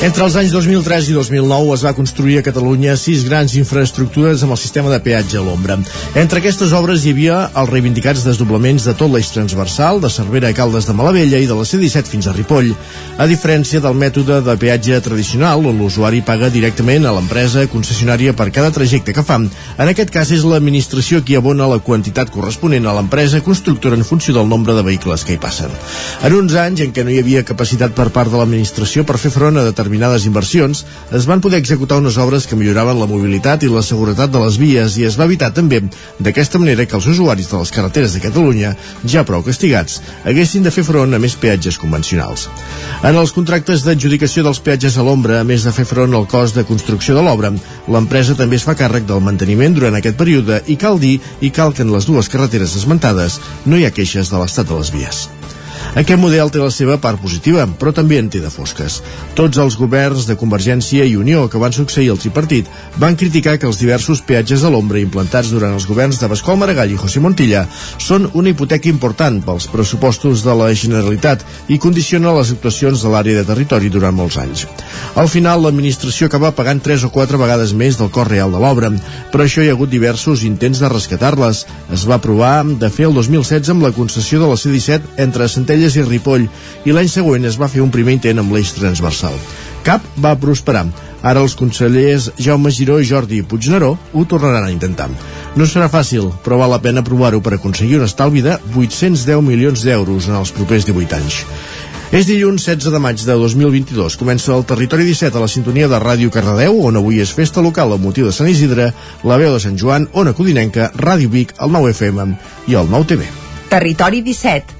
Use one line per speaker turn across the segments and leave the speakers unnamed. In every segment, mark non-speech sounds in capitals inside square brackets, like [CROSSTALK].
Entre els anys 2003 i 2009 es va construir a Catalunya sis grans infraestructures amb el sistema de peatge a l'ombra. Entre aquestes obres hi havia els reivindicats desdoblaments de tot l'eix transversal, de Cervera a Caldes de Malavella i de la C-17 fins a Ripoll, a diferència del mètode de peatge tradicional on l'usuari paga directament a l'empresa concessionària per cada trajecte que fa. En aquest cas és l'administració qui abona la quantitat corresponent a l'empresa constructora en funció del nombre de vehicles que hi passen. En uns anys en què no hi havia capacitat per part de l'administració per fer front a determinats determinades inversions, es van poder executar unes obres que milloraven la mobilitat i la seguretat de les vies i es va evitar també d'aquesta manera que els usuaris de les carreteres de Catalunya, ja prou castigats, haguessin de fer front a més peatges convencionals. En els contractes d'adjudicació dels peatges a l'ombra, a més de fer front al cost de construcció de l'obra, l'empresa també es fa càrrec del manteniment durant aquest període i cal dir i cal que en les dues carreteres esmentades no hi ha queixes de l'estat de les vies. Aquest model té la seva part positiva, però també en té de fosques. Tots els governs de Convergència i Unió que van succeir el tripartit van criticar que els diversos peatges a l'ombra implantats durant els governs de Bascol Maragall i José Montilla són una hipoteca important pels pressupostos de la Generalitat i condiciona les actuacions de l'àrea de territori durant molts anys. Al final, l'administració acaba pagant 3 o 4 vegades més del cost real de l'obra, però això hi ha hagut diversos intents de rescatar-les. Es va provar de fer el 2016 amb la concessió de la C-17 entre Centelles Centelles i Ripoll i l'any següent es va fer un primer intent amb l'eix transversal. Cap va prosperar. Ara els consellers Jaume Giró i Jordi Puigneró ho tornaran a intentar. No serà fàcil, però val la pena provar-ho per aconseguir un estalvi de 810 milions d'euros en els propers 18 anys. És dilluns 16 de maig de 2022. Comença el Territori 17 a la sintonia de Ràdio Cardedeu, on avui és festa local amb motiu de Sant Isidre, la veu de Sant Joan, Ona Codinenca, Ràdio Vic, el 9 FM i el 9 TV.
Territori 17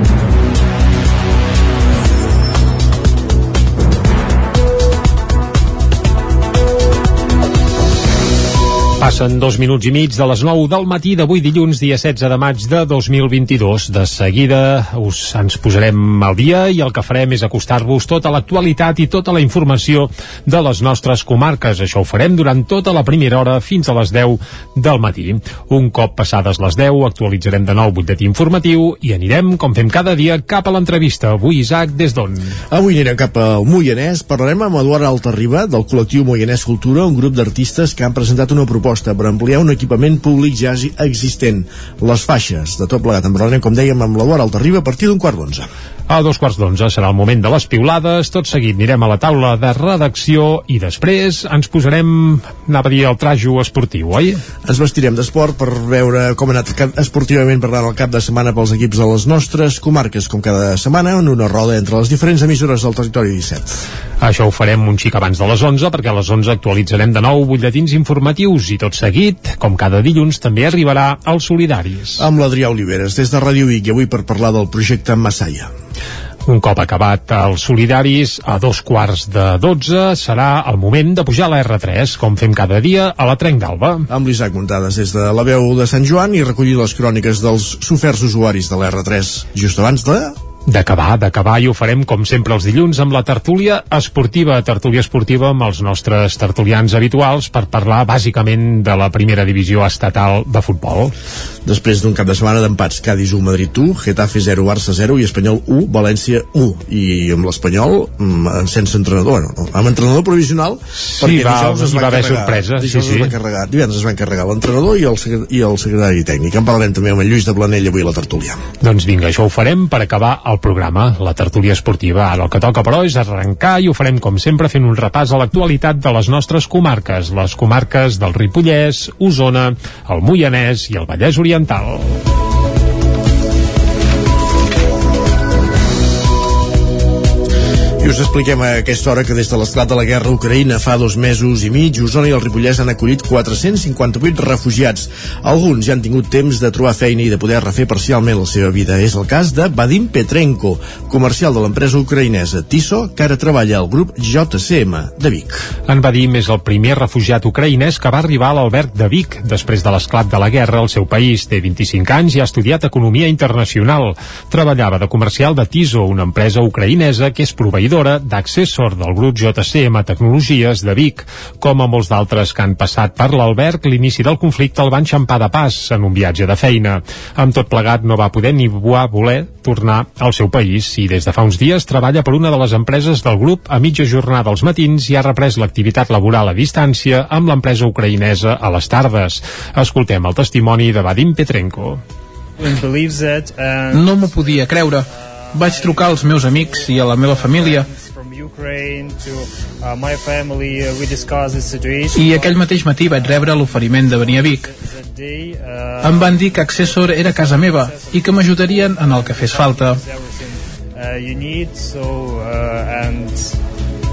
Passen dos minuts i mig de les 9 del matí d'avui dilluns, dia 16 de maig de 2022. De seguida us, ens posarem al dia i el que farem és acostar-vos tota l'actualitat i tota la informació de les nostres comarques. Això ho farem durant tota la primera hora fins a les 10 del matí. Un cop passades les 10 actualitzarem de nou butlletí informatiu i anirem, com fem cada dia, cap a l'entrevista. Avui, Isaac, des d'on?
Avui anirem cap al Moianès. Parlarem amb Eduard Altarriba, del col·lectiu Moianès Cultura, un grup d'artistes que han presentat una proposta proposta per ampliar un equipament públic ja existent, les faixes. De tot plegat en parlarem, com dèiem, amb l'Eduard Altarriba a partir d'un quart d'onze.
A dos quarts d'onze serà el moment de les piulades, tot seguit anirem a la taula de redacció i després ens posarem, anava a dir, el trajo esportiu, oi?
Ens vestirem d'esport per veure com ha anat esportivament parlant el cap de setmana pels equips de les nostres comarques, com cada setmana, en una roda entre les diferents emissores del territori 17.
Això ho farem un xic abans de les 11, perquè a les 11 actualitzarem de nou butlletins informatius i tot seguit, com cada dilluns, també arribarà als solidaris.
Amb l'Adrià Oliveres, des de Ràdio Vic, i avui per parlar del projecte Massaia.
Un cop acabat els solidaris, a dos quarts de dotze serà el moment de pujar a la R3, com fem cada dia a la Trenc d'Alba.
Amb l'Isaac Muntades des de la veu de Sant Joan i recollir les cròniques dels soferts usuaris de la R3 just abans de
D'acabar, d'acabar i ho farem com sempre els dilluns amb la tertúlia esportiva, tertúlia esportiva amb els nostres tertulians habituals per parlar bàsicament de la primera divisió estatal de futbol.
Després d'un cap de setmana d'empats, Cádiz 1, Madrid 1, Getafe 0, Barça 0 i Espanyol 1, València 1. I amb l'Espanyol mm, sense entrenador, no, amb entrenador provisional,
sí, perquè va, dijous es va, va carregar, sorpresa,
dijous sí, sí. es va carregar, divendres es van carregar l'entrenador i, el, i el secretari tècnic. En parlarem també amb el Lluís de Planell avui a la tertúlia.
Doncs vinga, això ho farem per acabar el programa, la tertúlia esportiva. Ara el que toca, però, és arrencar i ho farem, com sempre, fent un repàs a l'actualitat de les nostres comarques, les comarques del Ripollès, Osona, el Moianès i el Vallès Oriental.
Us expliquem a aquesta hora que des de l'esclat de la guerra a Ucraïna fa dos mesos i mig, Osona i el Ripollès han acollit 458 refugiats. Alguns ja han tingut temps de trobar feina i de poder refer parcialment la seva vida. És el cas de Vadim Petrenko, comercial de l'empresa ucraïnesa Tiso, que ara treballa al grup JCM de Vic.
En Vadim és el primer refugiat ucraïnès que va arribar a l'Alberg de Vic després de l'esclat de la guerra al seu país. Té 25 anys i ha estudiat Economia Internacional. Treballava de comercial de Tiso, una empresa ucraïnesa que és proveïdora d'accessor del grup JCM Tecnologies de Vic. Com a molts d'altres que han passat per l'Alberg, l'inici del conflicte el van xampar de pas en un viatge de feina. Amb tot plegat no va poder ni voler tornar al seu país i des de fa uns dies treballa per una de les empreses del grup a mitja jornada als matins i ha reprès l'activitat laboral a distància amb l'empresa ucraïnesa a les tardes. Escoltem el testimoni de Vadim Petrenko.
No m'ho podia creure vaig trucar als meus amics i a la meva família i aquell mateix matí vaig rebre l'oferiment de venir a Vic. Em van dir que Accessor era casa meva i que m'ajudarien en el que fes falta.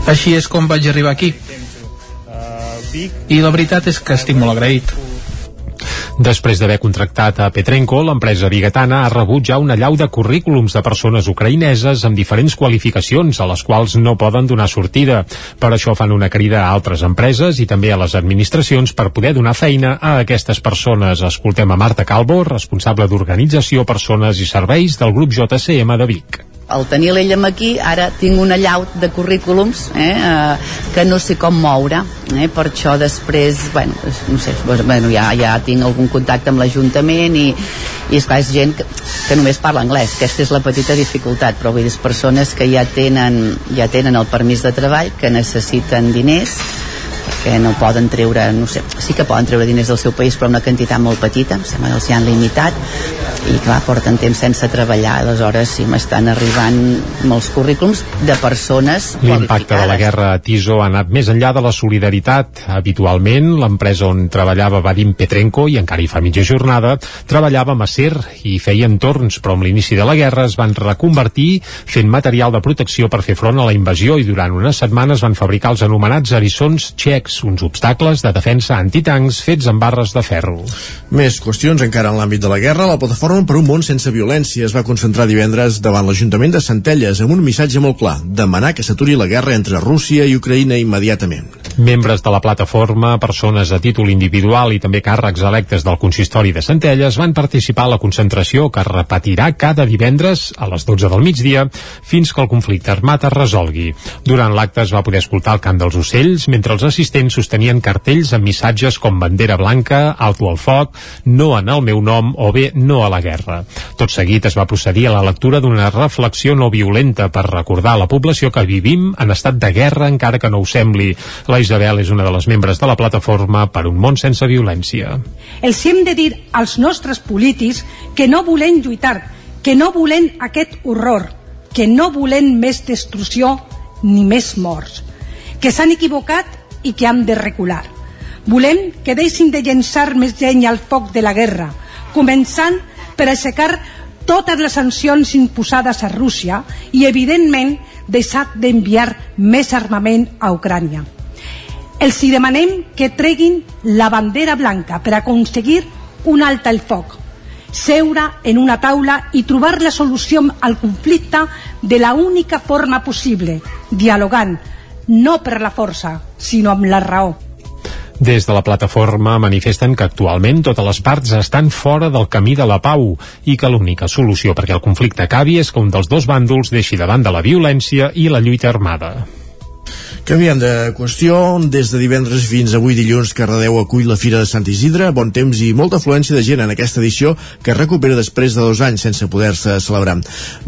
Així és com vaig arribar aquí. I la veritat és que estic molt agraït.
Després d'haver contractat a Petrenko, l'empresa bigatana ha rebut ja una llau de currículums de persones ucraïneses amb diferents qualificacions a les quals no poden donar sortida. Per això fan una crida a altres empreses i també a les administracions per poder donar feina a aquestes persones. Escoltem a Marta Calvo, responsable d'Organització, Persones i Serveis del grup JCM de Vic
al tenir l'ell amb aquí, ara tinc una llau de currículums eh, eh, que no sé com moure, eh, per això després, bueno, no sé, bueno, ja, ja tinc algun contacte amb l'Ajuntament i, i esclar, és gent que, que només parla anglès, aquesta és la petita dificultat, però vull dir, persones que ja tenen, ja tenen el permís de treball, que necessiten diners, perquè no poden treure, no sé, sí que poden treure diners del seu país però una quantitat molt petita, em sembla que els hi han limitat i clar, porten temps sense treballar aleshores sí, m'estan arribant molts currículums de persones
L'impacte de la guerra a Tiso ha anat més enllà de la solidaritat. Habitualment, l'empresa on treballava Vadim Petrenko, i encara hi fa mitja jornada, treballava a Macer i feia entorns, però amb l'inici de la guerra es van reconvertir fent material de protecció per fer front a la invasió i durant unes setmanes van fabricar els anomenats erissons txecs txecs, uns obstacles de defensa antitancs fets amb barres de ferro.
Més qüestions encara en l'àmbit de la guerra. La plataforma per un món sense violència es va concentrar divendres davant l'Ajuntament de Centelles amb un missatge molt clar, demanar que s'aturi la guerra entre Rússia i Ucraïna immediatament.
Membres de la plataforma, persones a títol individual i també càrrecs electes del consistori de Centelles van participar a la concentració que es repetirà cada divendres a les 12 del migdia fins que el conflicte armat es resolgui. Durant l'acte es va poder escoltar el cant dels ocells mentre els assistents assistents sostenien cartells amb missatges com bandera blanca, alto al foc, no en el meu nom o bé no a la guerra. Tot seguit es va procedir a la lectura d'una reflexió no violenta per recordar a la població que vivim en estat de guerra encara que no ho sembli. La Isabel és una de les membres de la plataforma per un món sense violència.
Els hem de dir als nostres polítics que no volem lluitar, que no volem aquest horror, que no volem més destrucció ni més morts, que s'han equivocat i que hem de recular. Volem que deixin de llençar més llenya al foc de la guerra, començant per aixecar totes les sancions imposades a Rússia i, evidentment, deixar d'enviar més armament a Ucrània. Els hi demanem que treguin la bandera blanca per aconseguir un alt al foc, seure en una taula i trobar la solució al conflicte de la única forma possible, dialogant, no per la força, sinó amb la raó.
Des de la plataforma manifesten que actualment totes les parts estan fora del camí de la pau i que l'única solució perquè el conflicte acabi és que un dels dos bàndols deixi de la violència i la lluita armada.
Canviant de qüestió, des de divendres fins avui dilluns Cardedeu acull la Fira de Sant Isidre, bon temps i molta afluència de gent en aquesta edició que recupera després de dos anys sense poder-se celebrar.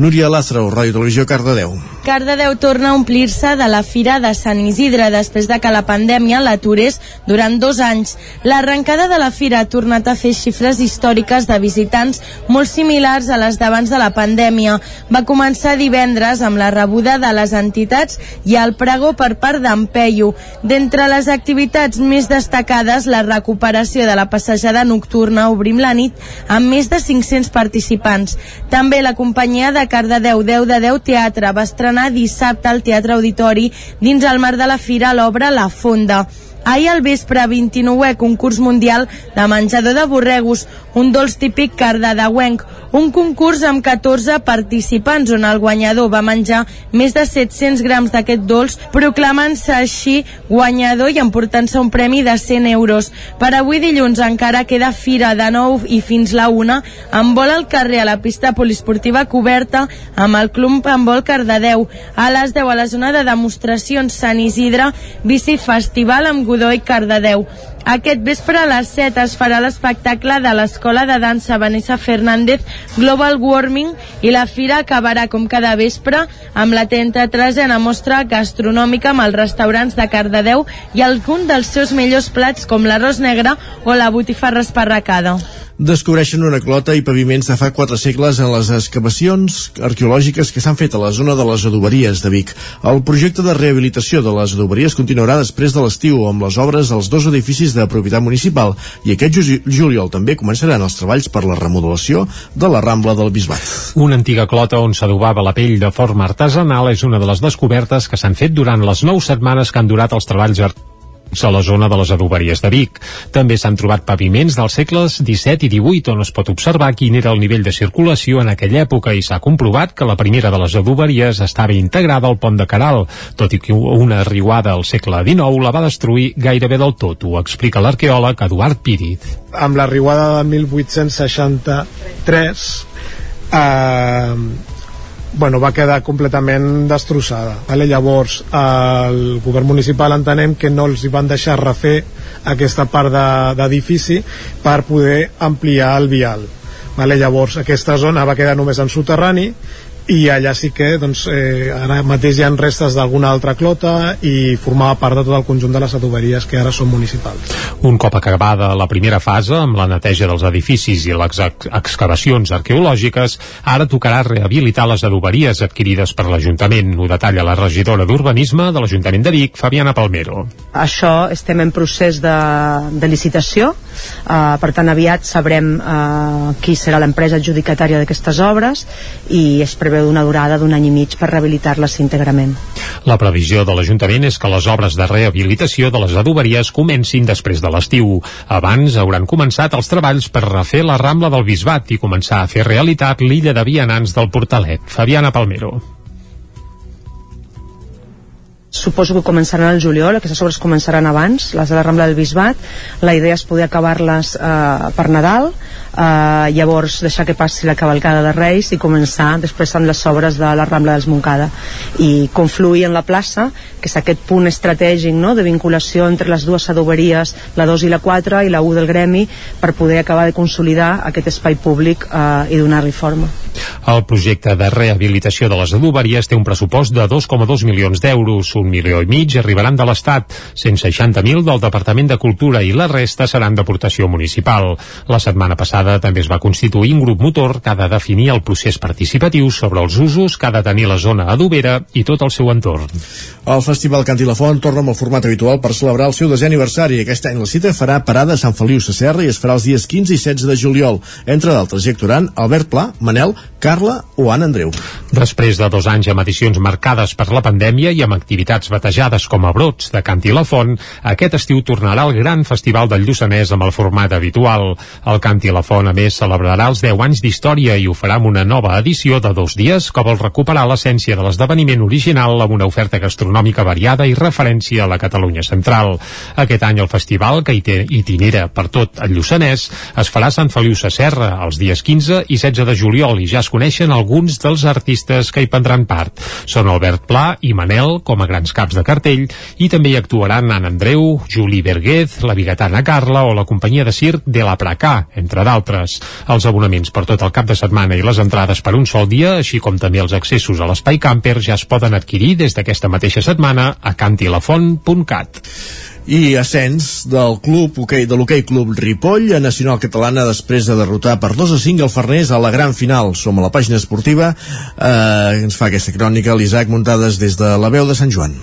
Núria Lázaro, Ràdio Televisió, Cardedeu.
Cardedeu torna a omplir-se de la Fira de Sant Isidre després de que la pandèmia l'aturés durant dos anys. L'arrencada de la Fira ha tornat a fer xifres històriques de visitants molt similars a les d'abans de la pandèmia. Va començar divendres amb la rebuda de les entitats i el pregó per part d'en Peyu. D'entre les activitats més destacades, la recuperació de la passejada nocturna Obrim la nit amb més de 500 participants. També la companyia de Cardedeu 10 de 10 Teatre va estrenar dissabte al Teatre Auditori dins el marc de la fira l'obra La Fonda. Ahir al vespre, 29è concurs mundial de menjador de borregos, un dolç típic cardedeuenc, un concurs amb 14 participants on el guanyador va menjar més de 700 grams d'aquest dolç, proclamant-se així guanyador i emportant-se un premi de 100 euros. Per avui dilluns encara queda fira de nou i fins la una, amb vol al carrer a la pista poliesportiva coberta amb el Club Handbol Cardedeu. A les 10 a la zona de demostracions Sant Isidre, bici festival amb Godó i Cardedeu. Aquest vespre a les 7 es farà l'espectacle de l'Escola de Dansa Vanessa Fernández Global Warming i la fira acabarà com cada vespre amb la 33a mostra gastronòmica amb els restaurants de Cardedeu i algun dels seus millors plats com l'arròs negre o la botifarra esparracada
descobreixen una clota i paviments de fa quatre segles en les excavacions arqueològiques que s'han fet a la zona de les adoberies de Vic. El projecte de rehabilitació de les adoberies continuarà després de l'estiu amb les obres als dos edificis de propietat municipal i aquest juliol també començaran els treballs per la remodelació de la Rambla del Bisbat.
Una antiga clota on s'adobava la pell de forma artesanal és una de les descobertes que s'han fet durant les nou setmanes que han durat els treballs arqueològics a la zona de les adoberies de Vic. També s'han trobat paviments dels segles XVII i XVIII on es pot observar quin era el nivell de circulació en aquella època i s'ha comprovat que la primera de les adoberies estava integrada al pont de Caral, tot i que una riuada al segle XIX la va destruir gairebé del tot, ho explica l'arqueòleg Eduard Píriz.
Amb la riuada de 1863 eh, bueno, va quedar completament destrossada. Vale? Llavors, el govern municipal entenem que no els van deixar refer aquesta part d'edifici de, per poder ampliar el vial. Vale? Llavors, aquesta zona va quedar només en soterrani i allà sí que doncs, eh, ara mateix hi ha restes d'alguna altra clota i formava part de tot el conjunt de les adoberies que ara són municipals.
Un cop acabada la primera fase amb la neteja dels edificis i les ex excavacions arqueològiques, ara tocarà rehabilitar les adoberies adquirides per l'Ajuntament. Ho detalla la regidora d'Urbanisme de l'Ajuntament de Vic, Fabiana Palmero.
Això estem en procés de, de licitació, uh, per tant aviat sabrem uh, qui serà l'empresa adjudicatària d'aquestes obres i es preveu d'una durada d'un any i mig per rehabilitar-les íntegrament.
La previsió de l'Ajuntament és que les obres de rehabilitació de les adoberies comencin després de l'estiu. Abans hauran començat els treballs per refer la Rambla del Bisbat i començar a fer realitat l'illa de vianants del Portalet. Fabiana Palmero
suposo que començaran al juliol, aquestes obres començaran abans, les de la Rambla del Bisbat, la idea és poder acabar-les eh, per Nadal, eh, llavors deixar que passi la cavalcada de Reis i començar després amb les obres de la Rambla dels Moncada i confluir en la plaça, que és aquest punt estratègic no? de vinculació entre les dues adoberies, la 2 i la 4 i la 1 del gremi, per poder acabar de consolidar aquest espai públic eh, i donar-li forma.
El projecte de rehabilitació de les adoberies té un pressupost de 2,2 milions d'euros, un milió i mig arribaran de l'Estat, 160.000 del Departament de Cultura i la resta seran d'aportació municipal. La setmana passada també es va constituir un grup motor que ha de definir el procés participatiu sobre els usos que ha de tenir la zona adobera i tot el seu entorn.
El Festival Canti la Font torna amb el format habitual per celebrar el seu desè aniversari. Aquest any la cita farà parada a Sant Feliu Sacerra i es farà els dies 15 i 16 de juliol. Entre d'altres hi actuaran Albert Pla, Manel, Carla o Anna Andreu.
Després de dos anys amb edicions marcades per la pandèmia i amb activitats batejades com a brots de Canti la Font, aquest estiu tornarà el gran festival del Lluçanès amb el format habitual. El Canti la Font, a més, celebrarà els 10 anys d'història i ho farà amb una nova edició de dos dies que vol recuperar l'essència de l'esdeveniment original amb una oferta gastronòmica variada i referència a la Catalunya central. Aquest any el festival, que itinera per tot el Lluçanès, es farà a Sant Feliu Sacerra els dies 15 i 16 de juliol i ja es coneixen alguns dels artistes que hi prendran part. Són Albert Pla i Manel com a grans caps de cartell i també hi actuaran Anna Andreu, Juli Berguez, la bigatana Carla o la companyia de circ de la Pracà, entre d'altres. Els abonaments per tot el cap de setmana i les entrades per un sol dia, així com també els accessos a l'espai camper ja es poden adquirir des d'aquesta mateixa setmana a cantilafont.cat
i ascens del club okay, de l'hoquei Club Ripoll a Nacional Catalana després de derrotar per 2 a 5 el Farners a la gran final. Som a la pàgina esportiva, eh, ens fa aquesta crònica l'Isaac Muntades des de la veu de Sant Joan.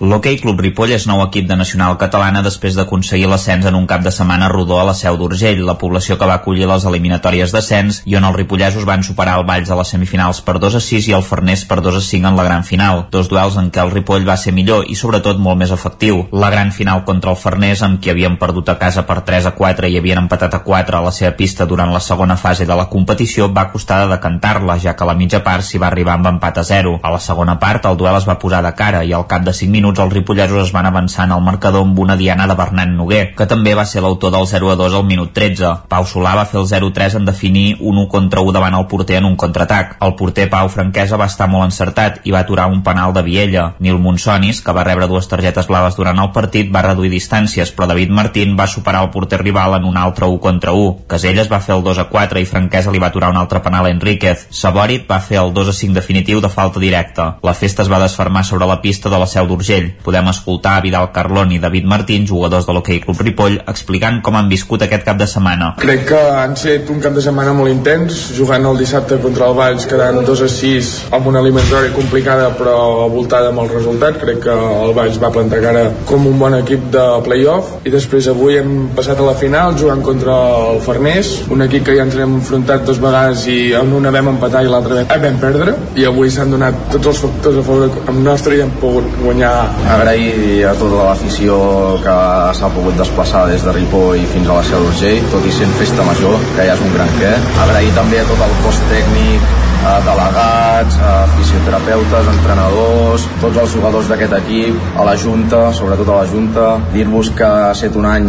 L'Hockey Club Ripoll és nou equip de nacional catalana després d'aconseguir l'ascens en un cap de setmana rodó a la Seu d'Urgell, la població que va acollir les eliminatòries d'ascens i on els ripollesos van superar el Valls a les semifinals per 2 a 6 i el Farners per 2 a 5 en la gran final. Dos duels en què el Ripoll va ser millor i sobretot molt més efectiu. La gran final contra el Farners, amb qui havien perdut a casa per 3 a 4 i havien empatat a 4 a la seva pista durant la segona fase de la competició, va costar de decantar-la, ja que a la mitja part s'hi va arribar amb empat a 0. A la segona part, el duel es va posar de cara i al cap de 5 minuts els ripollesos es van avançar en el marcador amb una diana de Bernat Noguer, que també va ser l'autor del 0 a 2 al minut 13. Pau Solà va fer el 0-3 en definir un 1 contra 1 davant el porter en un contraatac. El porter Pau Franquesa va estar molt encertat i va aturar un penal de Viella. Nil Monsonis, que va rebre dues targetes blaves durant el partit, va reduir distàncies, però David Martín va superar el porter rival en un altre 1 contra 1. Caselles va fer el 2 a 4 i Franquesa li va aturar un altre penal a Enríquez. Saborit va fer el 2 a 5 definitiu de falta directa. La festa es va desfermar sobre la pista de la Seu d'Urgell. Podem escoltar Vidal Carlón i David Martín, jugadors de l'Hockey Club Ripoll, explicant com han viscut aquest cap de setmana.
Crec que han set un cap de setmana molt intens, jugant el dissabte contra el Valls, quedant 2 a 6 amb una alimentària complicada però voltada amb el resultat. Crec que el Valls va plantar cara com un bon equip de playoff i després avui hem passat a la final jugant contra el Farners, un equip que ja ens hem enfrontat dues vegades i en una vam empatar i l'altra vam perdre i avui s'han donat tots els factors a favor amb nostre i hem pogut guanyar.
Agrair a tota l'afició que s'ha pogut desplaçar des de Ripoll fins a la Seu d'Urgell, tot i sent festa major, que ja és un gran què. Agrair també a tot el cos tècnic, delegats, a fisioterapeutes, entrenadors, tots els jugadors d'aquest equip, a la Junta, sobretot a la Junta, dir-vos que ha estat un any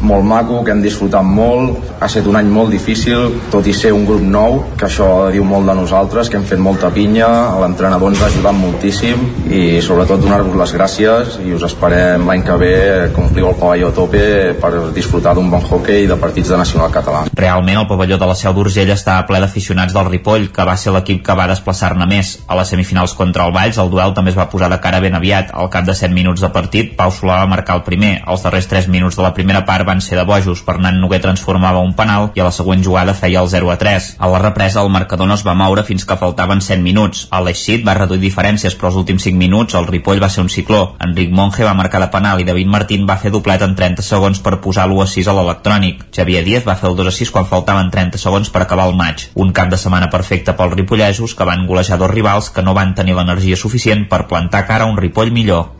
molt maco, que hem disfrutat molt, ha estat un any molt difícil, tot i ser un grup nou, que això diu molt de nosaltres, que hem fet molta pinya, l'entrenador ens ha ajudat moltíssim i sobretot donar-vos les gràcies i us esperem l'any que ve que ompliu el pavelló a tope per disfrutar d'un bon hockey i de partits de nacional català.
Realment el pavelló de la Seu d'Urgell està ple d'aficionats del Ripoll, que va ser l'equip que va desplaçar-ne més. A les semifinals contra el Valls, el duel també es va posar de cara ben aviat. Al cap de 7 minuts de partit, Pau Solà va marcar el primer. Els darrers 3 minuts de la primera part van ser de bojos. Fernand Noguer transformava un penal i a la següent jugada feia el 0 a 3. A la represa, el marcador no es va moure fins que faltaven 7 minuts. El Leixit va reduir diferències, però els últims 5 minuts el Ripoll va ser un cicló. Enric Monge va marcar de penal i David Martín va fer doblet en 30 segons per posar l'1 a 6 a l'electrònic. Xavier Díaz va fer el 2 a 6 quan faltaven 30 segons per acabar el maig. Un cap de setmana perfecte pel ripollesos que van golejar dos rivals que no van tenir l'energia suficient per plantar cara a un Ripoll millor.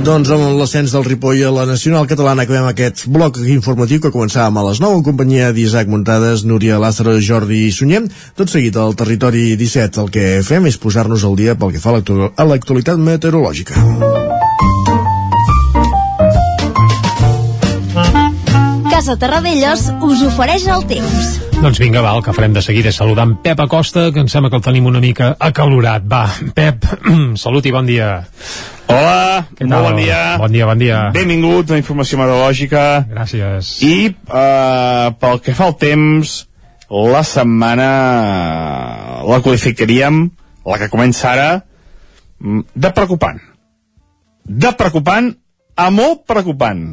Doncs amb l'ascens del Ripoll a la Nacional Catalana acabem aquest bloc informatiu que començàvem a les 9 en companyia d'Isaac Muntades, Núria Lázaro, Jordi i Sunyer. Tot seguit al territori 17 el que fem és posar-nos al dia pel que fa a l'actualitat meteorològica.
Casa Terradellos us ofereix el temps.
Doncs vinga, va, el que farem de seguida és saludar en Pep Acosta, que em sembla que el tenim una mica acalorat. Va, Pep, [CLEARS THROAT] salut i bon dia.
Hola, molt bon dia.
Bon dia, bon dia.
Benvingut a Informació Meteorològica.
Gràcies.
I uh, pel que fa al temps, la setmana la qualificaríem, la que comença ara, mm, de preocupant. De preocupant a molt preocupant.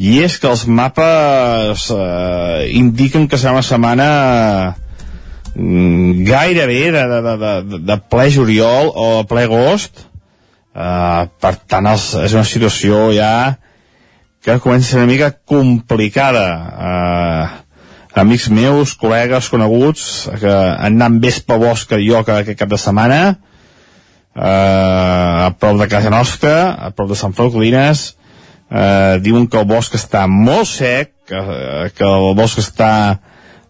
I és que els mapes eh, indiquen que serà una setmana mm, gairebé de, de, de, de, de ple juliol o ple agost, Uh, per tant els, és una situació ja que comença una mica complicada. Uh, amics meus, col·legues, coneguts que més pel bosc que jo que aquest cap de setmana uh, a prop de casa nostra a prop de Sant Feliu Codines uh, diuen que el bosc està molt sec que, que el bosc està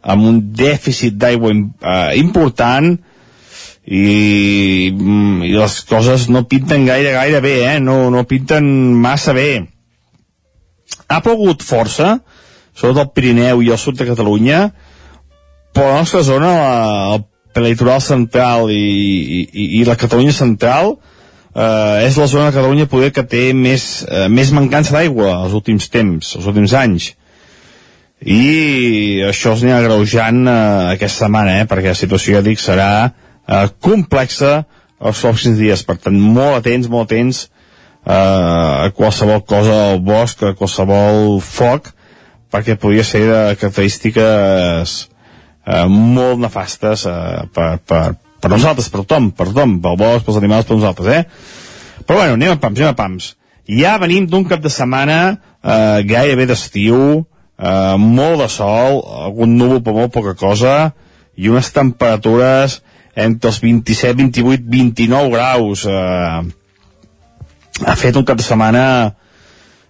amb un dèficit d'aigua uh, important i, mm, i les coses no pinten gaire, gaire bé, eh? no, no pinten massa bé. Ha plogut força, sobretot al Pirineu i al sud de Catalunya, però la nostra zona, la, el litoral central i, i, i la Catalunya central, eh, és la zona de Catalunya poder que té més, eh, més mancança d'aigua els últims temps, els últims anys. I això es anirà greujant eh, aquesta setmana, eh, perquè la situació, ja dic, serà eh, complexa els pròxims dies. Per tant, molt atents, molt atents eh, a qualsevol cosa al bosc, a qualsevol foc, perquè podria ser de característiques eh, molt nefastes eh, per, per, per nosaltres, per tothom, per tothom, pel bosc, pels animals, per nosaltres, eh? Però bueno, anem a pams, anem a pams. Ja venim d'un cap de setmana eh, gairebé d'estiu, eh, molt de sol, algun núvol per molt poca cosa, i unes temperatures entre els 27, 28, 29 graus. Eh, ha fet un cap de setmana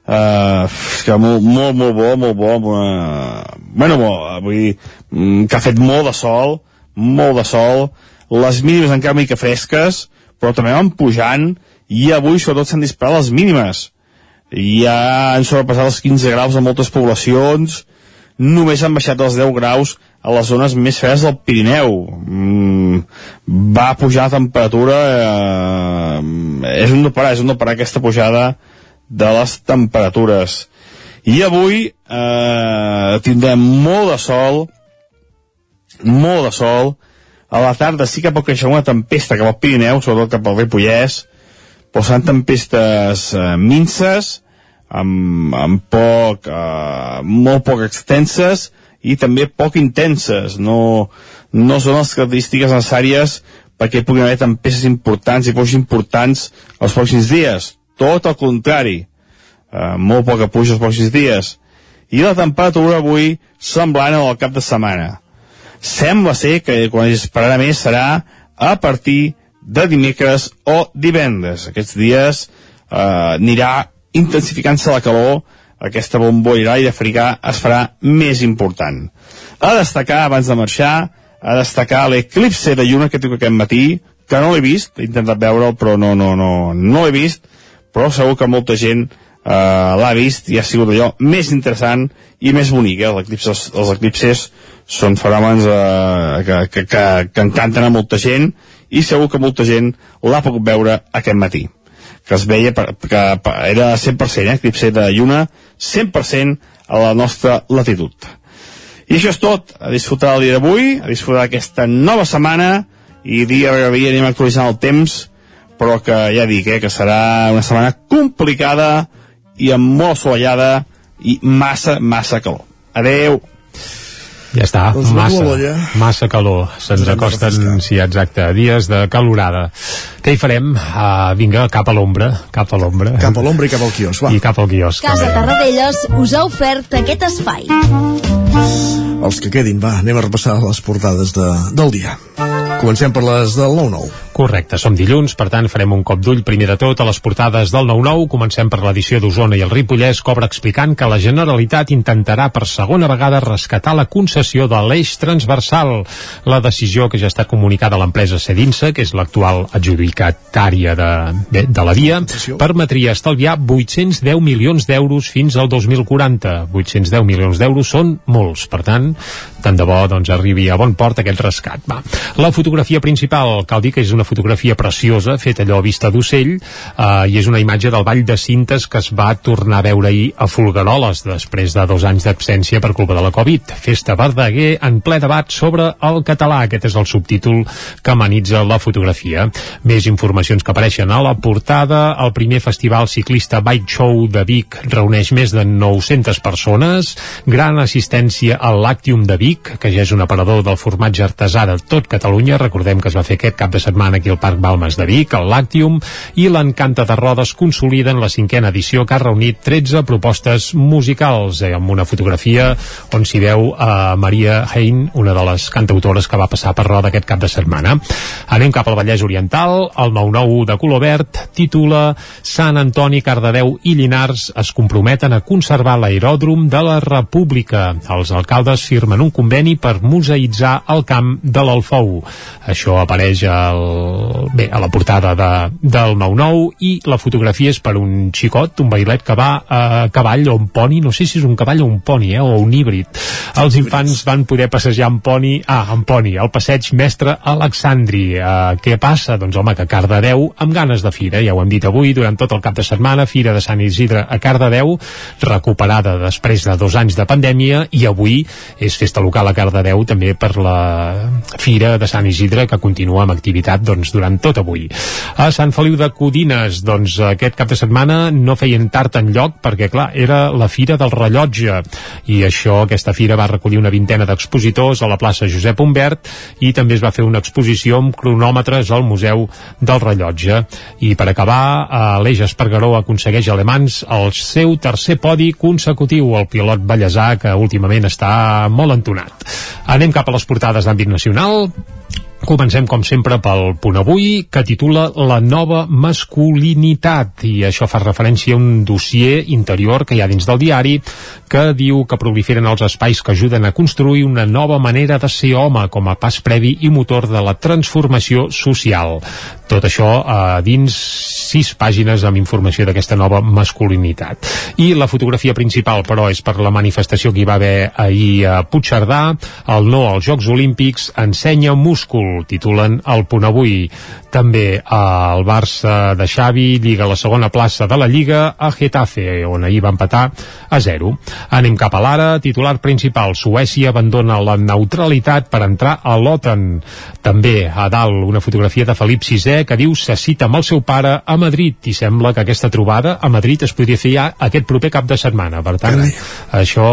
eh, que molt, molt, molt bo, molt bo, eh, bueno, bo, vull dir, mm, que ha fet molt de sol, molt de sol, les mínimes encara mica fresques, però també van pujant, i avui sobretot s'han disparat les mínimes. Ja han sobrepassat els 15 graus a moltes poblacions, només han baixat els 10 graus a les zones més fredes del Pirineu. Mm, va pujar la temperatura, eh, és un no parar, és un no parar aquesta pujada de les temperatures. I avui eh, tindrem molt de sol, molt de sol, a la tarda sí que pot creixer una tempesta cap al Pirineu, sobretot cap al Ripollès, però seran tempestes eh, minces, amb, amb poc, eh, molt poc extenses i també poc intenses. No, no són les característiques necessàries perquè puguin haver tempestes importants i pocs importants els pròxims dies. Tot el contrari. Eh, molt poca puja els pròxims dies. I la temperatura avui semblant al cap de setmana. Sembla ser que quan es esperarà més serà a partir de dimecres o divendres. Aquests dies eh, anirà intensificant-se la calor, aquesta bombolla d'aire africà es farà més important. A destacar, abans de marxar, a destacar l'eclipse de lluna que tinc aquest matí, que no l'he vist, he intentat veure'l, però no, no, no, no l'he vist, però segur que molta gent eh, l'ha vist i ha sigut allò més interessant i més bonic. Eh? Els, eclipses, els eclipses són fenòmens eh, que, que, que, que encanten a molta gent i segur que molta gent l'ha pogut veure aquest matí que es veia per, que era 100%, eh, eclipse de lluna, 100% a la nostra latitud. I això és tot, a disfrutar el dia d'avui, a disfrutar aquesta nova setmana, i dia a dia anem actualitzant el temps, però que ja dic, eh, que serà una setmana complicada i amb molt assolellada i massa, massa calor. Adeu!
Ja està, doncs massa, massa calor. Se'ns acosten, sí, exacte, dies de calorada. Què hi farem? Uh, vinga, cap a l'ombra, cap a l'ombra.
Cap a l'ombra i cap al quios, va.
I cap al quios.
Casa també. Tarradellas us ha ofert aquest espai.
Els que quedin, va, anem a repassar les portades de, del dia. Comencem per les del 9-9.
Correcte, som dilluns, per tant farem un cop d'ull primer de tot a les portades del 9-9. Comencem per l'edició d'Osona i el Ripollès cobra explicant que la Generalitat intentarà per segona vegada rescatar la concessió de l'eix transversal. La decisió que ja està comunicada a l'empresa Cedinsa, que és l'actual adjudicatària de, de, de la via, permetria estalviar 810 milions d'euros fins al 2040. 810 milions d'euros són molts, per tant, tant de bo doncs, arribi a bon port aquest rescat. Va. La fotografia principal, cal dir que és una fotografia preciosa, feta allò a vista d'ocell, eh, i és una imatge del Vall de Cintes que es va tornar a veure ahir a Folgueroles, després de dos anys d'absència per culpa de la Covid. Festa Verdaguer en ple debat sobre el català. Aquest és el subtítol que amenitza la fotografia. Més informacions que apareixen a la portada. El primer festival ciclista Bike Show de Vic reuneix més de 900 persones. Gran assistència al Lactium de Vic, que ja és un aparador del formatge artesà de tot Catalunya. Recordem que es va fer aquest cap de setmana aquí al Parc Balmes de Vic, el Lactium, i l'Encanta de Rodes consoliden la cinquena edició que ha reunit 13 propostes musicals, eh, amb una fotografia on s'hi veu a Maria Hein, una de les cantautores que va passar per Roda aquest cap de setmana. Anem cap al Vallès Oriental, el 9-9 de color verd titula Sant Antoni, Cardedeu i Llinars es comprometen a conservar l'aeròdrom de la República. Els alcaldes firmen un conveni per museïtzar el camp de l'Alfou. Això apareix el, bé, a la portada de, del 9-9 i la fotografia és per un xicot, un bailet que va a cavall o un poni, no sé si és un cavall o un poni, eh, o un híbrid. Els infants van poder passejar amb poni, ah, amb poni, al passeig mestre Alexandri. Uh, què passa? Doncs home, que Cardedeu amb ganes de fira, ja ho hem dit avui, durant tot el cap de setmana, Fira de Sant Isidre a Cardedeu, recuperada després de dos anys de pandèmia, i avui és festa local a Cardedeu també per la Fira de Sant Isidre que continua amb activitat doncs, durant tot avui. A Sant Feliu de Codines, doncs aquest cap de setmana no feien tard en lloc perquè, clar, era la Fira del Rellotge i això, aquesta fira va recollir una vintena d'expositors a la plaça Josep Humbert i també es va fer una exposició amb cronòmetres al Museu del Rellotge. I per acabar, l'Eix Espargaró aconsegueix Alemans el seu tercer podi consecutiu, el pilot ballesà que últimament està molt entonat. Anem cap a les portades d'àmbit nacional. Comencem, com sempre, pel punt avui, que titula La nova masculinitat, i això fa referència a un dossier interior que hi ha dins del diari que diu que proliferen els espais que ajuden a construir una nova manera de ser home com a pas previ i motor de la transformació social. Tot això eh, dins sis pàgines amb informació d'aquesta nova masculinitat. I la fotografia principal, però, és per la manifestació que hi va haver ahir a Puigcerdà, el no als Jocs Olímpics ensenya múscul, titulen el punt avui. També el Barça de Xavi lliga la segona plaça de la Lliga a Getafe, on ahir va empatar a 0. Anem cap a l'ara, titular principal. Suècia abandona la neutralitat per entrar a l'OTAN. També a dalt una fotografia de Felip VI que diu se cita amb el seu pare a Madrid i sembla que aquesta trobada a Madrid es podria fer ja aquest proper cap de setmana. Per tant, Carai. això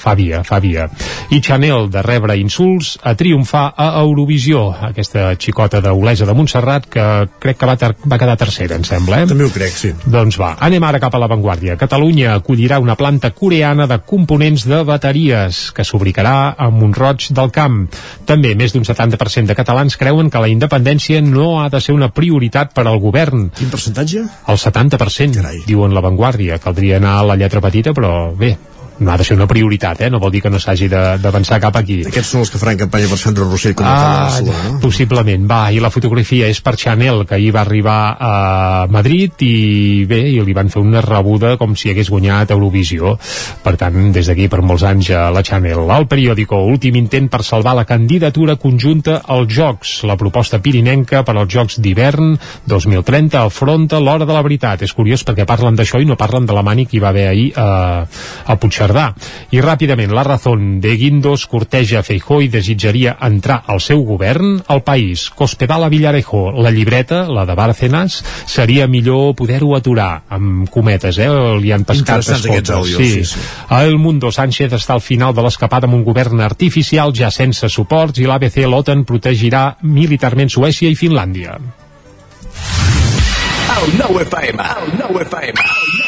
fa via, fa via. I Chanel de rebre insults a triomfar a Eurovisió. Aquesta xicota d'Olesa de Montserrat que crec que va, va quedar tercera, em sembla. Eh?
També ho crec, sí.
Doncs va, anem ara cap a l'avantguàrdia. Catalunya acollirà una planta coreana de components de bateries que s'ubicarà a Montroig del Camp. També més d'un 70% de catalans creuen que la independència no ha de ser una prioritat per al govern.
Quin percentatge?
El 70%, Carai. diuen l'avantguàrdia. Caldria anar a la lletra petita, però bé, no ha de ser una prioritat, eh? no vol dir que no s'hagi d'avançar cap aquí.
Aquests són els que faran campanya per Sandro Rossell com
ah, no? Possiblement, va, i la fotografia és per Chanel, que ahir va arribar a Madrid i bé, i li van fer una rebuda com si hagués guanyat Eurovisió. Per tant, des d'aquí per molts anys a la Chanel. El periòdico, últim intent per salvar la candidatura conjunta als Jocs. La proposta pirinenca per als Jocs d'hivern 2030 afronta l'hora de la veritat. És curiós perquè parlen d'això i no parlen de la mani que hi va haver ahir a, a Puigcercà Cerdà. I ràpidament, la Razón de Guindos corteja Feijó i desitjaria entrar al seu govern al país. Cospedal a Villarejo, la llibreta, la de Bárcenas, seria millor poder-ho aturar, amb cometes, eh? Li han pescat
aquests àudios, sí. sí, sí.
El Mundo Sánchez està al final de l'escapada amb un govern artificial ja sense suports i l'ABC l'OTAN protegirà militarment Suècia i Finlàndia. El nou FM, el nou FM, el nou.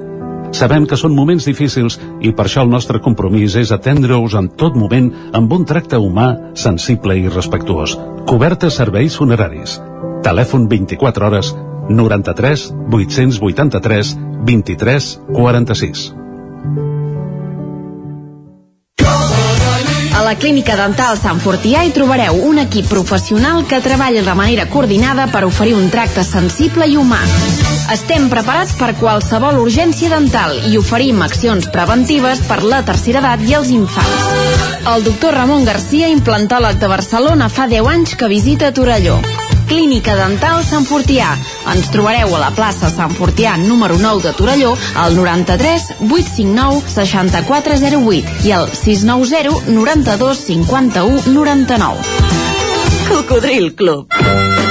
Sabem que són moments difícils i per això el nostre compromís és atendre-us en tot moment amb un tracte humà, sensible i respectuós. Cobertes serveis funeraris. Telèfon 24 hores 93 883 23 46.
A la Clínica Dental Sant Fortià hi trobareu un equip professional que treballa de manera coordinada per oferir un tracte sensible i humà. Estem preparats per qualsevol urgència dental i oferim accions preventives per la tercera edat i els infants.
El doctor Ramon Garcia, implantòleg de Barcelona, fa 10 anys que visita Torelló. Clínica Dental Sant Fortià. Ens trobareu a la plaça Sant Fortià número 9 de Torelló al 93 859 6408 i al 690 92 51 99.
Cocodril Club.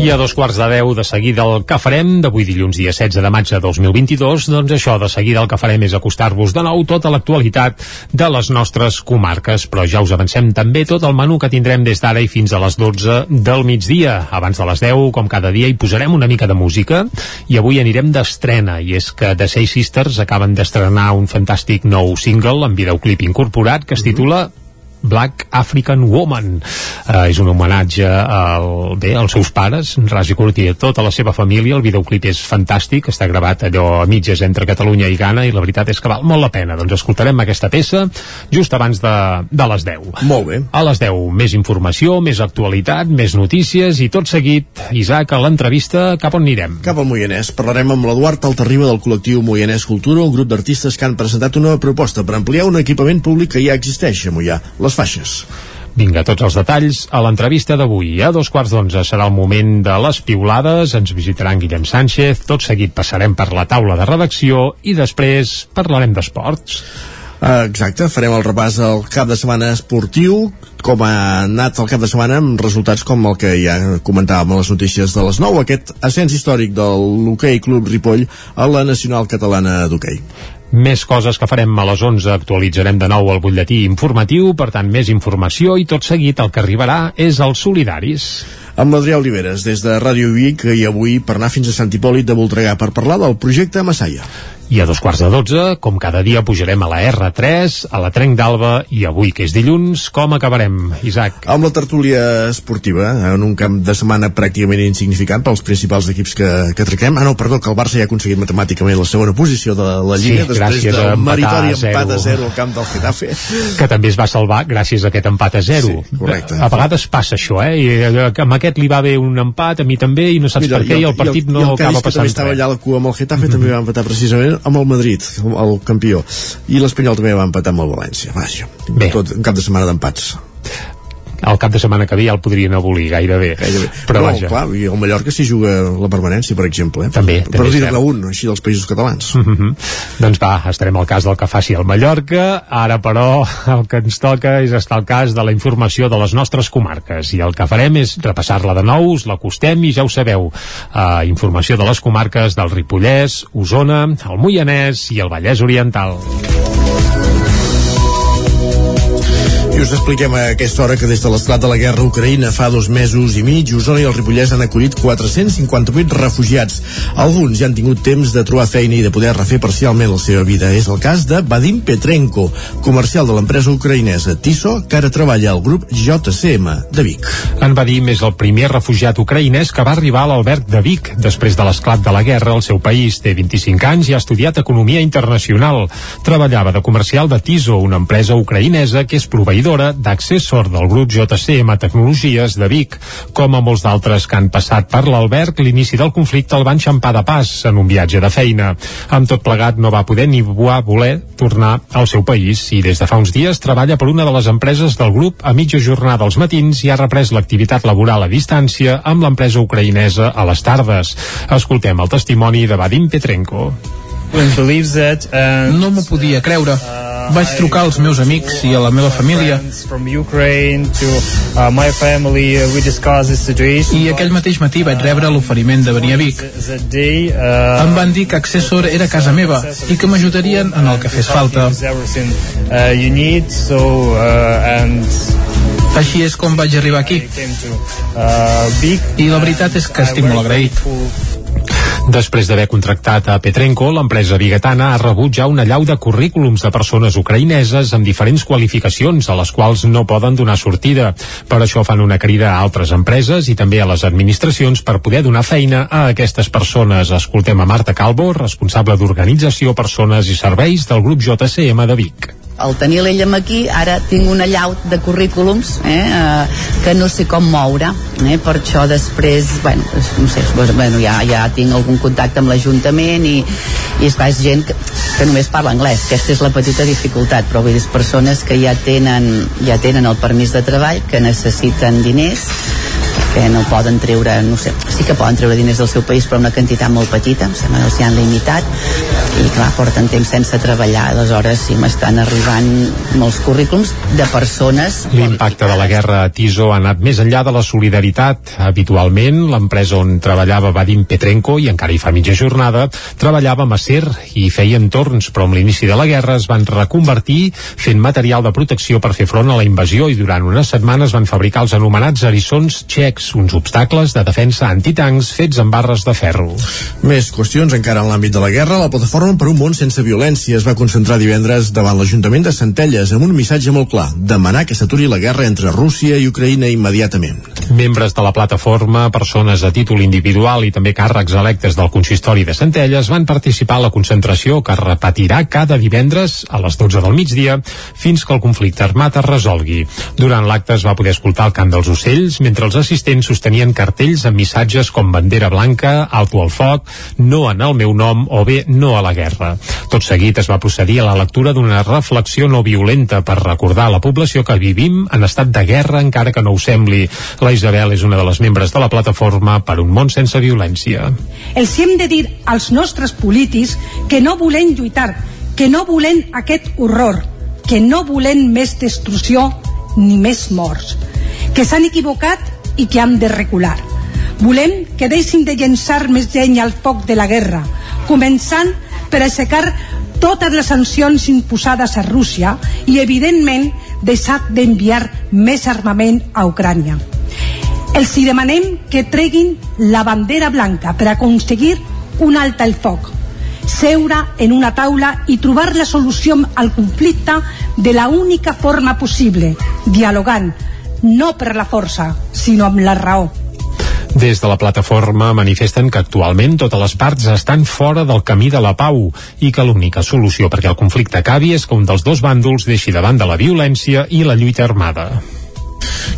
I a dos quarts de deu de seguida el que farem d'avui dilluns dia 16 de maig de 2022 doncs això, de seguida el que farem és acostar-vos de nou tota l'actualitat de les nostres comarques, però ja us avancem també tot el menú que tindrem des d'ara i fins a les 12 del migdia. Abans de les 10, com cada dia, hi posarem una mica de música i avui anirem d'estrena i és que The Seis Sisters acaben d'estrenar un fantàstic nou single amb videoclip incorporat que es titula Black African Woman uh, és un homenatge al, bé, als seus pares, Raji Kurti i a tota la seva família, el videoclip és fantàstic està gravat allò a mitges entre Catalunya i Ghana i la veritat és que val molt la pena doncs escoltarem aquesta peça just abans de, de les 10
Molt bé.
a les 10 més informació, més actualitat, més notícies i tot seguit, Isaac, a l'entrevista cap on anirem?
Cap al Moianès. Parlarem amb l'Eduard Altarriba del col·lectiu Moianès Cultura, un grup d'artistes que han presentat una proposta per ampliar un equipament públic que ja existeix a Moià, les faixes.
Vinga, tots els detalls a l'entrevista d'avui. A dos quarts d'onze serà el moment de les piulades, ens visitarà en Guillem Sánchez, tot seguit passarem per la taula de redacció i després parlarem d'esports.
Uh, exacte, farem el repàs al cap de setmana esportiu, com ha anat el cap de setmana amb resultats com el que ja comentàvem a les notícies de les 9, aquest ascens històric del l'hoquei Club Ripoll a la Nacional Catalana d'Hoquei.
Més coses que farem a les 11, actualitzarem de nou el butlletí informatiu, per tant, més informació i tot seguit el que arribarà és els solidaris.
Amb l'Adrià Oliveres, des de Ràdio Vic, i avui per anar fins a Sant Hipòlit de Voltregà per parlar del projecte Massaia.
I a dos quarts de dotze, com cada dia, pujarem a la R3, a la Trenc d'Alba, i avui, que és dilluns, com acabarem, Isaac?
Amb la tertúlia esportiva, en un camp de setmana pràcticament insignificant pels principals equips que, que tractem. Ah, no, perdó, que el Barça ja ha aconseguit matemàticament la segona posició de la Lliga,
Sí,
després del
empatar
meritori
a zero.
empat a 0 al camp del Getafe.
que també es va salvar gràcies a aquest empat a zero.
Sí, correcte.
A vegades passa això, eh? I eh, amb aquest li va haver un empat, a mi també, i no saps per què, i el partit no
i el
acaba
Cádiz, que
passant
també estava allà a la cua amb el Getafe, també va empatar precisament amb el Madrid, el campió. I l'Espanyol també va empatar amb el València. Vaja,
Bé.
tot un cap de setmana d'empats.
El cap de setmana que ve ja el podrien abolir gairebé.
Gairebé.
Però
no,
vaja.
clar, i el Mallorca s'hi juga la permanència, per exemple. Eh?
També,
Per
també
dir-ne un, així dels països catalans. [LAUGHS]
Mm -hmm. Doncs va, estarem al cas del que faci el Mallorca. Ara, però, el que ens toca és estar al cas de la informació de les nostres comarques. I el que farem és repassar-la de nou, us l'acostem i ja ho sabeu. Uh, informació de les comarques del Ripollès, Osona, el Moianès i el Vallès Oriental.
I us expliquem a aquesta hora que des de l'esclat de la guerra Ucraïna fa dos mesos i mig, Osona i el Ripollès han acollit 458 refugiats. Alguns ja han tingut temps de trobar feina i de poder refer parcialment la seva vida. És el cas de Vadim Petrenko, comercial de l'empresa ucraïnesa Tiso, que ara treballa al grup JCM de Vic.
En Vadim és el primer refugiat ucraïnès que va arribar a l'alberg de Vic després de l'esclat de la guerra al seu país. Té 25 anys i ha estudiat Economia Internacional. Treballava de comercial de Tiso, una empresa ucraïnesa que és proveïdora d'accessor del grup JCM Tecnologies de Vic. Com a molts d'altres que han passat per l'alberg, l'inici del conflicte el van xampar de pas en un viatge de feina. Amb tot plegat no va poder ni va voler tornar al seu país i des de fa uns dies treballa per una de les empreses del grup a mitja jornada als matins i ha reprès l'activitat laboral a distància amb l'empresa ucraïnesa a les tardes. Escoltem el testimoni de Vadim Petrenko.
No m'ho podia creure. Vaig trucar als meus amics i a la meva família i aquell mateix matí vaig rebre l'oferiment de venir a Vic. Em van dir que Accessor era casa meva i que m'ajudarien en el que fes falta. Així és com vaig arribar aquí. I la veritat és que estic molt agraït.
Després d'haver contractat a Petrenko, l'empresa biguetana ha rebut ja una llau de currículums de persones ucraïneses amb diferents qualificacions a les quals no poden donar sortida. Per això fan una crida a altres empreses i també a les administracions per poder donar feina a aquestes persones. Escoltem a Marta Calvo, responsable d'Organització, Persones i Serveis del grup JCM de Vic
al tenir l'ella aquí, ara tinc una llau de currículums eh, eh, que no sé com moure, eh, per això després, bueno, no sé, doncs, bueno, ja, ja tinc algun contacte amb l'Ajuntament i, i esclar, és gent que, que només parla anglès, aquesta és la petita dificultat, però vull dir, persones que ja tenen, ja tenen el permís de treball, que necessiten diners, que no poden treure, no sé, sí que poden treure diners del seu país però una quantitat molt petita, em sembla que els hi han limitat i clar, porten temps sense treballar aleshores sí m'estan arribant molts currículums de persones
L'impacte de la guerra a Tiso ha anat més enllà de la solidaritat. Habitualment, l'empresa on treballava Vadim Petrenko, i encara hi fa mitja jornada, treballava a Macer i feien torns, però amb l'inici de la guerra es van reconvertir fent material de protecció per fer front a la invasió i durant unes setmanes van fabricar els anomenats erissons txecs, uns obstacles de defensa antitancs fets amb barres de ferro.
Més qüestions encara en l'àmbit de la guerra. La plataforma per un món sense violència es va concentrar divendres davant l'Ajuntament de Centelles amb un missatge molt clar, demanar que s'aturi la guerra entre Rússia i Ucraïna immediatament.
Membres de la plataforma, persones a títol individual i també càrrecs electes del consistori de Centelles van participar a la concentració que es repetirà cada divendres a les 12 del migdia fins que el conflicte armat es resolgui. Durant l'acte es va poder escoltar el cant dels ocells mentre els assistents sostenien cartells amb missatges com bandera blanca, alto al foc, no en el meu nom o bé no a la guerra. Tot seguit es va procedir a la lectura d'una reflexió no violenta per recordar a la població que vivim en estat de guerra encara que no ho sembli. La Isabel és una de les membres de la plataforma per un món sense violència.
Els hem de dir als nostres polítics que no volem lluitar, que no volem aquest horror, que no volem més destrucció ni més morts, que s'han equivocat i que han de recular. Volem que deixin de llençar més llenya al foc de la guerra, començant per aixecar totes les sancions imposades a Rússia i, evidentment, deixar d'enviar més armament a Ucrània. Els hi demanem que treguin la bandera blanca per aconseguir un alta al foc, seure en una taula i trobar la solució al conflicte de la única forma possible, dialogant, no per la força, sinó amb la raó.
Des de la plataforma manifesten que actualment totes les parts estan fora del camí de la pau i que l'única solució perquè el conflicte acabi és que un dels dos bàndols deixi de la violència i la lluita armada.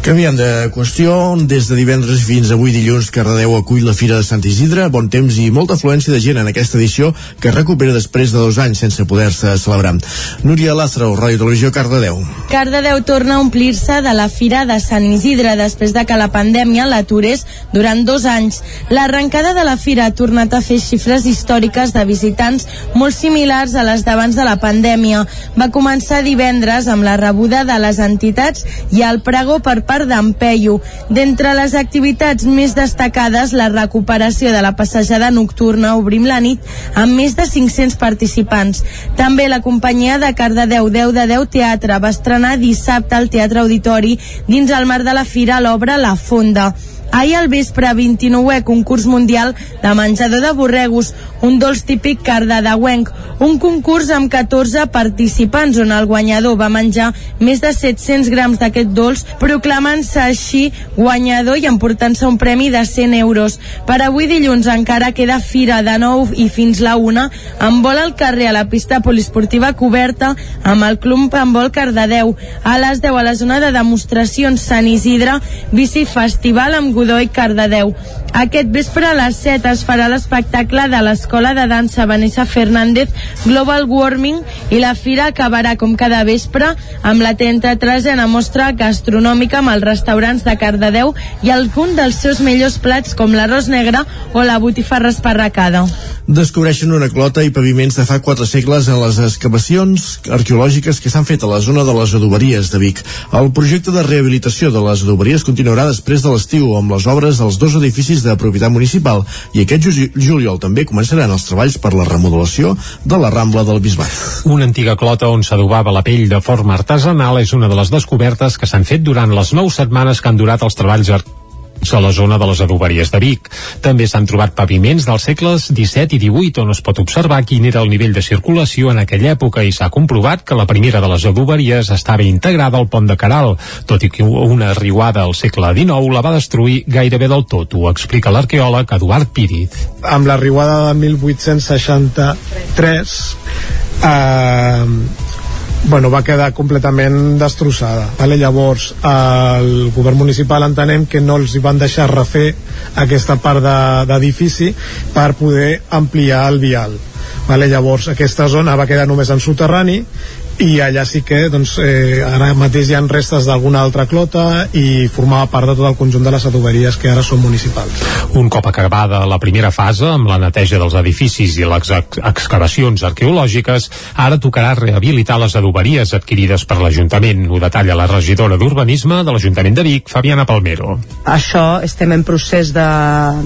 Canviant de qüestió, des de divendres fins avui dilluns Cardedeu acull la Fira de Sant Isidre, bon temps i molta afluència de gent en aquesta edició que es recupera després de dos anys sense poder-se celebrar. Núria Lázaro, Ràdio Televisió, Cardedeu.
Cardedeu torna a omplir-se de la Fira de Sant Isidre després de que la pandèmia l'aturés durant dos anys. L'arrencada de la Fira ha tornat a fer xifres històriques de visitants molt similars a les d'abans de la pandèmia. Va començar divendres amb la rebuda de les entitats i el pregó per part d'en Peyu. D'entre les activitats més destacades, la recuperació de la passejada nocturna Obrim la nit amb més de 500 participants. També la companyia de Cardedeu 10 de 10 Teatre va estrenar dissabte al Teatre Auditori dins el mar de la fira l'obra La Fonda. Ahir al vespre, 29è concurs mundial de menjador de borregos, un dolç típic cardedeuenc, un concurs amb 14 participants on el guanyador va menjar més de 700 grams d'aquest dolç, proclamant-se així guanyador i emportant-se un premi de 100 euros. Per avui dilluns encara queda fira de nou i fins la una, amb vol al carrer a la pista poliesportiva coberta amb el Club Handbol Cardedeu. A les 10 a la zona de demostracions Sant Isidre, bici festival amb Camprodó i Cardedeu. Aquest vespre a les 7 es farà l'espectacle de l'Escola de Dansa Vanessa Fernández Global Warming i la fira acabarà com cada vespre amb la 33a mostra gastronòmica amb els restaurants de Cardedeu i algun dels seus millors plats com l'arròs negre o la botifarra esparracada.
Descobreixen una clota i paviments de fa quatre segles en les excavacions arqueològiques que s'han fet a la zona de les adoberies de Vic. El projecte de rehabilitació de les adoberies continuarà després de l'estiu amb les obres dels dos edificis de propietat municipal i aquest juliol també començaran els treballs per la remodelació de la Rambla del Bisbat.
Una antiga clota on s'adobava la pell de forma artesanal és una de les descobertes que s'han fet durant les nou setmanes que han durat els treballs a la zona de les adoberies de Vic. També s'han trobat paviments dels segles XVII i XVIII on es pot observar quin era el nivell de circulació en aquella època i s'ha comprovat que la primera de les adoberies estava integrada al pont de Caral, tot i que una riuada al segle XIX la va destruir gairebé del tot, ho explica l'arqueòleg Eduard Píriz.
Amb la riuada de 1863 eh, bueno, va quedar completament destrossada. Vale? Llavors, el govern municipal entenem que no els van deixar refer aquesta part d'edifici de, per poder ampliar el vial. Vale? Llavors, aquesta zona va quedar només en soterrani i allà sí que doncs, eh, ara mateix hi ha restes d'alguna altra clota i formava part de tot el conjunt de les adoberies que ara són municipals.
Un cop acabada la primera fase amb la neteja dels edificis i les ex excavacions arqueològiques, ara tocarà rehabilitar les adoberies adquirides per l'Ajuntament. Ho detalla la regidora d'Urbanisme de l'Ajuntament de Vic, Fabiana Palmero.
Això estem en procés de,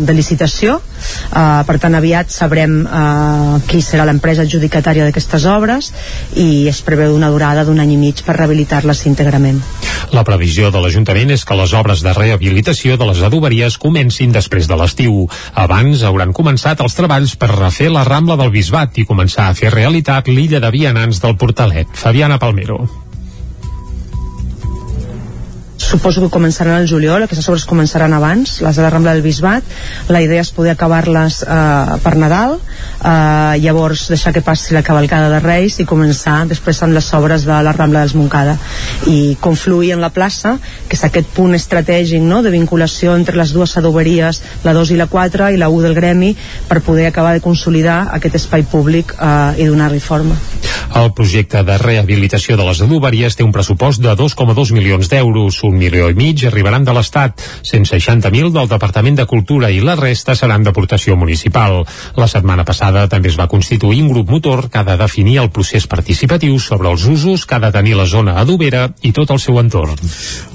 de licitació, uh, per tant aviat sabrem uh, qui serà l'empresa adjudicatària d'aquestes obres i es preveu una durada d'un any i mig per rehabilitar-les íntegrament.
La previsió de l'Ajuntament és que les obres de rehabilitació de les adoberies comencin després de l'estiu. Abans hauran començat els treballs per refer la Rambla del Bisbat i començar a fer realitat l'illa de vianants del Portalet. Fabiana Palmero
suposo que començaran al juliol, aquestes obres començaran abans, les de la Rambla del Bisbat, la idea és poder acabar-les eh, per Nadal, eh, llavors deixar que passi la cavalcada de Reis i començar després amb les obres de la Rambla dels Moncada i confluir en la plaça, que és aquest punt estratègic no?, de vinculació entre les dues adoberies, la 2 i la 4 i la 1 del gremi, per poder acabar de consolidar aquest espai públic eh, i donar-li forma.
El projecte de rehabilitació de les adoberies té un pressupost de 2,2 milions d'euros, un milió i mig arribaran de l'Estat, 160.000 del Departament de Cultura i la resta seran d'aportació municipal. La setmana passada també es va constituir un grup motor que ha de definir el procés participatiu sobre els usos que ha de tenir la zona adobera i tot el seu entorn.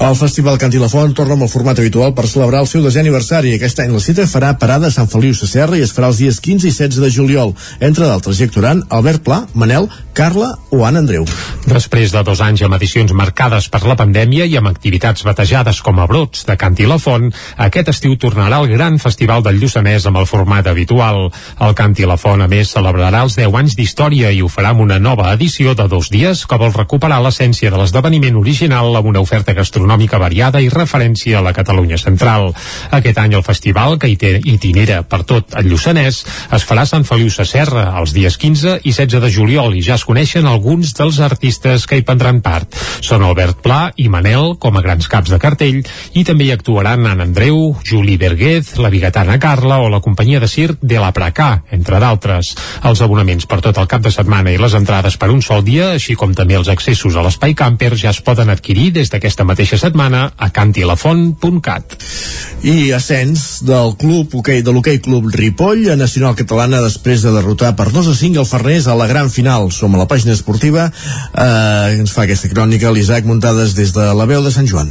El Festival Cantilafont torna amb el format habitual per celebrar el seu desè aniversari. Aquest any la cita farà parada a Sant Feliu Sacerra i es farà els dies 15 i 16 de juliol. Entre d'altres hi actuaran Albert Pla, Manel, Carla o Anna Andreu.
Després de dos anys amb edicions marcades per la pandèmia i amb activitats batejades com a brots de Canti la Font, aquest estiu tornarà el gran festival del Lluçanès amb el format habitual. El Canti la Font, a més, celebrarà els 10 anys d'història i ho farà amb una nova edició de dos dies que vol recuperar l'essència de l'esdeveniment original amb una oferta gastronòmica variada i referència a la Catalunya central. Aquest any el festival, que itinera per tot el Lluçanès, es farà a Sant Feliu Sacerra els dies 15 i 16 de juliol i ja es coneixen alguns dels artistes que hi prendran part. Són Albert Pla i Manel com a grans caps de cartell i també hi actuaran Anna Andreu, Juli Berguez, la bigatana Carla o la companyia de circ de la Pracà, entre d'altres. Els abonaments per tot el cap de setmana i les entrades per un sol dia, així com també els accessos a l'espai camper ja es poden adquirir des d'aquesta mateixa setmana a cantilafont.cat.
I ascens del club hoquei de l'hoquei club Ripoll a Nacional Catalana després de derrotar per 2 a 5 el Farners a la gran final. Som a la pàgina esportiva, eh, ens fa aquesta crònica l'Isaac Muntades des de la veu de Sant Joan.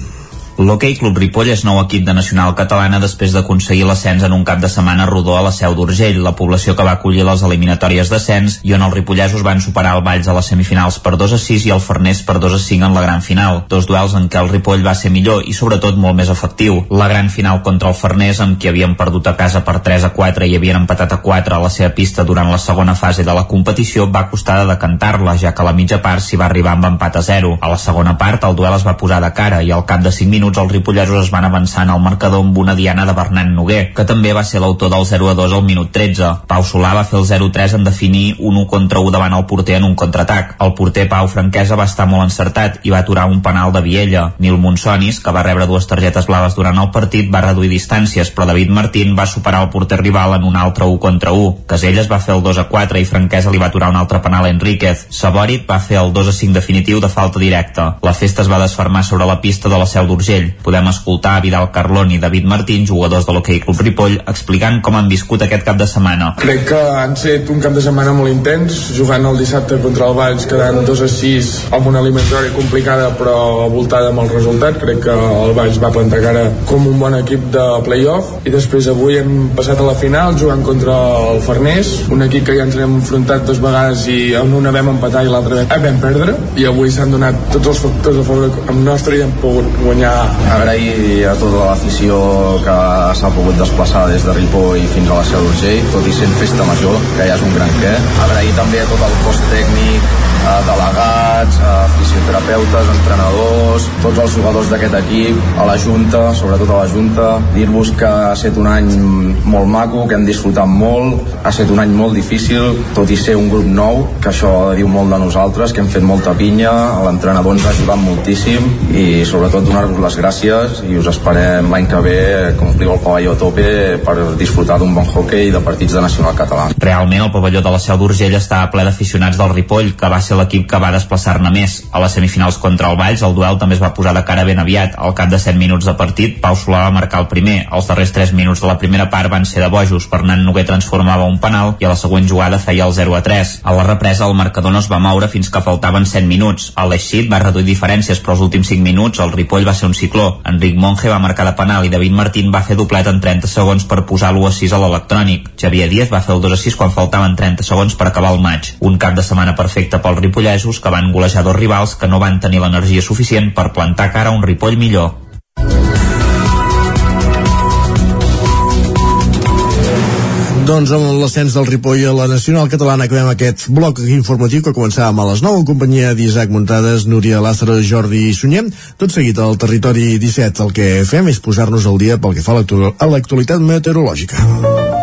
L'Hockey Club Ripoll és nou equip de Nacional Catalana després d'aconseguir l'ascens en un cap de setmana rodó a la Seu d'Urgell, la població que va acollir les eliminatòries d'ascens i on els ripollesos van superar el Valls a les semifinals per 2 a 6 i el Farners per 2 a 5 en la gran final. Dos duels en què el Ripoll va ser millor i sobretot molt més efectiu. La gran final contra el Farners, amb qui havien perdut a casa per 3 a 4 i havien empatat a 4 a la seva pista durant la segona fase de la competició, va costar de decantar-la, ja que a la mitja part s'hi va arribar amb empat a 0. A la segona part, el duel es va posar de cara i al cap de 5 minuts minuts els ripollesos es van avançar en el marcador amb una diana de Bernat Noguer, que també va ser l'autor del 0-2 al minut 13. Pau Solà va fer el 0-3 en definir un 1 contra 1 davant el porter en un contraatac. El porter Pau Franquesa va estar molt encertat i va aturar un penal de Viella. Nil Monsonis, que va rebre dues targetes blaves durant el partit, va reduir distàncies, però David Martín va superar el porter rival en un altre 1 contra 1. Caselles va fer el 2 a 4 i Franquesa li va aturar un altre penal a Enríquez. Saborit va fer el 2 a 5 definitiu de falta directa. La festa es va desfermar sobre la pista de la Seu d'Urgell. Podem escoltar a Vidal Carlón i David Martín, jugadors de l'Hockey Club Ripoll, explicant com han viscut aquest cap de setmana.
Crec que han set un cap de setmana molt intens, jugant el dissabte contra el Valls, quedant 2 a 6 amb una eliminatòria complicada però voltada amb el resultat. Crec que el Valls va plantar cara com un bon equip de playoff i després avui hem passat a la final jugant contra el Farners, un equip que ja ens hem enfrontat dues vegades i en una vam empatar i l'altra vam perdre i avui s'han donat tots els factors a favor amb nostre i hem pogut guanyar.
Agrair a tota l'afició que s'ha pogut desplaçar des de Ripoll fins a la Seu d'Urgell, tot i sent festa major, que ja és un gran què. Agrair també a tot el cos tècnic, a delegats, a fisioterapeutes, entrenadors, tots els jugadors d'aquest equip, a la Junta, sobretot a la Junta, dir-vos que ha estat un any molt maco, que hem disfrutat molt, ha estat un any molt difícil, tot i ser un grup nou, que això diu molt de nosaltres, que hem fet molta pinya, l'entrenador ens ha ajudat moltíssim i sobretot donar-vos les gràcies i us esperem l'any que ve que ompliu el pavelló a tope per disfrutar d'un bon hockey i de partits de nacional català.
Realment el pavelló de la Seu d'Urgell estava ple d'aficionats del Ripoll, que va ser l'equip que va desplaçar-ne més. A les semifinals contra el Valls, el duel també es va posar de cara ben aviat. Al cap de 7 minuts de partit, Pau Solà va marcar el primer. Els darrers 3 minuts de la primera part van ser de bojos. Fernand Noguer transformava un penal i a la següent jugada feia el 0 a 3. A la represa, el marcador no es va moure fins que faltaven 7 minuts. El Leixit va reduir diferències, però els últims 5 minuts el Ripoll va ser un cicló. Enric Monge va marcar de penal i David Martín va fer doblet en 30 segons per posar l'1 a 6 a l'electrònic. Xavier Díaz va fer el 2 a 6 quan faltaven 30 segons per acabar el maig. Un cap de setmana perfecte ripollesos que van golejar dos rivals que no van tenir l'energia suficient per plantar cara a un Ripoll millor.
Doncs amb l'ascens del Ripoll a la Nacional Catalana acabem aquest bloc informatiu que començàvem a les 9 en companyia d'Isaac Muntades, Núria Lázaro, Jordi i Sunyem. Tot seguit al territori 17 el que fem és posar-nos al dia pel que fa a l'actualitat meteorològica.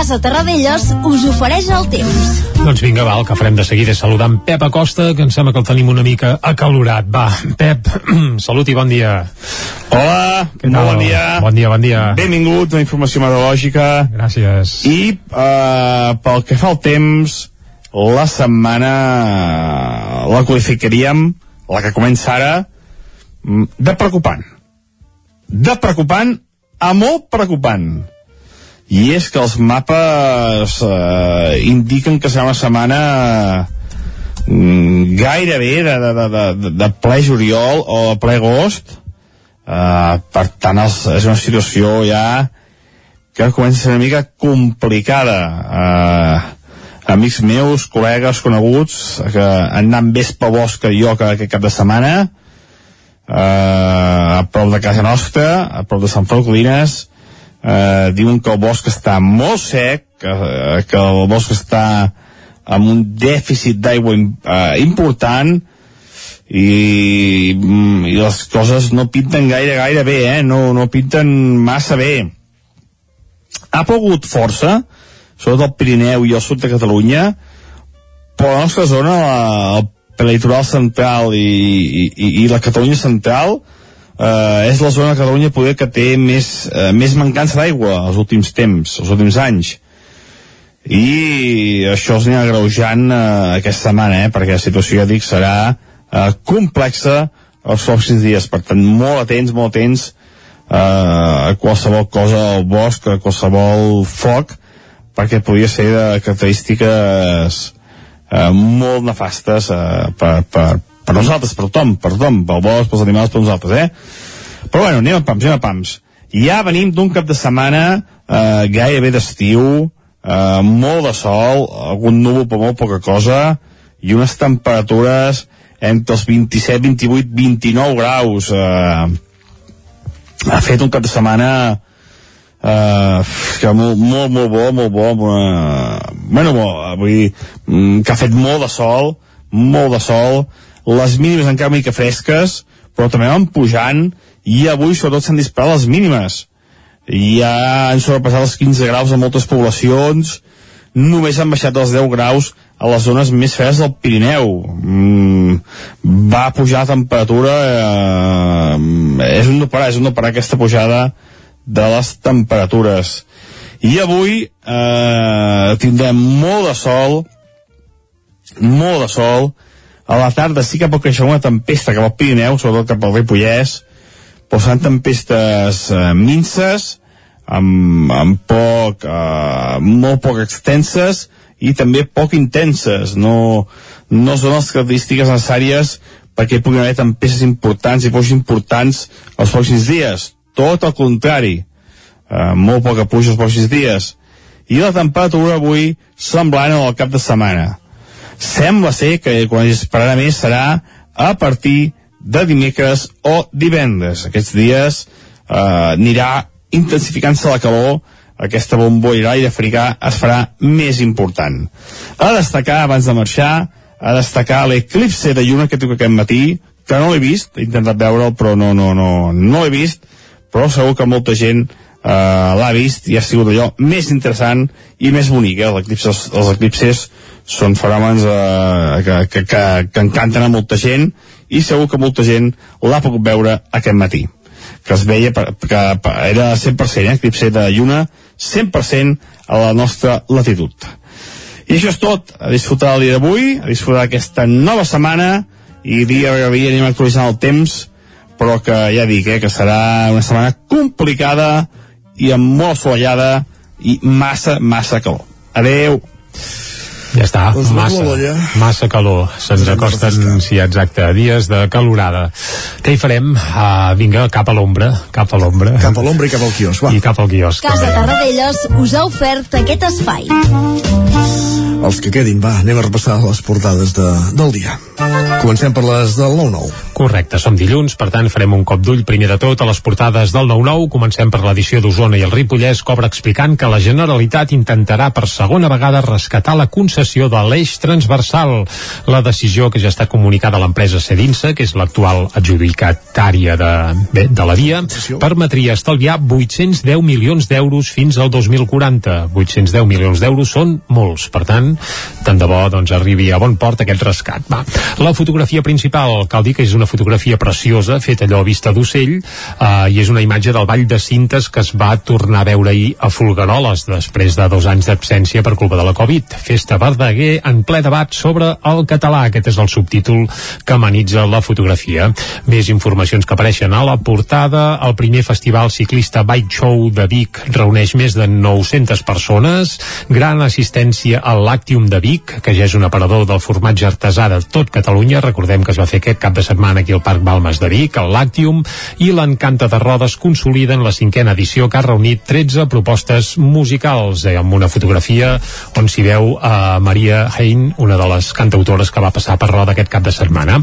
Casa Terradellos us ofereix el temps.
Doncs vinga, va, el que farem de seguida és saludar en Pep Acosta, que em sembla que el tenim una mica acalorat. Va, Pep, [CLEARS THROAT] salut i bon dia.
Hola,
Què tal?
bon dia.
Bon dia, bon dia.
Benvingut a Informació Meteorològica.
Gràcies.
I uh, pel que fa al temps, la setmana la qualificaríem, la que comença ara, mm, de preocupant. De preocupant a molt preocupant. I és que els mapes eh, indiquen que serà una setmana mm, gairebé de, de, de, de, ple juliol o de ple agost. Uh, per tant, els, és una situació ja que comença a ser una mica complicada. Uh, amics meus, col·legues, coneguts, que han anat més pel bosc que jo que aquest cap de setmana, uh, a prop de casa nostra, a prop de Sant Feliu Codines, uh, diuen que el bosc està molt sec, que, que el bosc està amb un dèficit d'aigua uh, important, i, mm, i les coses no pinten gaire, gaire bé, eh? no, no pinten massa bé. Ha plogut força, sobretot al Pirineu i al sud de Catalunya, però la nostra zona, la, el prelitoral central i, i, i la Catalunya central, eh, és la zona de Catalunya poder que té més, eh, més mancança d'aigua els últims temps, els últims anys. I això es anirà greujant eh, aquesta setmana, eh, perquè la situació, ja dic, serà eh, complexa els pròxims dies, per tant, molt atents, molt atents eh, a qualsevol cosa al bosc, a qualsevol foc, perquè podria ser de característiques eh, molt nefastes eh, per, per, per nosaltres, per tothom, per tothom, pel bosc, pels animals, per nosaltres, eh? Però bueno, anem a pams, anem a pams. Ja venim d'un cap de setmana eh, gairebé d'estiu, eh, molt de sol, algun núvol per molt poca cosa, i unes temperatures entre els 27, 28, 29 graus. Eh, ha fet un cap de setmana eh, que molt, molt, molt bo, molt bo, amb una... bueno, bo, vull dir, mm, que ha fet molt de sol, molt de sol, les mínimes encara una mica fresques, però també van pujant, i avui sobretot s'han disparat les mínimes. Ja han sobrepassat els 15 graus a moltes poblacions, només han baixat els 10 graus a les zones més fredes del Pirineu. Mm, va pujar la temperatura, eh, és un no parar, és un no parar aquesta pujada de les temperatures. I avui eh, tindrem molt de sol, molt de sol, a la tarda sí que pot creixer una tempesta cap al Pirineu, sobretot cap al Ripollès, però seran tempestes eh, minces, amb, amb poc, eh, molt poc extenses i també poc intenses. No, no són les característiques necessàries perquè hi puguin haver tempestes importants i pocs importants els pròxims dies. Tot el contrari. Eh, molt poca pluja els pròxims dies. I la temperatura avui semblant al cap de setmana. Sembla ser que quan es esperarà més serà a partir de dimecres o divendres. Aquests dies eh, anirà intensificant-se la calor, aquesta bombolla d'aire africà es farà més important. A destacar, abans de marxar, a destacar l'eclipse de lluna que tinc aquest matí, que no l'he vist, he intentat veure'l, però no, no, no, no l'he vist, però segur que molta gent eh, l'ha vist i ha sigut allò més interessant i més bonic. Eh? Eclipse, els, els eclipses són fenòmens eh, que, que, que, que encanten a molta gent i segur que molta gent l'ha pogut veure aquest matí que es veia per, que era 100%, eh, eclipse de lluna 100% a la nostra latitud. I això és tot, a disfrutar el dia d'avui, a disfrutar aquesta nova setmana i dia a dia anem actualitzant el temps, però que ja dic, eh, que serà una setmana complicada i amb molt assolellada i massa, massa calor. Adeu!
Ja està,
Doncs
massa,
molt
massa calor. Se'ns acosten, sí, exacte, dies de calorada. Què hi farem? Uh, vinga, cap a l'ombra, cap a l'ombra.
Cap a l'ombra i cap al quiosc, va.
I cap al quiosc.
Casa
també.
Tarradellas us ha ofert aquest espai.
Els que quedin, va, anem a repassar les portades de, del dia. Comencem per les del 9-9.
Correcte, som dilluns, per tant farem un cop d'ull primer de tot a les portades del 9-9. Comencem per l'edició d'Osona i el Ripollès cobra explicant que la Generalitat intentarà per segona vegada rescatar la concessió de l'eix transversal. La decisió que ja està comunicada a l'empresa Cedinsa, que és l'actual adjudicatària de, bé, de la via, permetria estalviar 810 milions d'euros fins al 2040. 810 milions d'euros són molts, per tant, tant de bo doncs, arribi a bon port aquest rescat. Va. La fotografia principal, cal dir que és una fotografia preciosa, feta allò a vista d'ocell, eh, i és una imatge del Vall de Cintes que es va tornar a veure ahir a Folgueroles, després de dos anys d'absència per culpa de la Covid. Festa Verdaguer en ple debat sobre el català. Aquest és el subtítol que amenitza la fotografia. Més informacions que apareixen a la portada. El primer festival ciclista Bike Show de Vic reuneix més de 900 persones. Gran assistència al Lactium de Vic, que ja és un aparador del formatge artesà de tot Catalunya. Recordem que es va fer aquest cap de setmana aquí al Parc Balmes de Vic, el Lactium, i l'Encanta de Rodes consoliden la cinquena edició que ha reunit 13 propostes musicals, eh, amb una fotografia on s'hi veu a Maria Hein, una de les cantautores que va passar per Roda aquest cap de setmana.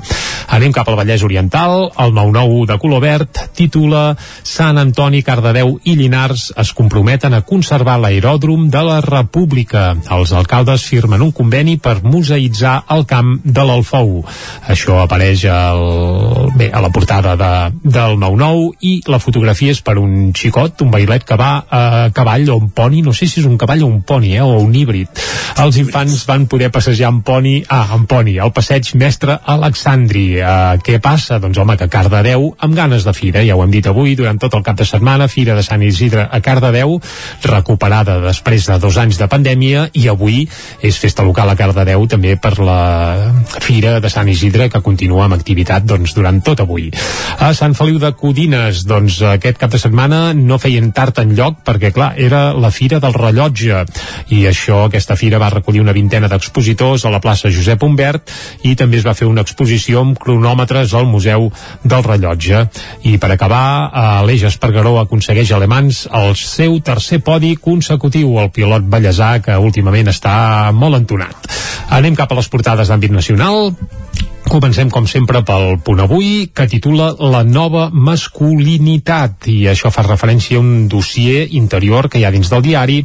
Anem cap al Vallès Oriental, el 9-9 de color verd titula Sant Antoni, Cardedeu i Llinars es comprometen a conservar l'aeròdrom de la República. Els alcaldes firmen un conveni per museïtzar el camp de l'Alfou. Això apareix al, bé, a la portada de, del 9-9 i la fotografia és per un xicot, un bailet que va a cavall o un poni, no sé si és un cavall o un poni, eh, o un híbrid. Els infants van poder passejar amb poni, ah, amb poni, al passeig mestre Alexandri. Uh, què passa? Doncs home, que Cardedeu amb ganes de fira, ja ho hem dit avui, durant tot el cap de setmana, Fira de Sant Isidre a Cardedeu, recuperada després de dos anys de pandèmia, i avui és festa local a Cardedeu també per la Fira de Sant Isidre que continua amb activitat doncs, durant tot avui. A Sant Feliu de Codines, doncs aquest cap de setmana no feien tard en lloc perquè, clar, era la Fira del Rellotge i això, aquesta fira va recollir una vintena d'expositors a la plaça Josep Humbert i també es va fer una exposició amb cronòmetres al Museu del Rellotge. I per acabar, l'Eix Espargaró aconsegueix Alemans el seu tercer podi consecutiu, el pilot ballesà que últimament està molt entonat. Anem cap a les portades d'àmbit nacional Comencem, com sempre, pel punt avui, que titula La nova masculinitat, i això fa referència a un dossier interior que hi ha dins del diari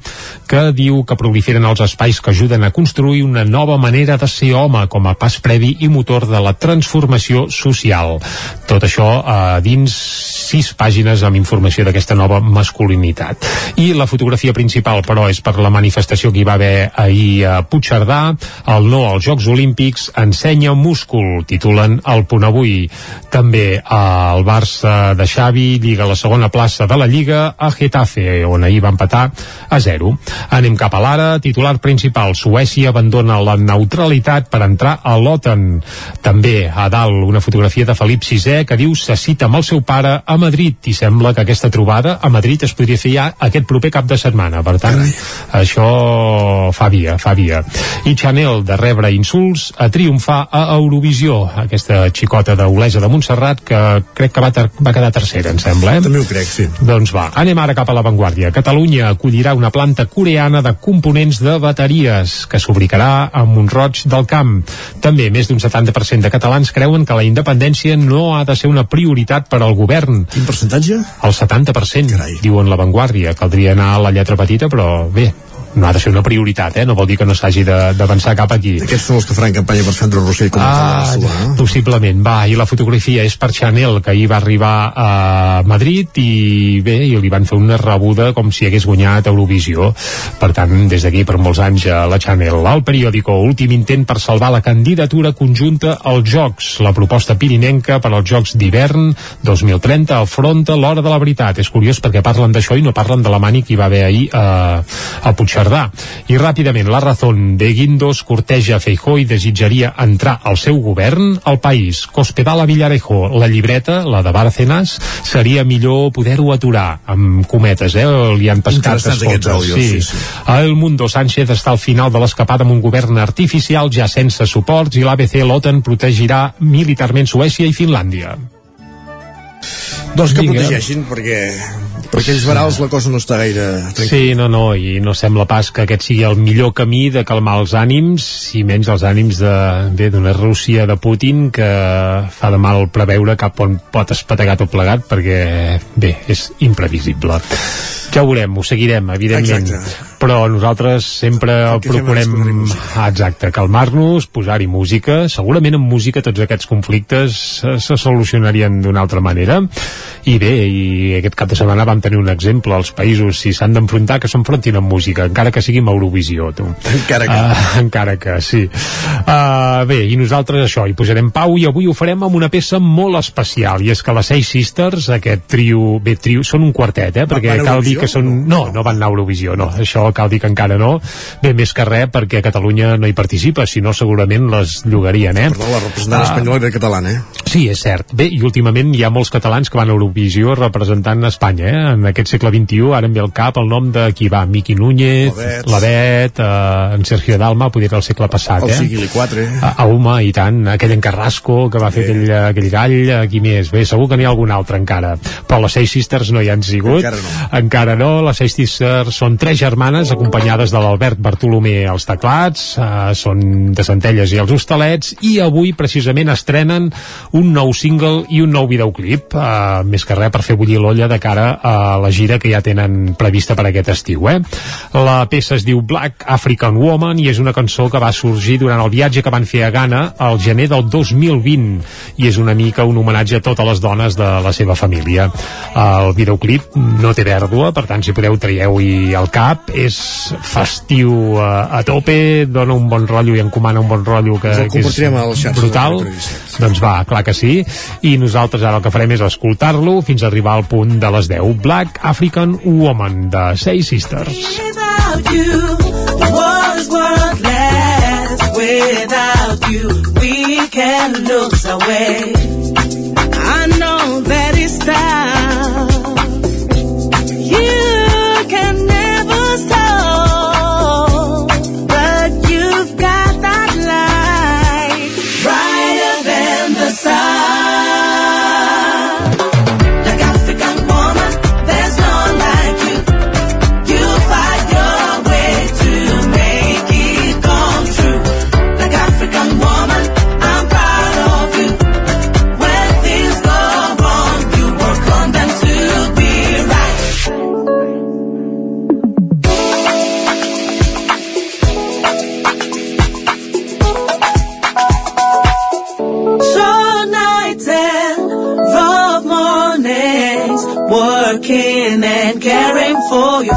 que diu que proliferen els espais que ajuden a construir una nova manera de ser home com a pas previ i motor de la transformació social. Tot això eh, dins sis pàgines amb informació d'aquesta nova masculinitat. I la fotografia principal, però, és per la manifestació que hi va haver ahir a Puigcerdà, el no als Jocs Olímpics ensenya múscul titulen el punt avui. També el Barça de Xavi lliga la segona plaça de la Lliga a Getafe, on ahir va empatar a 0. Anem cap a l'ara, titular principal. Suècia abandona la neutralitat per entrar a l'OTAN. També a dalt una fotografia de Felip VI que diu se cita amb el seu pare a Madrid i sembla que aquesta trobada a Madrid es podria fer ja aquest proper cap de setmana. Per tant, Carai. això fa via, fa via. I Chanel, de rebre insults, a triomfar a Eurovisió Visió, aquesta xicota d'Olesa de Montserrat, que crec que va, va quedar tercera, em sembla, eh?
També ho crec, sí.
Doncs va, anem ara cap a l'avantguàrdia. Catalunya acollirà una planta coreana de components de bateries que s'ubicarà a Montroig del Camp. També més d'un 70% de catalans creuen que la independència no ha de ser una prioritat per al govern.
Quin percentatge?
El 70%, Carai. diuen l'avantguàrdia. Caldria anar a la lletra petita, però bé, no ha de ser una prioritat, eh? no vol dir que no s'hagi d'avançar cap aquí.
Aquests són els que faran campanya per Sandro Rossell com
ah, a eh? Possiblement, va, i la fotografia és per Chanel, que ahir va arribar a Madrid i bé, i li van fer una rebuda com si hagués guanyat Eurovisió. Per tant, des d'aquí per molts anys a la Chanel. El periòdico, últim intent per salvar la candidatura conjunta als Jocs. La proposta pirinenca per als Jocs d'hivern 2030 afronta l'hora de la veritat. És curiós perquè parlen d'això i no parlen de la mani que hi va haver ahir a, a Puigcerda Cerdà. I ràpidament, la Razón de Guindos corteja Feijó i desitjaria entrar al seu govern al país. Cospedal a Villarejo, la llibreta, la de Bárcenas, seria millor poder-ho aturar, amb cometes, eh? Li han pescat
aquests àudios, sí. sí, sí.
El Mundo Sánchez està al final de l'escapada amb un govern artificial ja sense suports i l'ABC l'OTAN protegirà militarment Suècia i Finlàndia.
Doncs que Vinga. protegeixin, perquè per aquells barals la cosa no està gaire
tranquil. Sí, no, no, i no sembla pas que aquest sigui el millor camí de calmar els ànims, i menys els ànims de, bé, d'una Rússia de Putin que fa de mal preveure cap on pot espetegar tot plegat, perquè, bé, és imprevisible. Ja ho veurem, ho seguirem, evidentment. Exacte. Però nosaltres sempre procurem ah, exacte, calmar-nos, posar-hi música. Segurament amb música tots aquests conflictes se, se solucionarien d'una altra manera. I bé, i aquest cap de setmana vam tenir un exemple. Els països, si s'han d'enfrontar, que s'enfrontin amb música, encara que sigui amb Eurovisió, tu.
Encara que. Uh, [LAUGHS]
encara que, sí. Uh, bé, i nosaltres això, hi posarem pau i avui ho farem amb una peça molt especial, i és que les Seis Sisters, aquest trio, bé, trio, són un quartet, eh, perquè cal dir que són... No, no van anar a Eurovisió, no, això cal dir que encara no. Bé, més que res, perquè Catalunya no hi participa, si no segurament les llogarien, eh?
Perdó, la representant uh, espanyola era catalana, eh?
Sí, és cert. Bé, i últimament hi ha molts catalans que van a Eurovisió representant Espanya, eh? En aquest segle XXI, ara em ve al cap el nom de qui va, Miqui Núñez, l'Avet, uh, en Sergio Dalma, podria ser el segle passat,
eh? El Sigili 4, eh?
A, a Uma, i tant, aquell en Carrasco, que va fer aquell, aquell gall, qui més? Bé, segur que n'hi ha algun altre encara. Però les Seis Sisters no hi han sigut.
Encara no.
Encara no. Les Seis Sisters són tres germanes acompanyades de l'Albert Bartolomé als teclats, eh, són de Centelles i els Hostalets, i avui precisament estrenen un nou single i un nou videoclip, eh, més que res per fer bullir l'olla de cara a la gira que ja tenen prevista per aquest estiu. Eh? La peça es diu Black African Woman i és una cançó que va sorgir durant el viatge que van fer a Ghana al gener del 2020 i és una mica un homenatge a totes les dones de la seva família. El videoclip no té pèrdua, per tant, si podeu, traieu-hi al cap. És festiu a, a tope, dona un bon rotllo i encomana un bon rotllo que, que és brutal. Doncs va, clar que sí. I nosaltres ara el que farem és escoltar-lo fins a arribar al punt de les 10. Black African Woman, de Say Sisters. Without you, the world is worthless. Without you, we can lose our way. I know that it's time. You
for your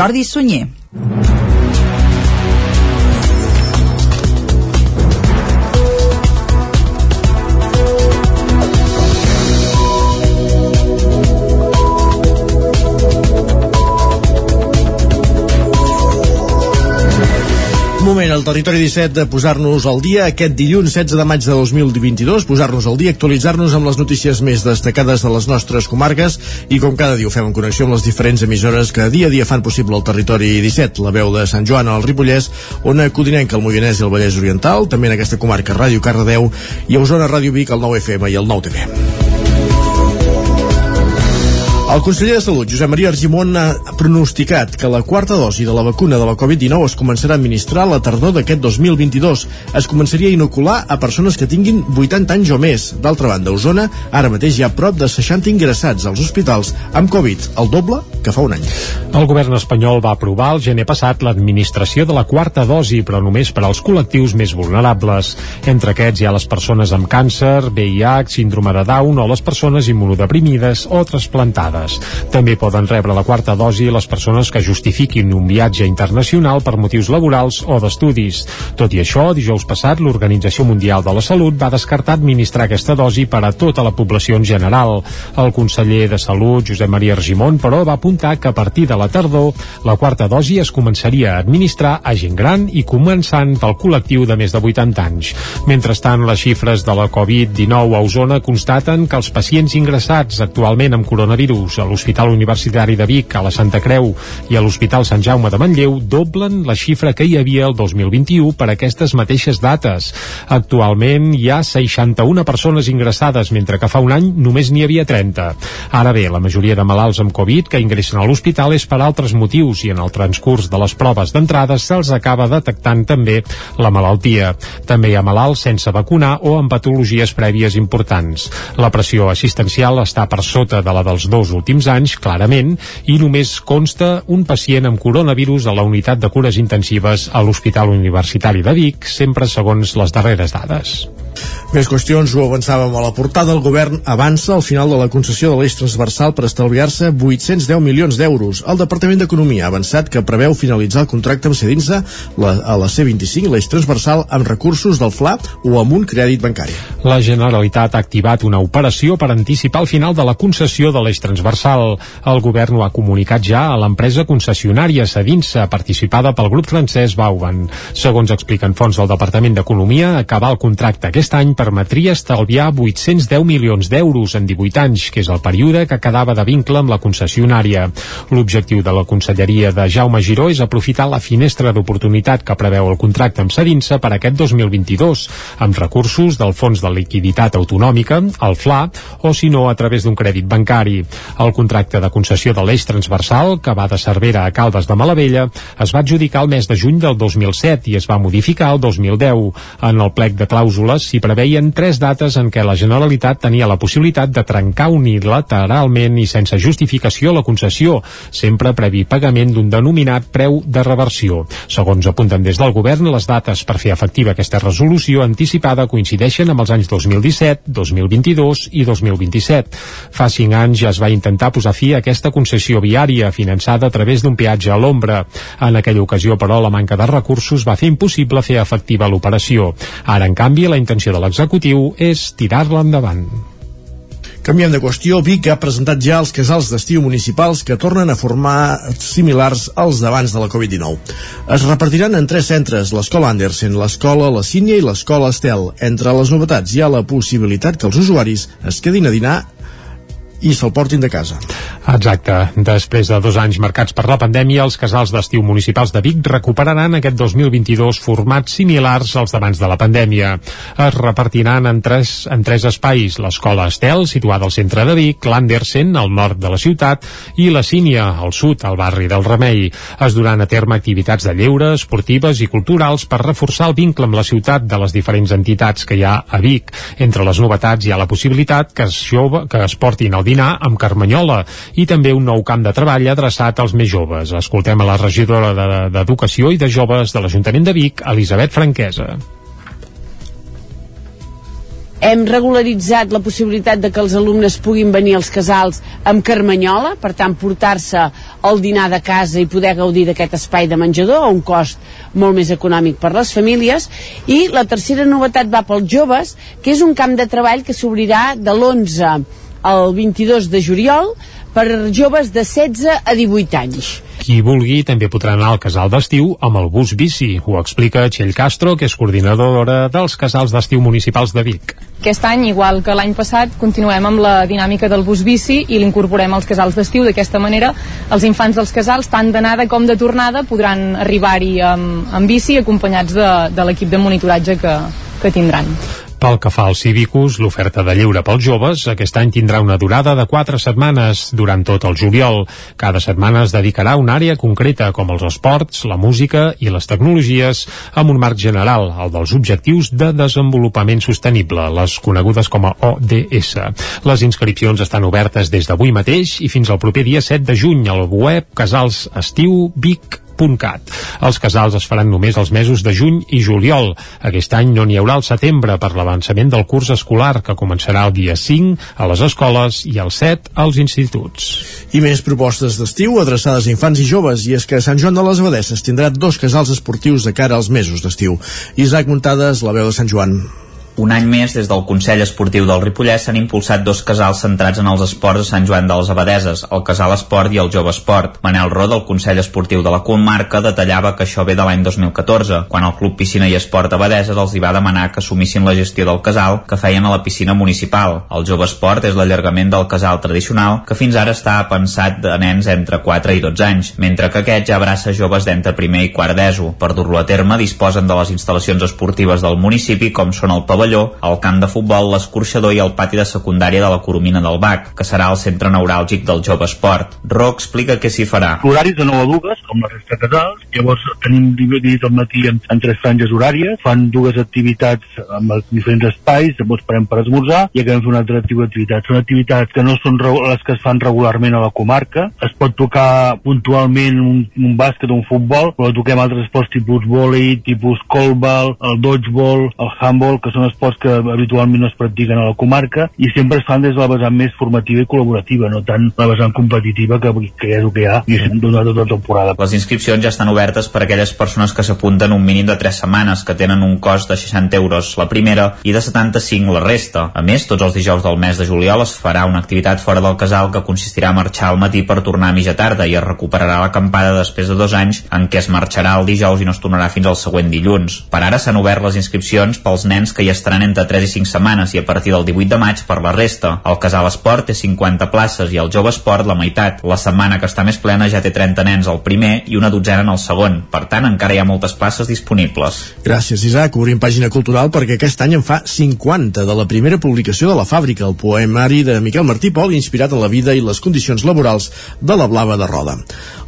Jordi Sunyer.
Moment al territori 17 de posar-nos al dia aquest dilluns 16 de maig de 2022, posar-nos al dia, actualitzar-nos amb les notícies més destacades de les nostres comarques i com cada dia ho fem en connexió amb les diferents emissores que dia a dia fan possible el territori 17, la veu de Sant Joan al Ripollès, Ona Codinenca, el Moianès i el Vallès Oriental, també en aquesta comarca Ràdio Cardedeu i a Osona Ràdio Vic, el 9FM i el 9TV. El conseller de Salut, Josep Maria Argimon, ha pronosticat que la quarta dosi de la vacuna de la Covid-19 es començarà a administrar la tardor d'aquest 2022. Es començaria a inocular a persones que tinguin 80 anys o més. D'altra banda, a Osona, ara mateix hi ha prop de 60 ingressats als hospitals amb Covid, el doble que fa un any.
El govern espanyol va aprovar el gener passat l'administració de la quarta dosi, però només per als col·lectius més vulnerables. Entre aquests hi ha les persones amb càncer, VIH, síndrome de Down o les persones immunodeprimides o trasplantades. També poden rebre la quarta dosi les persones que justifiquin un viatge internacional per motius laborals o d'estudis. Tot i això, dijous passat, l'Organització Mundial de la Salut va descartar administrar aquesta dosi per a tota la població en general. El conseller de Salut, Josep Maria Argimon, però va apuntar que a partir de la tardor la quarta dosi es començaria a administrar a gent gran i començant pel col·lectiu de més de 80 anys. Mentrestant, les xifres de la Covid-19 a Osona constaten que els pacients ingressats actualment amb coronavirus a l'Hospital Universitari de Vic, a la Santa Creu i a l'Hospital Sant Jaume de Manlleu doblen la xifra que hi havia el 2021 per aquestes mateixes dates. Actualment hi ha 61 persones ingressades, mentre que fa un any només n'hi havia 30. Ara bé, la majoria de malalts amb Covid que ingressen a l'hospital és per altres motius i en el transcurs de les proves d'entrada se'ls acaba detectant també la malaltia. També hi ha malalts sense vacunar o amb patologies prèvies importants. La pressió assistencial està per sota de la dels dos últims anys, clarament, i només consta un pacient amb coronavirus a la unitat de cures intensives a l'Hospital Universitari de Vic, sempre segons les darreres dades.
Més qüestions, ho avançàvem a la portada. El govern avança al final de la concessió de l'eix transversal per estalviar-se 810 milions d'euros. El Departament d'Economia ha avançat que preveu finalitzar el contracte amb Cedinsa a la C25, l'eix transversal, amb recursos del FLA o amb un crèdit bancari.
La Generalitat ha activat una operació per anticipar el final de la concessió de l'eix transversal. El govern ho ha comunicat ja a l'empresa concessionària Cedinsa, participada pel grup francès Bauban. Segons expliquen fons del Departament d'Economia, acabar el contracte aquesta aquest any permetria estalviar 810 milions d'euros en 18 anys, que és el període que quedava de vincle amb la concessionària. L'objectiu de la Conselleria de Jaume Giró és aprofitar la finestra d'oportunitat que preveu el contracte amb Cedinsa per aquest 2022, amb recursos del Fons de Liquiditat Autonòmica, el FLA, o si no, a través d'un crèdit bancari. El contracte de concessió de l'eix transversal, que va de Cervera a Caldes de Malavella, es va adjudicar el mes de juny del 2007 i es va modificar el 2010. En el plec de clàusules s'hi preveien tres dates en què la Generalitat tenia la possibilitat de trencar unilateralment i sense justificació la concessió, sempre previ pagament d'un denominat preu de reversió. Segons apunten des del govern, les dates per fer efectiva aquesta resolució anticipada coincideixen amb els anys 2017, 2022 i 2027. Fa cinc anys ja es va intentar posar fi a aquesta concessió viària finançada a través d'un peatge a l'ombra. En aquella ocasió, però, la manca de recursos va fer impossible fer efectiva l'operació. Ara, en canvi, la intenció de l'executiu és tirar-la endavant.
Canviem de qüestió, Vic ha presentat ja els casals d'estiu municipals que tornen a formar similars als d'abans de la Covid-19. Es repartiran en tres centres, l'escola Andersen, l'escola La Sínia i l'escola Estel. Entre les novetats hi ha la possibilitat que els usuaris es quedin a dinar i se'l portin de casa.
Exacte. Després de dos anys marcats per la pandèmia, els casals d'estiu municipals de Vic recuperaran aquest 2022 formats similars als d'abans de la pandèmia. Es repartiran en tres, en tres espais, l'escola Estel, situada al centre de Vic, l'Andersen, al nord de la ciutat, i la Sínia, al sud, al barri del Remei. Es duran a terme activitats de lleure, esportives i culturals per reforçar el vincle amb la ciutat de les diferents entitats que hi ha a Vic. Entre les novetats hi ha la possibilitat que es, jove, que es portin al dinar amb Carmanyola i també un nou camp de treball adreçat als més joves. Escoltem a la regidora d'Educació de, i de Joves de l'Ajuntament de Vic, Elisabet Franquesa.
hem regularitzat la possibilitat de que els alumnes puguin venir als casals amb carmanyola, per tant portar-se el dinar de casa i poder gaudir d'aquest espai de menjador a un cost molt més econòmic per les famílies i la tercera novetat va pels joves que és un camp de treball que s'obrirà de l'11 al 22 de juliol per joves de 16 a 18 anys.
Qui vulgui també podrà anar al casal d'estiu amb el bus bici. Ho explica Txell Castro, que és coordinadora dels casals d'estiu municipals de Vic.
Aquest any, igual que l'any passat, continuem amb la dinàmica del bus bici i l'incorporem als casals d'estiu. D'aquesta manera, els infants dels casals, tant d'anada com de tornada, podran arribar-hi amb, amb bici acompanyats de, de l'equip de monitoratge que, que tindran.
Pel que fa als cívicus, l'oferta de lleure pels joves aquest any tindrà una durada de 4 setmanes durant tot el juliol. Cada setmana es dedicarà a una àrea concreta com els esports, la música i les tecnologies amb un marc general, el dels objectius de desenvolupament sostenible, les conegudes com a ODS. Les inscripcions estan obertes des d'avui mateix i fins al proper dia 7 de juny al web Casals Www.cat. Els casals es faran només els mesos de juny i juliol. Aquest any no n'hi haurà al setembre per l'avançament del curs escolar, que començarà el dia 5 a les escoles i el 7 als instituts.
I més propostes d'estiu adreçades a infants i joves, i és que Sant Joan de les Abadesses tindrà dos casals esportius de cara als mesos d'estiu. Isaac Muntades, la veu de Sant Joan.
Un any més, des del Consell Esportiu del Ripollès s'han impulsat dos casals centrats en els esports a Sant Joan de les Abadeses, el Casal Esport i el Jove Esport. Manel Ró, del Consell Esportiu de la comarca, detallava que això ve de l'any 2014, quan el Club Piscina i Esport Abadeses els hi va demanar que assumissin la gestió del casal que feien a la piscina municipal. El Jove Esport és l'allargament del casal tradicional, que fins ara està pensat de nens entre 4 i 12 anys, mentre que aquest ja abraça joves d'entre primer i quart d'ESO. Per dur-lo a terme, disposen de les instal·lacions esportives del municipi, com són el pavelló pavelló, el camp de futbol, l'escorxador i el pati de secundària de la Coromina del Bac, que serà el centre neuràlgic del jove esport. Ro explica què s'hi farà.
L'horari de 9 a 2, com de casals, llavors tenim dividit el matí en, en tres franges horàries, fan dues activitats amb els diferents espais, llavors parem per esmorzar i acabem fent una altra tipus d'activitats. Són activitats que no són les que es fan regularment a la comarca, es pot tocar puntualment un, un bàsquet o un futbol, però toquem altres esports tipus vòlei, tipus colbal, el dodgeball, el handball, que són esports que habitualment no es practiquen a la comarca i sempre es fan des de la vessant més formativa i col·laborativa, no tant la vessant competitiva que, que és el que hi ha i durant tota la temporada.
Les inscripcions ja estan obertes per a aquelles persones que s'apunten un mínim de 3 setmanes, que tenen un cost de 60 euros la primera i de 75 la resta. A més, tots els dijous del mes de juliol es farà una activitat fora del casal que consistirà a marxar al matí per tornar a mitja tarda i es recuperarà l'acampada després de dos anys en què es marxarà el dijous i no es tornarà fins al següent dilluns. Per ara s'han obert les inscripcions pels nens que hi estaran entre 3 i 5 setmanes i a partir del 18 de maig per la resta. El Casal Esport té 50 places i el Jove Esport la meitat. La setmana que està més plena ja té 30 nens al primer i una dotzena en el segon. Per tant, encara hi ha moltes places disponibles.
Gràcies, Isaac. Obrim pàgina cultural perquè aquest any en fa 50 de la primera publicació de la fàbrica, el poemari de Miquel Martí Pol, inspirat en la vida i les condicions laborals de la Blava de Roda.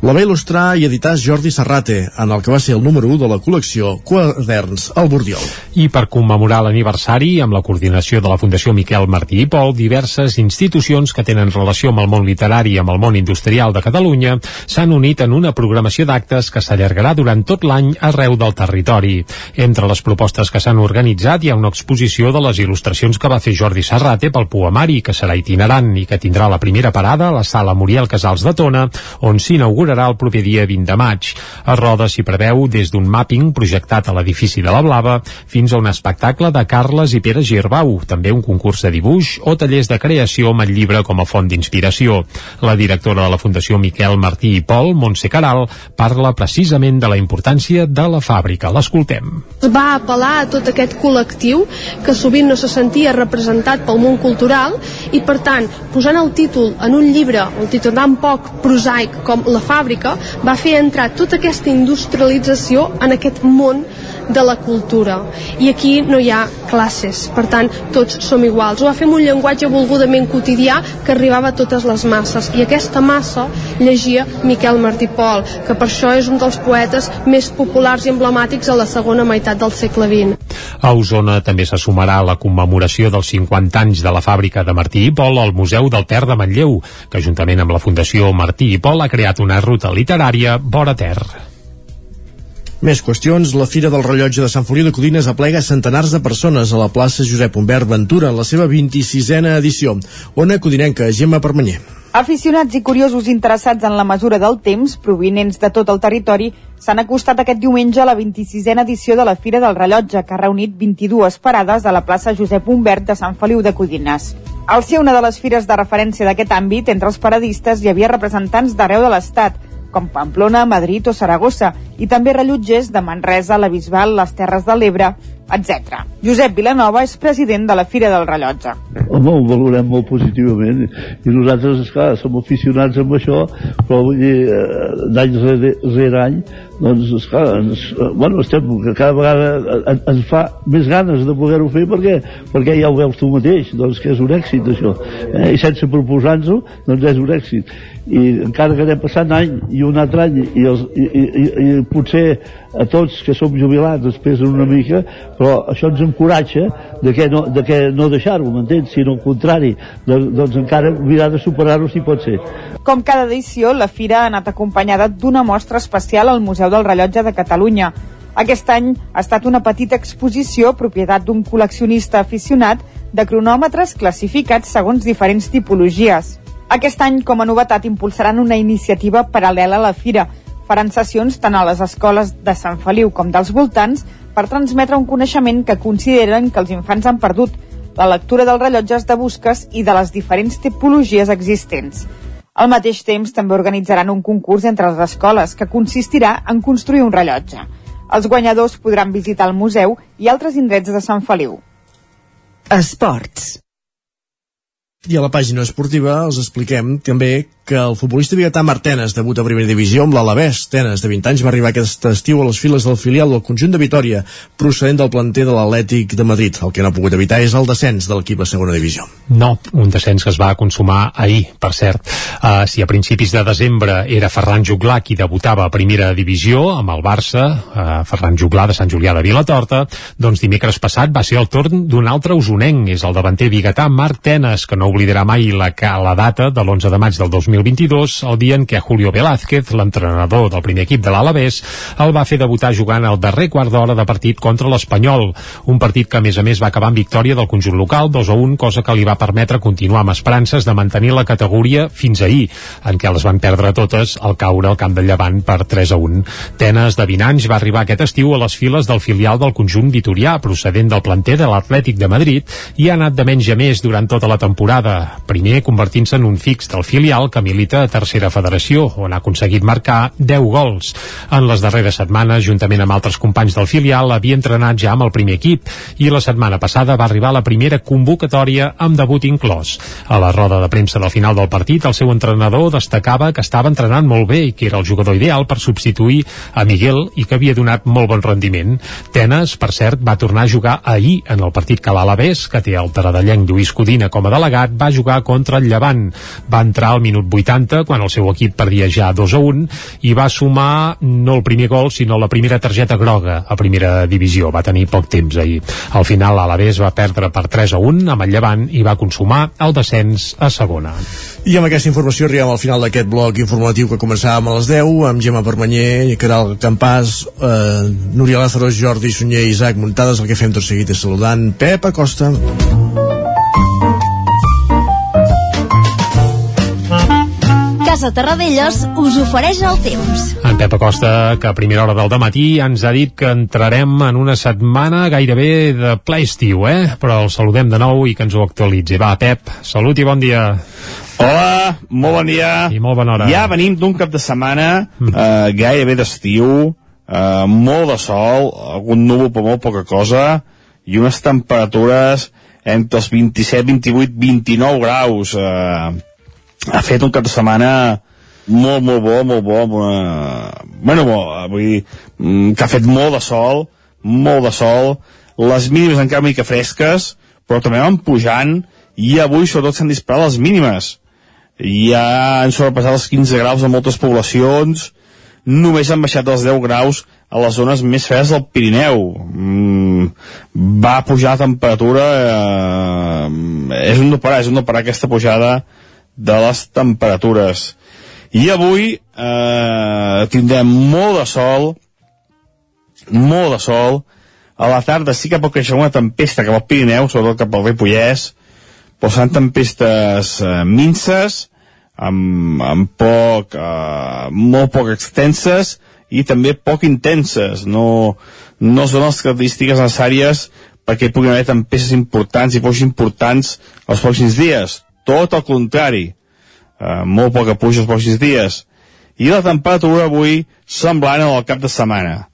La va il·lustrar i editar Jordi Serrate, en el que va ser el número 1 de la col·lecció Quaderns al Bordiol.
I per commemorar l'aniversari, amb la coordinació de la Fundació Miquel Martí i Pol, diverses institucions que tenen relació amb el món literari i amb el món industrial de Catalunya s'han unit en una programació d'actes que s'allargarà durant tot l'any arreu del territori. Entre les propostes que s'han organitzat hi ha una exposició de les il·lustracions que va fer Jordi Serrate pel poemari, que serà itinerant i que tindrà la primera parada a la sala Muriel Casals de Tona, on s'inaugura s'inaugurarà el proper dia 20 de maig. A Roda s'hi preveu des d'un mapping projectat a l'edifici de la Blava fins a un espectacle de Carles i Pere Girbau, també un concurs de dibuix o tallers de creació amb el llibre com a font d'inspiració. La directora de la Fundació Miquel Martí i Pol, Montse Caral, parla precisament de la importància de la fàbrica. L'escoltem.
Va apel·lar a tot aquest col·lectiu que sovint no se sentia representat pel món cultural i per tant, posant el títol en un llibre, un títol tan poc prosaic com La fàbrica, va fer entrar tota aquesta industrialització en aquest món de la cultura i aquí no hi ha classes. Per tant tots som iguals. Ho va fer un llenguatge volgudament quotidià que arribava a totes les masses. I aquesta massa llegia Miquel Martí Pol que per això és un dels poetes més populars i emblemàtics a la segona meitat del segle XX
A Osona també se sumarà la commemoració dels 50 anys de la fàbrica de Martí i Pol al Museu del Ter de Manlleu que juntament amb la Fundació Martí i Pol ha creat una ruta literària vora Ter.
Més qüestions. La Fira del Rellotge de Sant Feliu de Codines aplega centenars de persones a la plaça Josep Humbert Ventura en la seva 26a edició. Ona Codinenca, Gemma Permanyer.
Aficionats i curiosos interessats en la mesura del temps, provinents de tot el territori, s'han acostat aquest diumenge a la 26a edició de la Fira del Rellotge, que ha reunit 22 parades a la plaça Josep Humbert de Sant Feliu de Codines. Al ser una de les fires de referència d'aquest àmbit, entre els paradistes hi havia representants d'arreu de l'Estat, com Pamplona, Madrid o Saragossa, i també rellotgers de Manresa, la Bisbal, les Terres de l'Ebre, etc. Josep Vilanova és president de la Fira del Rellotge.
Home, ho valorem molt positivament i nosaltres, esclar, som aficionats amb això, però vull dir, eh, d'any rere, any, doncs, esclar, ens, eh, bueno, estem, que cada vegada ens, ens fa més ganes de poder-ho fer perquè, perquè ja ho veus tu mateix, doncs que és un èxit això. Eh? I sense proposar-nos-ho, doncs és un èxit. I encara que anem passant any i un altre any i, els, i, i, i, i potser a tots que som jubilats ens pesen una mica, però això ens encoratja de que no, de que no deixar-ho, m'entens? Sinó al contrari, doncs, doncs encara mirar de superar-ho si pot ser.
Com cada edició, la fira ha anat acompanyada d'una mostra especial al Museu del Rellotge de Catalunya. Aquest any ha estat una petita exposició propietat d'un col·leccionista aficionat de cronòmetres classificats segons diferents tipologies. Aquest any, com a novetat, impulsaran una iniciativa paral·lela a la fira. Faran sessions tant a les escoles de Sant Feliu com dels voltants per transmetre un coneixement que consideren que els infants han perdut, la lectura dels rellotges de busques i de les diferents tipologies existents. Al mateix temps, també organitzaran un concurs entre les escoles que consistirà en construir un rellotge. Els guanyadors podran visitar el museu i altres indrets de Sant Feliu.
Esports.
I a la pàgina esportiva els expliquem també que el futbolista biguetà Martenes debuta a primera divisió amb l'Alavés. Tenes, de 20 anys, va arribar aquest estiu a les files del filial del conjunt de Vitoria, procedent del planter de l'Atlètic de Madrid. El que no ha pogut evitar és el descens de l'equip a segona divisió.
No, un descens que es va consumar ahir, per cert. Uh, si a principis de desembre era Ferran Juglà qui debutava a primera divisió amb el Barça, uh, Ferran Juglà de Sant Julià de Vilatorta, doncs dimecres passat va ser el torn d'un altre usonenc, és el davanter biguetà Marc Tenes, que no oblidarà mai la, la data de l'11 de maig del 2022, el dia en què Julio Velázquez, l'entrenador del primer equip de l'Alavés, el va fer debutar jugant al darrer quart d'hora de partit contra l'Espanyol, un partit que a més a més va acabar amb victòria del conjunt local 2 a 1, cosa que li va permetre continuar amb esperances de mantenir la categoria fins ahir, en què les van perdre totes al caure al camp de Llevant per 3 a 1. Tenes, de 20 anys, va arribar aquest estiu a les files del filial del conjunt vitorià, procedent del planter de l'Atlètic de Madrid, i ha anat de menys a més durant tota la temporada, primer convertint-se en un fix del filial que milita a tercera federació, on ha aconseguit marcar 10 gols. En les darreres setmanes, juntament amb altres companys del filial, havia entrenat ja amb el primer equip i la setmana passada va arribar la primera convocatòria amb debut inclòs. A la roda de premsa del final del partit, el seu entrenador destacava que estava entrenant molt bé i que era el jugador ideal per substituir a Miguel i que havia donat molt bon rendiment. Tenes, per cert, va tornar a jugar ahir en el partit que l'Alavés, que té el taradellenc Lluís Codina com a delegat, va jugar contra el Llevant. Va entrar al minut 80 quan el seu equip perdia ja 2 a 1 i va sumar no el primer gol sinó la primera targeta groga a primera divisió. Va tenir poc temps ahir. Al final l'Alavés va perdre per 3 a 1 amb el Llevant i va consumar el descens a segona.
I amb aquesta informació arribem al final d'aquest bloc informatiu que començàvem a les 10 amb Gemma Permanyer, Caral Campàs, eh, Núria Lázaro, Jordi Sunyer i Isaac Muntades. El que fem tot seguit és saludant Pep Acosta.
Casa Terradellos us ofereix el temps.
En Pep Acosta, que a primera hora del matí ens ha dit que entrarem en una setmana gairebé de ple estiu, eh? Però el saludem de nou i que ens ho actualitzi. Va, Pep, salut i bon dia.
Hola, molt bon dia.
I molt bona hora.
Ja venim d'un cap de setmana eh, gairebé d'estiu, eh, molt de sol, algun núvol per molt poca cosa, i unes temperatures entre els 27, 28, 29 graus. Eh, ha fet un cap de setmana molt, molt bo, molt bo, amb una... bueno, bo, vull dir, mm, que ha fet molt de sol, molt de sol, les mínimes encara mica fresques, però també van pujant, i avui sobretot s'han disparat les mínimes. Ja han sobrepassat els 15 graus a moltes poblacions, només han baixat els 10 graus a les zones més fredes del Pirineu. Mm, va pujar la temperatura, eh, és un no parar, és un no parar aquesta pujada de les temperatures. I avui eh, tindrem molt de sol, molt de sol, a la tarda sí que pot créixer una tempesta cap al Pirineu, sobretot cap al Ripollès, però seran tempestes eh, minces, amb, amb poc, eh, molt poc extenses i també poc intenses. No, no són les característiques necessàries perquè hi puguin haver tempestes importants i pocs importants els pròxims dies. Tot el contrari. Eh, molt poca pluja els pròxims dies. I la temperatura avui semblant al cap de setmana.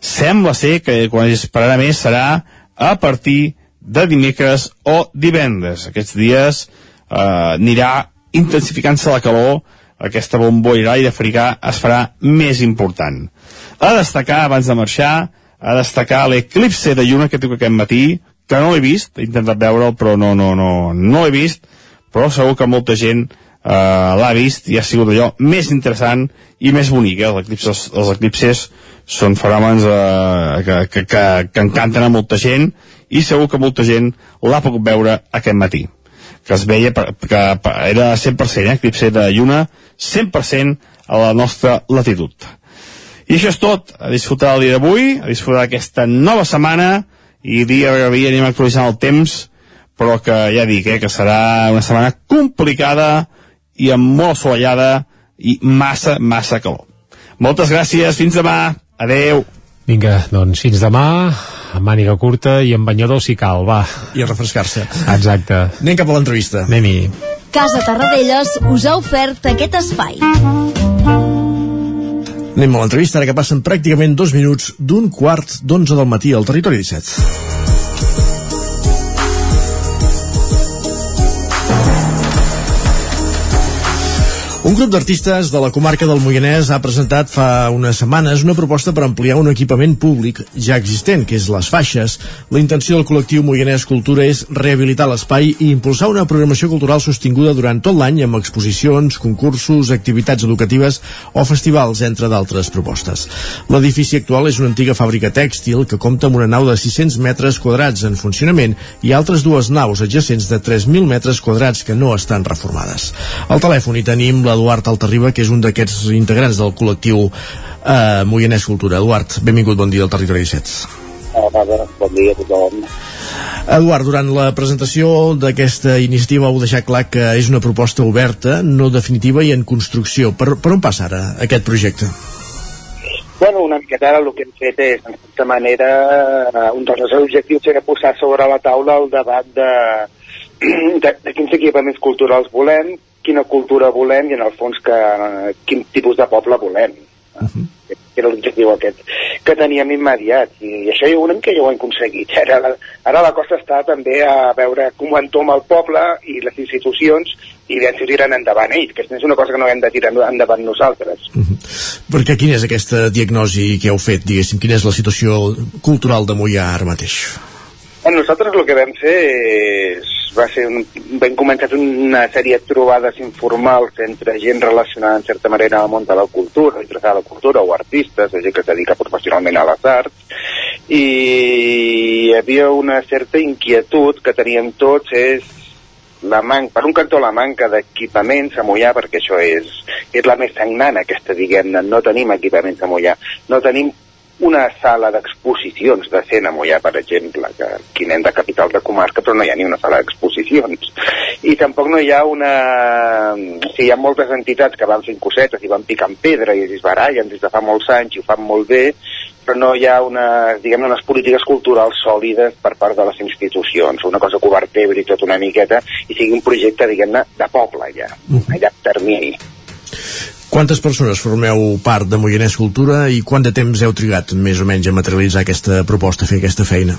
Sembla ser que quan es esperarà més serà a partir de dimecres o divendres. Aquests dies eh, anirà intensificant-se la calor, aquesta bomboira i africà es farà més important. A destacar, abans de marxar, a destacar l'eclipse de lluna que tinc aquest matí, que no l'he vist, he intentat veure'l, però no, no, no, no l'he vist, però segur que molta gent eh, l'ha vist i ha sigut allò més interessant i més bonic. Eh? Els, eclipses, els eclipses són fenòmens eh, que, que, que, que encanten a molta gent i segur que molta gent l'ha pogut veure aquest matí que es veia per, que era 100%, eh, eclipse de lluna, 100% a la nostra latitud. I això és tot, a disfrutar el dia d'avui, a disfrutar aquesta nova setmana, i dia a dia anem actualitzant el temps, però que ja dic, eh, que serà una setmana complicada i amb molt assolellada i massa, massa calor. Moltes gràcies, fins demà, adeu.
Vinga, doncs fins demà, amb màniga curta i amb banyador si cal, va.
I a refrescar-se.
Exacte.
Anem cap a l'entrevista.
Anem-hi.
Casa Tarradellas us ha ofert aquest espai.
Anem a l'entrevista, ara que passen pràcticament dos minuts d'un quart d'onze del matí al territori 17. Un grup d'artistes de la comarca del Moianès ha presentat fa unes setmanes una proposta per ampliar un equipament públic ja existent, que és les faixes. La intenció del col·lectiu Moianès Cultura és rehabilitar l'espai i impulsar una programació cultural sostinguda durant tot l'any amb exposicions, concursos, activitats educatives o festivals, entre d'altres propostes. L'edifici actual és una antiga fàbrica tèxtil que compta amb una nau de 600 metres quadrats en funcionament i altres dues naus adjacents de 3.000 metres quadrats que no estan reformades. Al telèfon hi tenim l'Eduard Altarriba, que és un d'aquests integrants del col·lectiu eh, Moianès Cultura. Eduard, benvingut, bon dia al Territori 17.
Hola, bon dia a tothom.
Eduard, durant la presentació d'aquesta iniciativa heu deixat clar que és una proposta oberta, no definitiva i en construcció. Per, per on passa ara aquest projecte?
Bueno, una miqueta ara el que hem fet és, en certa manera, eh, un dels nostres objectius era posar sobre la taula el debat de, [CLEARS THROAT] de, de quins equipaments culturals volem, quina cultura volem i en el fons que, quin tipus de poble volem. Uh -huh. que era l'objectiu aquest que teníem immediat i, i això jo una mica ja ho hem aconseguit [LAUGHS] ara la, ara la cosa està també a veure com entoma el poble i les institucions i veure si tiren endavant ells que és una cosa que no hem de tirar endavant nosaltres
Perquè quina és aquesta diagnosi que heu fet, diguéssim? Quina és la situació cultural de Mollà ara mateix?
Bueno, nosaltres el que vam fer és, va ser un, vam començar una sèrie de trobades informals entre gent relacionada en certa manera al món de la cultura, interessada a la cultura o artistes, gent que es dedica professionalment a les arts i hi havia una certa inquietud que teníem tots és la man per un cantó la manca d'equipaments a Mollà, perquè això és, és la més sagnant aquesta, diguem-ne, no tenim equipaments a Mollà, no tenim una sala d'exposicions de Sena Mollà, per exemple, que aquí anem de capital de comarca, però no hi ha ni una sala d'exposicions. I tampoc no hi ha una... Sí, hi ha moltes entitats que van fent cosetes i van picant pedra i es barallen des de fa molts anys i ho fan molt bé, però no hi ha una, diguem unes polítiques culturals sòlides per part de les institucions, una cosa que ho vertebri tot una miqueta i sigui un projecte, diguem-ne, de poble ja, a llarg termini.
Quantes persones formeu part de Moianès Cultura i quant de temps heu trigat més o menys a materialitzar aquesta proposta, a fer aquesta feina?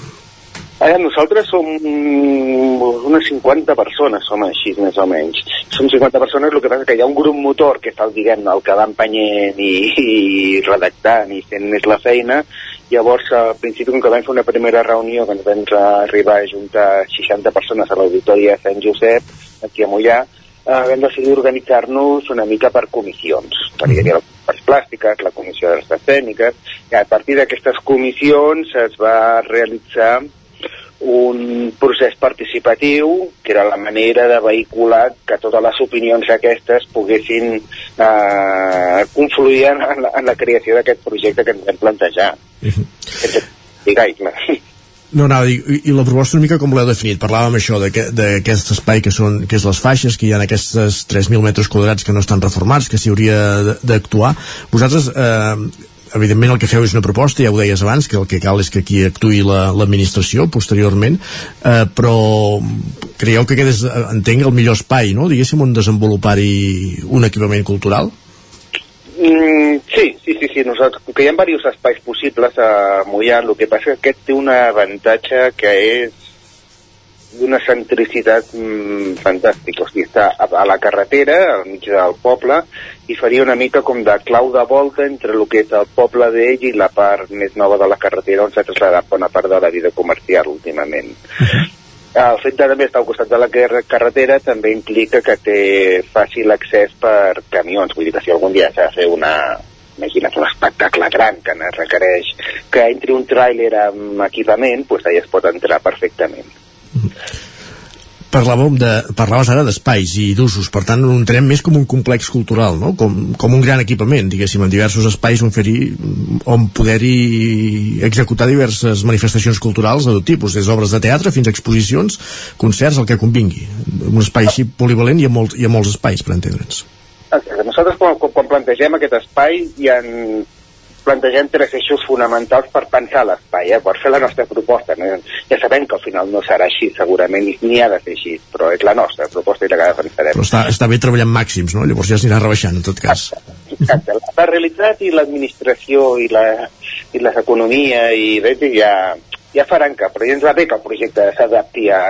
Eh, nosaltres som unes 50 persones, som així més o menys. Som 50 persones, el que passa que hi ha un grup motor que està diguem el que va empenyent i, i redactant i fent més la feina, llavors al principi com que vam fer una primera reunió que ens vam arribar a juntar 60 persones a l'auditori de Sant Josep, aquí a Mollà, eh, vam decidir organitzar-nos una mica per comissions. Perquè hi havia les plàstiques, la comissió de les tècniques, i a partir d'aquestes comissions es va realitzar un procés participatiu que era la manera de vehicular que totes les opinions aquestes poguessin eh, confluir en la, en la creació d'aquest projecte que ens vam plantejar. Uh -huh. Digue'm.
No, dir, i, i la proposta una mica com l'heu definit? Parlàvem això d'aquest espai que, són, que és les faixes, que hi ha aquests 3.000 metres quadrats que no estan reformats, que s'hi hauria d'actuar. Vosaltres, eh, evidentment el que feu és una proposta, ja ho deies abans, que el que cal és que aquí actuï l'administració la, posteriorment, eh, però creieu que aquest és, entenc, el millor espai, no?, diguéssim, on desenvolupar-hi un equipament cultural?
Mm, sí, sí, sí, sí. Nosaltres, que hi ha diversos espais possibles a Mollà, el que passa que aquest té un avantatge que és d'una centricitat mm, fantàstica. O sigui, està a, a la carretera, al mig del poble, i faria una mica com de clau de volta entre el que és el poble d'ell i la part més nova de la carretera on s'ha traslladat bona part de la vida comercial últimament. Uh -huh. El fet de també estar al costat de la carretera també implica que té fàcil accés per camions, vull dir que si algun dia s'ha de fer una, imagina't un espectacle gran que requereix que entri un tràiler amb equipament, doncs allà es pot entrar perfectament.
Parlàvem de, parlaves ara d'espais i d'usos, per tant entenem més com un complex cultural, no? com, com un gran equipament, diguéssim, en diversos espais on, fer on poder-hi executar diverses manifestacions culturals de tot tipus, des d'obres de teatre fins a exposicions, concerts, el que convingui. Un espai així polivalent i ha, molt, hi ha molts espais, per entendre'ns.
Nosaltres quan, quan plantegem aquest espai hi ha plantegem tres eixos fonamentals per pensar l'espai, eh? per fer la nostra proposta. No? Ja sabem que al final no serà així, segurament, ni ha de ser així, però és la nostra proposta i la que defensarem.
Però està, està bé treballant màxims, no? Llavors ja s'anirà rebaixant, en tot cas.
Exacte. La realitat i l'administració i, la, i les economia i ja, ja faran que, però ja ens va bé que el projecte s'adapti a,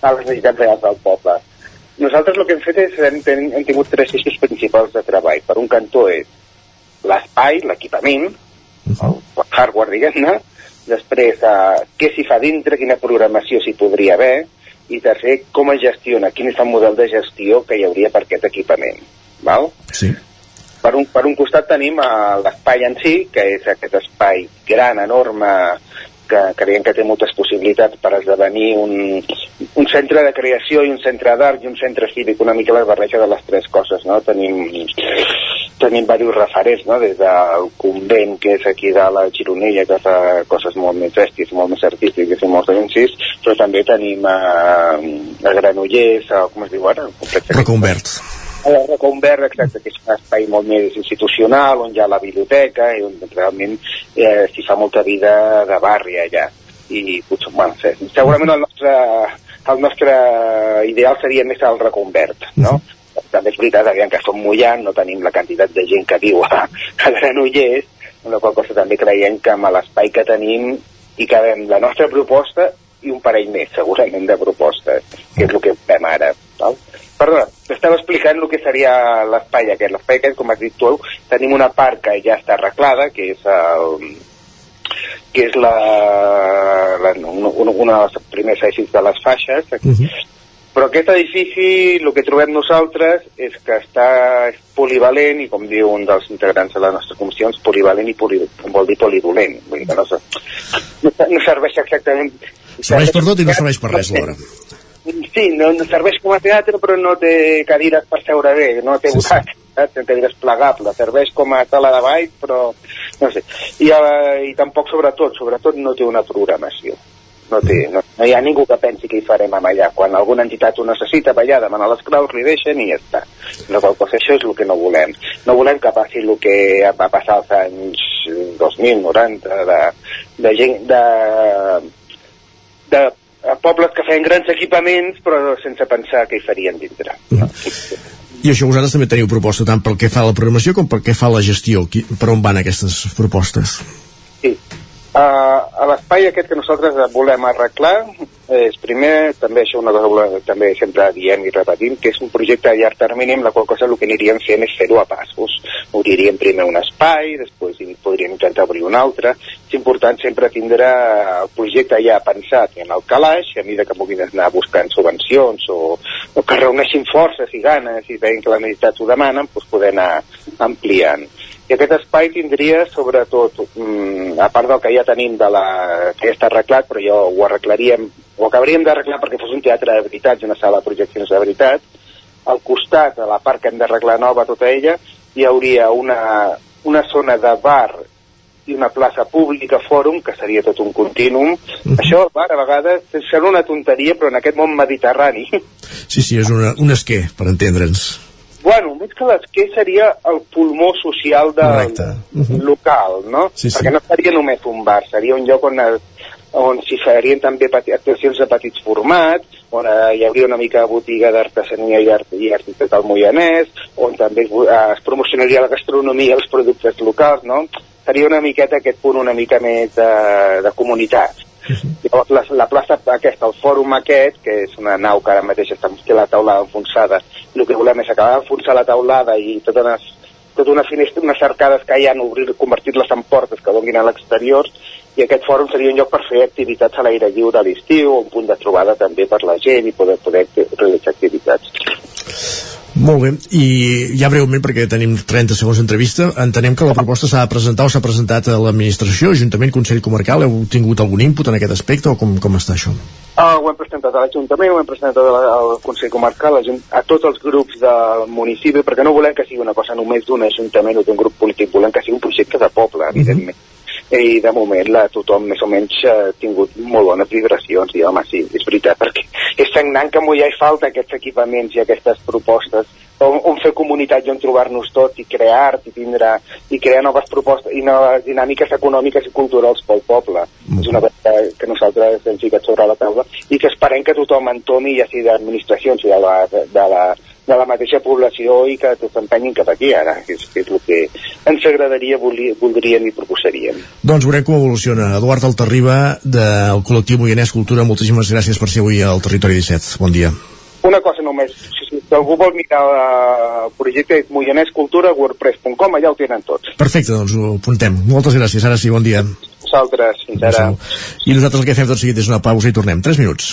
a les necessitats reals del poble. Nosaltres el que hem fet és hem, hem tingut tres eixos principals de treball. Per un cantó és l'espai, l'equipament, el hardware, diguem-ne, després eh, què s'hi fa dintre, quina programació s'hi podria haver, i tercer, com es gestiona, quin és el model de gestió que hi hauria per aquest equipament. Val?
Sí.
Per un, per un costat tenim l'espai en si, que és aquest espai gran, enorme, que creiem que té moltes possibilitats per esdevenir un, un centre de creació i un centre d'art i un centre cívic, una mica la barreja de les tres coses, no? Tenim, tenim diversos referents, no? Des del convent, que és aquí de la Gironella, que fa coses molt més bèsties, molt més artístiques i molt densis, però també tenim a, a Granollers, a, com es diu ara?
Reconvert.
A la Reconvert, exacte, que és un espai molt més institucional, on hi ha la biblioteca i on realment eh, s'hi fa molta vida de barri allà. I potser, bueno, sé, segurament el nostre, el nostre ideal seria més el Reconvert, no? també és veritat, aviam que som mullant, no tenim la quantitat de gent que viu a, a Granollers, amb la qual cosa també creiem que amb l'espai que tenim hi cabem la nostra proposta i un parell més, segurament, de propostes, que és el que fem ara. Val? Perdona, t'estava explicant el que seria l'espai aquest. L'espai aquest, com has dit tu, tenim una part que ja està arreglada, que és el, que és la, la, una, una de les primers eixis de les faixes, uh -huh. però aquest edifici, el que trobem nosaltres és que està és polivalent i, com diu un dels integrants de les nostres comissions, polivalent i poli, vol dir polidolent. Vull dir que no, no, no serveix exactament...
Serveix per tot i no serveix per res, l'hora.
Sí, no, no serveix com a teatre, però no té cadires per seure bé, no té sí, sí. saps? té cadires plegables, serveix com a sala de ball, però no sé. I, uh, I tampoc, sobretot, sobretot no té una programació. No, té, no, no hi ha ningú que pensi que hi farem amb allà. Quan alguna entitat ho necessita, allà, demana les claus, li deixen i ja està. No, qual cosa, això és el que no volem. No volem que passi el que va passar als anys 2000, 90, de, de gent, de, de pobles que feien grans equipaments però sense pensar què hi farien dintre. No?
I això vosaltres també teniu proposta tant pel que fa a la programació com pel que fa a la gestió. Per on van aquestes propostes?
Uh, l'espai aquest que nosaltres volem arreglar és primer, també això una cosa també sempre diem i repetim, que és un projecte a llarg termini amb la qual cosa el que aniríem fent és fer-ho a passos. Obriríem primer un espai, després podríem intentar obrir un altre. És important sempre tindre el projecte ja pensat en el calaix, a mesura que puguin anar buscant subvencions o, o que reuneixin forces i ganes i veient que la necessitat ho demanen, doncs poder anar ampliant i aquest espai tindria sobretot, mm, a part del que ja tenim de la, que ja està arreglat, però ja ho arreglaríem, ho acabaríem d'arreglar perquè fos un teatre de veritat, una sala de projeccions de veritat, al costat, a la part que hem d'arreglar nova tota ella, hi hauria una, una zona de bar i una plaça pública, fòrum, que seria tot un continum. Mm -hmm. Això, el bar, a vegades, sembla una tonteria, però en aquest món mediterrani...
Sí, sí, és una, un esquer, per entendre'ns.
Bueno, més que l'esquer seria el pulmó social de, uh -huh. local, no?
Sí, sí.
Perquè no seria només un bar, seria un lloc on, on s'hi farien també actuacions de petits formats, on eh, hi hauria una mica de botiga d'artesania i art, i art al Moianès, on també es, eh, es promocionaria la gastronomia i els productes locals, no? Seria una miqueta aquest punt una mica més de, de comunitat. Llavors, la, la plaça aquesta, el fòrum aquest, que és una nau que ara mateix està amb la taulada enfonsada, el que volem és acabar d'enfonsar la taulada i totes unes, tota una finestra, unes arcades que hi ha, obrir, convertir-les en portes que donin a l'exterior, i aquest fòrum seria un lloc per fer activitats a l'aire lliure a l'estiu, un punt de trobada també per la gent i poder, poder realitzar activitats.
Molt bé, i ja breument, perquè tenim 30 segons d'entrevista, entenem que la proposta s'ha de presentar o s'ha presentat a l'administració, Ajuntament, Consell Comarcal, heu tingut algun input en aquest aspecte o com, com està això?
Uh, ho hem presentat a l'Ajuntament, ho hem presentat al Consell Comarcal, a, a tots els grups del municipi, perquè no volem que sigui una cosa només d'un Ajuntament o d'un grup polític, volem que sigui un projecte de poble, evidentment. Uh -huh i de moment la, tothom més o menys ha tingut molt bones vibracions i home sí, és veritat [LAUGHS] perquè és sagnant que ja hi falta aquests equipaments i aquestes propostes on, on fer comunitat i on trobar-nos tot i crear art i tindre i crear noves propostes i noves dinàmiques econòmiques i culturals pel poble mm. és una cosa que nosaltres hem ficat sobre la taula i que esperem que tothom entomi ja sigui d'administracions i de la, de la de la mateixa població i que tots empenyin cap aquí ara, que és, que és el que ens agradaria, voldríem i proposaríem.
Doncs veurem com evoluciona. Eduard Altarriba, del col·lectiu Moianès Cultura, moltíssimes gràcies per ser avui al Territori 17. Bon dia.
Una cosa només, si, si algú vol mirar el projecte moianèscultura, wordpress.com, allà ho tenen tots.
Perfecte, doncs ho apuntem. Moltes gràcies, ara sí, bon dia.
Vosaltres, fins ara.
I nosaltres el que fem tot seguit és una pausa i tornem. 3 minuts.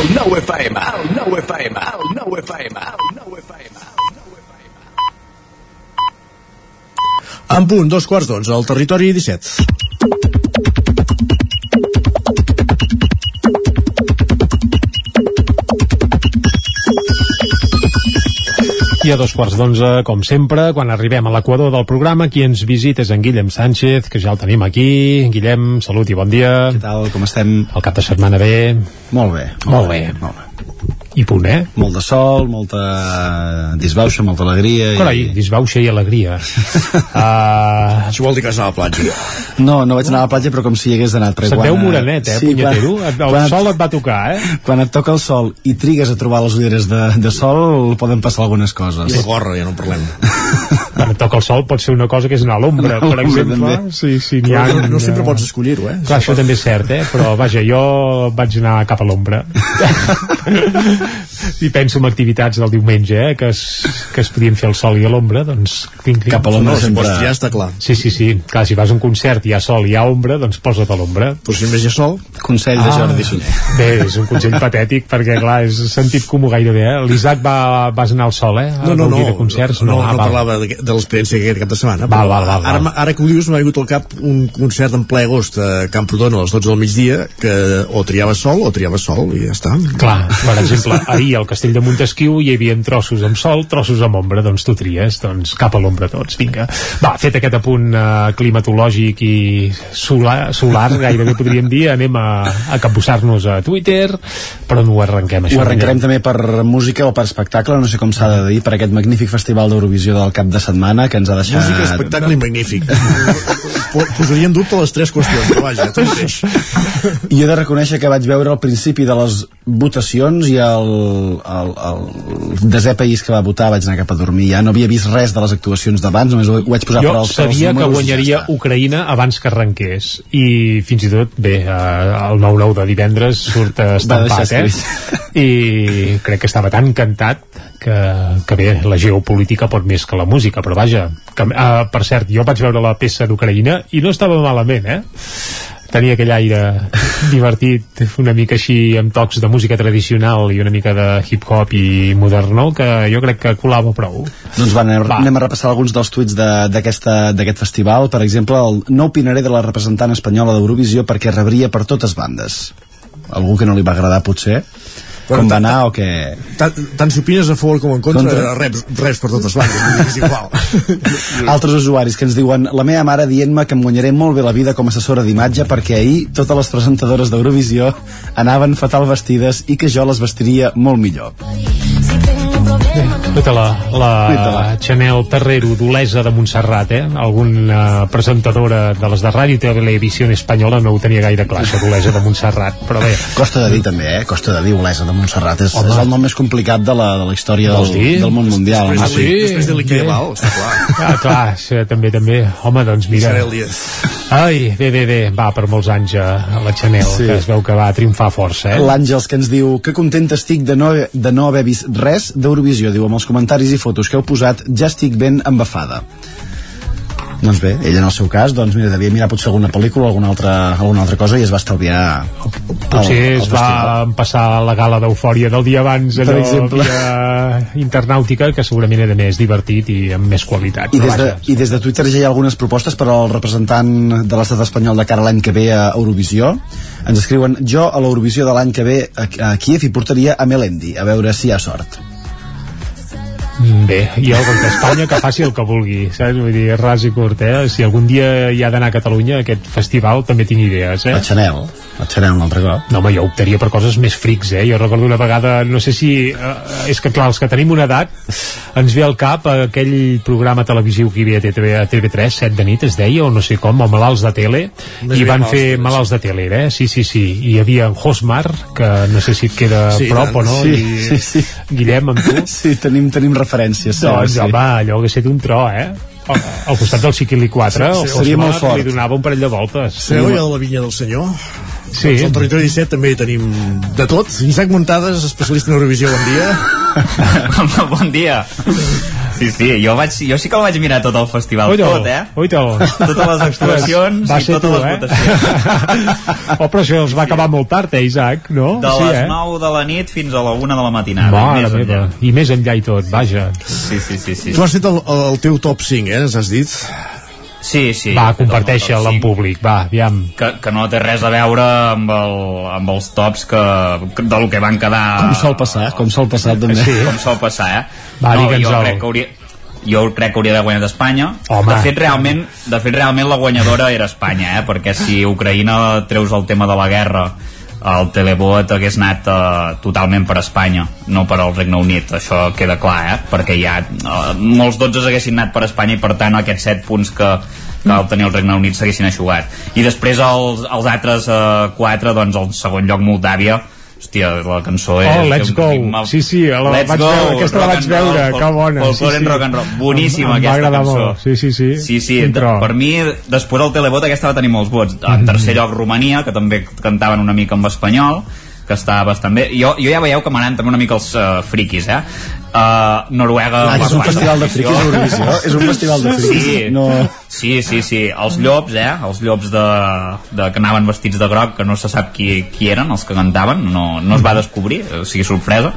El 9 FM, el 9 FM, el 9 FM, el 9 FM.
En punt, dos quarts d'onze, al territori 17.
A dos quarts d'onze, com sempre, quan arribem a l'equador del programa, qui ens visita és en Guillem Sánchez, que ja el tenim aquí. Guillem, salut i bon dia.
Què tal, com estem?
El cap de setmana bé.
Molt bé.
Molt bé.
Molt bé.
I punt, eh?
Molt de sol, molta disbauxa, molta alegria.
Carai, disbauxa i alegria. uh... [LAUGHS]
Això vol dir que vas anar a la platja.
No, no vaig anar a la platja, però com si hi hagués anat.
Se't veu morenet, eh, punyetero? [LAUGHS] El
quan
sol et va tocar, eh?
Quan et toca el sol i trigues a trobar les ulleres de, de sol, poden passar algunes coses.
I la gorra, ja no en parlem. [LAUGHS]
Quan et toca el sol pot ser una cosa que és anar a l'ombra, per exemple.
també.
Sí, sí, n'hi ha...
No, no sempre pots escollir-ho, eh?
Clar, això també és cert, eh? Però vaja, jo vaig anar cap a l'ombra. [LAUGHS] I penso en activitats del diumenge, eh? Que es, que es podien fer al sol i a l'ombra, doncs... Tinc,
Cap a l'ombra
No,
sempre-
pots triar està clar.
Sí, sí, sí. Clar, si vas a un concert i hi ha sol i hi ha ombra, doncs posa't a l'ombra.
Però si només hi ha sol...
Consell de Jordi Sunyer.
Bé, és un consell patètic, perquè, clar, és sentit comú gairebé, eh? L'Isaac va, vas anar al sol, eh?
No, no, no,
dir De concerts?
no, no,
ah,
no
val.
parlava de, de l'experiència aquest cap de setmana.
Val, val, val, val.
Ara, ara que ho dius, m'ha vingut al cap un concert en ple agost a Camprodon a les 12 del migdia, que o triava sol o triava sol, i ja està.
Clar, per exemple, ahir al castell de Montesquieu hi havia trossos amb sol, trossos amb ombra, doncs tu tries, doncs cap a l'ombra tots, vinga. Va, fet aquest apunt eh, climatològic i solar, solar, gairebé podríem dir, anem a, a capbussar-nos a Twitter, però no ho arrenquem, això.
Ho arrencarem també per música o per espectacle, no sé com s'ha de dir, per aquest magnífic festival d'Eurovisió del cap de setmana que ens ha deixat...
Música, espectacle i magnífic. [LAUGHS] Po- Posaria en dubte les tres qüestions, però vaja, tu mateix.
I he de reconèixer que vaig veure al principi de les votacions i el, el, el desè país que va votar vaig anar cap a dormir. Ja no havia vist res de les actuacions d'abans, només ho, vaig posar
jo
per als, als
sabia que guanyaria
ja.
Ucraïna abans que arrenqués i fins i tot, bé, eh, el 9-9 de divendres surt eh, estampat, eh? i crec que estava tan encantat que, que bé, la geopolítica pot més que la música, però vaja que, eh, per cert, jo vaig veure la peça d'Ucraïna i no estava malament, eh? tenia aquell aire [LAUGHS] divertit una mica així amb tocs de música tradicional i una mica de hip-hop i moderno que jo crec que colava prou
Doncs va, anem, anem a repassar alguns dels tuits de- d'aquesta- d'aquest festival. Per exemple, el, no opinaré de la representant espanyola d'Eurovisió perquè rebria per totes bandes. algú que no li va agradar potser com va anar o què...
Tant, tant si opines a favor com en contra,
Contra.
reps, reps per totes bandes, és igual. [LAUGHS]
Altres usuaris que ens diuen la meva mare dient-me que em guanyaré molt bé la vida com a assessora d'imatge perquè ahir totes les presentadores d'Eurovisió anaven fatal vestides i que jo les vestiria molt millor.
Tota la, la Chanel Terrero d'Olesa de Montserrat, eh? Alguna presentadora de les de Ràdio i Televisió Espanyola no ho tenia gaire clar, això d'Olesa de Montserrat, però bé.
Costa de dir també, eh? Costa de dir Olesa de Montserrat. És,
Home.
és el nom més complicat de la, de la història
Vols
del,
dir?
del món mundial.
Després, de, li- després de l'Iquiabal, està clar.
Ah, clar, sí, també, també. Home, doncs mira...
Isabel Díaz.
Ai, bé, bé, bé, va per molts anys a, a la Chanel,
Sí.
sí. que es veu que va triomfar força, eh?
L'Àngels que ens diu que contenta estic de no, de no haver vist res d'Eurovisió. Diu, amb els comentaris i fotos que heu posat ja estic ben embafada. Doncs bé, ell en el seu cas, doncs mira, devia mirar potser alguna pel·lícula o alguna altra, alguna altra cosa i es va estalviar
Potser
el- el
es va passar la gala d'eufòria del dia abans,
Per
allò
exemple.
via internàutica, que segurament era més divertit i amb més qualitat.
I des, de,
vaja.
I des de Twitter ja hi ha algunes propostes per al representant de l'estat espanyol de cara l'any que ve a Eurovisió. Ens escriuen, jo a l'Eurovisió de l'any que ve a, a Kiev hi portaria a Melendi, a veure si hi ha sort.
Mm, Bé, jo com que Espanya que faci el que vulgui, saps? Vull dir, ras i curt, eh? Si algun dia hi ha d'anar a Catalunya, aquest festival, també tinc idees, eh?
A Chanel, a Chanel un altre cop.
No, home, jo optaria per coses més frics, eh? Jo recordo una vegada, no sé si... Eh, és que, clar, els que tenim una edat, ens ve al cap aquell programa televisiu que hi havia a TV, a TV3, 7 de nit, es deia, o no sé com, o Malalts de Tele,
Més
i van fer
de Tele,
Malalts de Tele, eh? Sí, sí, sí. I hi havia en Josmar, que no sé si et queda
Sí,
prop
tant.
o no,
Sí,
i
sí, sí.
Guillem, amb tu. [LAUGHS]
Sí, tenim, tenim referències. sí,
Doncs,
sí.
home, allò hauria estat un tro, eh? Al, al costat del Chiquili 4,
Sí,
el
sí, seria molt
Josmar
fort.
li donava un parell de voltes.
Sabeu ja de la vinya del senyor?
Sí.
Doncs al Territori 17 també hi tenim de tot. Isaac Muntades, especialista en Eurovisió, bon dia. [LAUGHS]
bon dia. Sí, sí, jo, vaig, jo sí que el vaig mirar tot el festival,
Oito,
tot, eh?
oito.
Totes les actuacions
Va
i totes
tu,
les
eh?
votacions.
oh, [LAUGHS] però això els va acabar molt tard, eh, Isaac, no?
De
sí,
les
eh?
9 de la nit fins a la 1 de la matinada.
Mare
més
meva.
enllà.
I més enllà i tot, vaja.
Sí, sí, sí. sí.
Tu has fet el, el, el teu top 5, eh, ens has dit?
Sí, sí.
va,
top
en públic, va, aviam.
que, que no té res a veure amb, el, amb els tops que, que del que van quedar
Com sol passar, com sol passar també.
Sí.
com sol passar, eh?
Va,
no,
digue'ns
jo
el-
crec que hauria jo crec que hauria de guanyar d'Espanya
Home.
de fet, realment, de fet realment la guanyadora era Espanya eh? perquè si Ucraïna treus el tema de la guerra el televot hagués anat uh, totalment per Espanya, no per al Regne Unit això queda clar, eh? perquè ha uh, molts 12 haguessin anat per Espanya i per tant aquests 7 punts que, que va obtenir el Regne Unit s'haguessin aixugat i després els, els altres uh, 4 doncs el segon lloc Moldàvia hòstia, la cançó és...
Oh, Let's Go.
M'ha-
Sí, sí, la
Let's
vaig
go,
veure, aquesta la vaig
roll,
veure,
fol-
que bona.
folklore
sí, sí.
rock and roll. Boníssima
Em- em
aquesta
va agradar
cançó.
Molt. Sí, sí, sí.
Sí, sí, per mi, després del televot aquesta va tenir molts vots. En tercer lloc, Romania, que també cantaven una mica en espanyol, que està bastant bé. Jo, jo ja veieu que m'agraden també una mica els uh, friquis, eh? Uh, Noruega...
Ah, és un festival de friquis. Eurovisió. És un festival de friquis.
Sí,
No...
sí, sí, sí. Els llops, eh? Els llops de, de, que anaven vestits de groc, que no se sap qui, qui eren, els que cantaven, no, no es va descobrir, o sigui, sorpresa.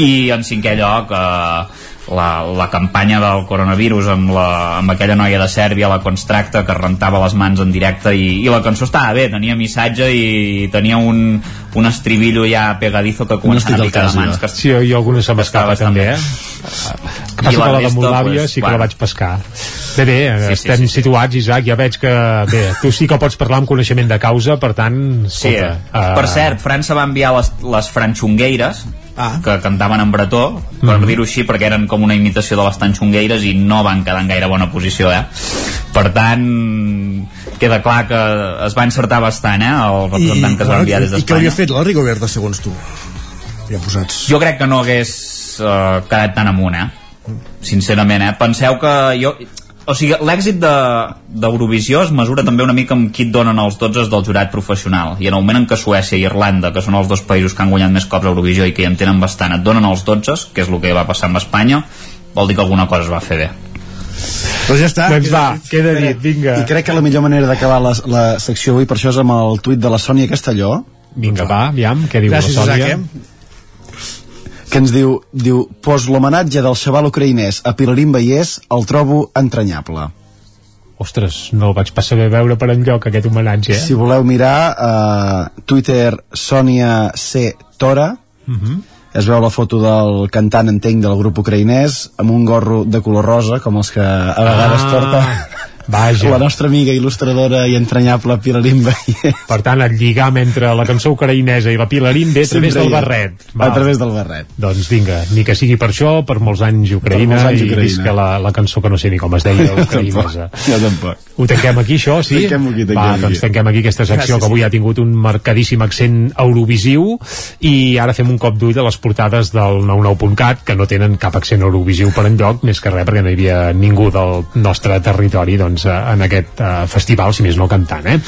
I en cinquè lloc, eh, la, la campanya del coronavirus amb, la, amb aquella noia de Sèrbia, la Constracta, que rentava les mans en directe i, i la cançó estava bé, tenia missatge i tenia un, un estribillo ja pegadizo que començava a picar de mans.
jo.
Que,
Sí, i alguna se m'escapa també,
bé.
eh? Que
I
passa
la
que la de Moldàvia
pues,
sí que
bueno.
la vaig pescar. Bé, bé,
Sí, sí,
estem
sí, sí.
situats, Isaac, ja veig que... Bé, tu sí que pots parlar amb coneixement de causa, per tant,
Sí,
escolta...
uh... per cert, França va enviar les, les franxongueires
Ah.
que cantaven en bretó, per
Mhm.
dir-ho així, perquè eren com una imitació de les tanxongueires i no van quedar en gaire bona posició, eh? Per tant, queda clar que es va encertar bastant, eh, el representant que es va enviar des
I què hauria
d'Espanya.
fet la Rigoberta, segons tu? Ja posats.
Jo crec que no hagués uh, quedat tan amunt, eh? Sincerament, eh? Penseu que jo... O sigui, l'èxit de- d'Eurovisió es mesura també una mica amb qui et donen els 12 del jurat professional. I en el moment en què Suècia i Irlanda, que són els dos països que han guanyat més cops Eurovisió i que hi en tenen bastant, et donen els 12, que és el que va passar amb Espanya, vol dir que alguna cosa es va fer bé.
Doncs ja està.
Doncs va, queda dit, vinga.
I crec que la millor manera d'acabar la, la secció avui, per això és amb el tuit de la Sònia Castelló,
Vinga, va, aviam, què diu
Gràcies,
la Sònia?
eh?
Que ens diu, diu pos l'homenatge del xaval ucraïnès a Pilarín Vallès el trobo entranyable.
Ostres, no el vaig pas saber veure per enlloc aquest homenatge, eh?
Si voleu mirar, uh, Twitter Sònia C. Tora,
Uh -huh.
es veu la foto del cantant entenc del grup ucraïnès amb un gorro de color rosa com els que a vegades
Ah,
porta
Vaja.
la nostra amiga il·lustradora i entranyable Pilarín Veient
Per tant, el lligam entre la cançó ucraïnesa i la Pilarín ve a través
Sempre
del barret.
a través del barret
Doncs vinga, ni que sigui per això, per molts anys Ucraïna,
molts anys
i
Ucraïna.
visca la, la cançó que no sé ni com es deia, [LAUGHS] ucraïnesa.
jo tampoc
Ho tanquem aquí, això, sí?
Tanquem aquí, tanquem
Va,
aquí.
doncs tanquem aquí aquesta secció
Gràcies.
que avui ha tingut un marcadíssim accent eurovisiu i ara fem un cop d'ull a les portades del 99.cat que no tenen cap accent eurovisiu per enlloc, més que res perquè no hi havia ningú del nostre territori doncs, eh, en aquest eh, festival, si més no cantant. Eh?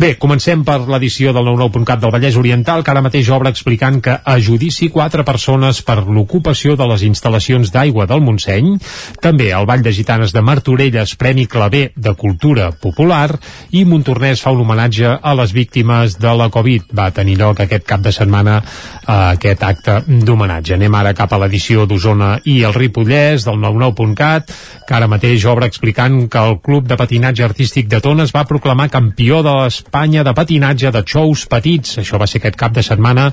Bé, comencem per l'edició del 99.cat del Vallès Oriental, que ara mateix obre explicant que a judici quatre persones per l'ocupació de les instal·lacions d'aigua del Montseny, també el Vall de Gitanes de Martorelles, Premi Clavé de Cultura Popular, i Montornès fa un homenatge a les víctimes de la Covid. Va tenir lloc aquest cap de setmana eh, aquest acte d'homenatge. Anem ara cap a l'edició d'Osona i el Ripollès del 99.cat, que ara mateix obre explicant que el Club de Patinatge Artístic de Tona es va proclamar campió de l'Espanya de patinatge de xous petits. Això va ser aquest cap de setmana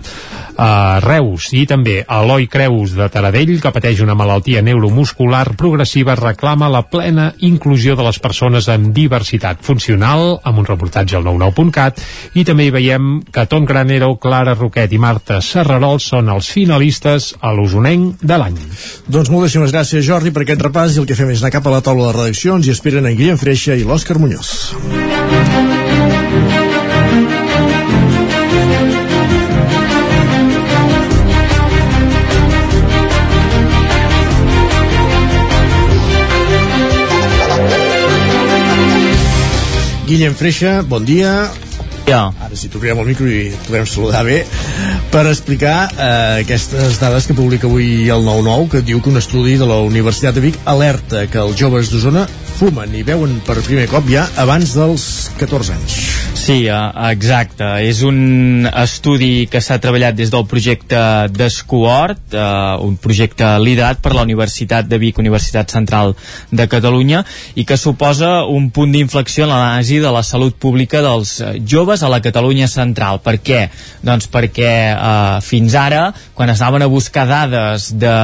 a Reus. I també Eloi Creus de Taradell, que pateix una malaltia neuromuscular progressiva, reclama la plena inclusió de les persones amb diversitat funcional, amb un reportatge al 99.cat, i també hi veiem que Ton Granero, Clara Roquet i Marta Serrarol són els finalistes a l'Osonenc de l'any.
Doncs moltíssimes gràcies, Jordi, per aquest repàs i el que fem és anar cap a la taula de redaccions i esperen en Guillem Freixa i l'Òscar Muñoz. Guillem Freixa, bon dia.
Ja.
Ara sí, t'obrirem el micro i et podrem saludar bé per explicar eh, aquestes dades que publica avui el 9-9 que diu que un estudi de la Universitat de Vic alerta que els joves d'Osona fumen i veuen per primer cop ja abans dels 14 anys.
Sí, eh, exacte. És un estudi que s'ha treballat des del projecte d'Escohort, eh, un projecte liderat per la Universitat de Vic, Universitat Central de Catalunya, i que suposa un punt d'inflexió en l'anàlisi de la salut pública dels eh, joves a la Catalunya central. Per què? Doncs perquè eh, fins ara, quan es anaven a buscar dades de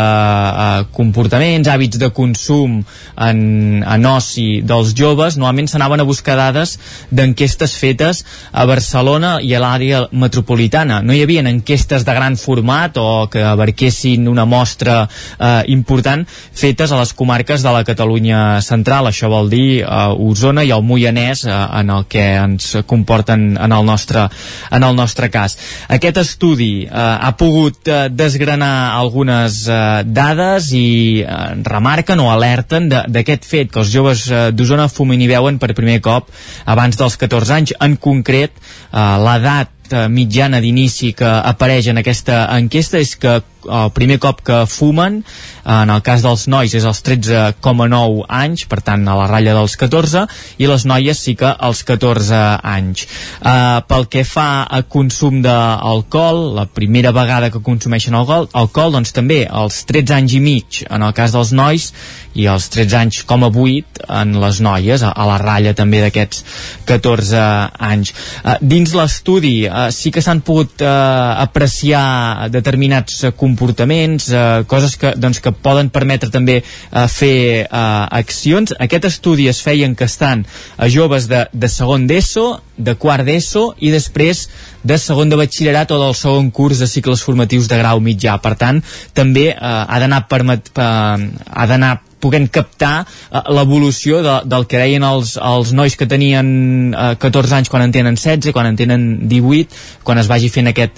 comportaments, hàbits de consum en, en oci dels joves, normalment s'anaven a buscar dades d'enquestes fetes a Barcelona i a l'àrea metropolitana. No hi havia enquestes de gran format o que abarquessin una mostra eh, important fetes a les comarques de la Catalunya central. Això vol dir eh, Osona i el Moianès eh, en el que ens comporten en el nostre, en el nostre cas. Aquest estudi eh, ha pogut eh, desgranar algunes eh, dades i eh, remarquen o alerten d'aquest fet que els joves eh, d'Osona fumen i veuen per primer cop abans dels 14 anys. En concret, eh, l'edat mitjana d'inici que apareix en aquesta enquesta és que el primer cop que fumen en el cas dels nois és als 13,9 anys per tant a la ratlla dels 14 i les noies sí que als 14 anys uh, pel que fa a consum d'alcohol la primera vegada que consumeixen alcohol, alcohol doncs també als 13 anys i mig en el cas dels nois i als 13 anys com a 8 en les noies, a, a la ratlla també d'aquests 14 anys. Uh, dins l'estudi uh, sí que s'han pogut uh, apreciar determinats comportaments, uh, coses que, doncs, que poden permetre també uh, fer uh, accions. Aquest estudi es feia encastant a joves de, de segon d'ESO, de quart d'ESO i després de segon de batxillerat o del segon curs de cicles formatius de grau mitjà. Per tant, també eh, ha d'anar eh, ha d'anar puguem captar eh, l'evolució de, del que deien els, els nois que tenien eh, 14 anys quan en tenen 16, quan en tenen 18, quan es vagi fent aquest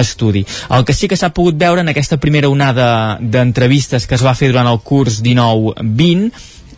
estudi. El que sí que s'ha pogut veure en aquesta primera onada d'entrevistes que es va fer durant el curs 19-20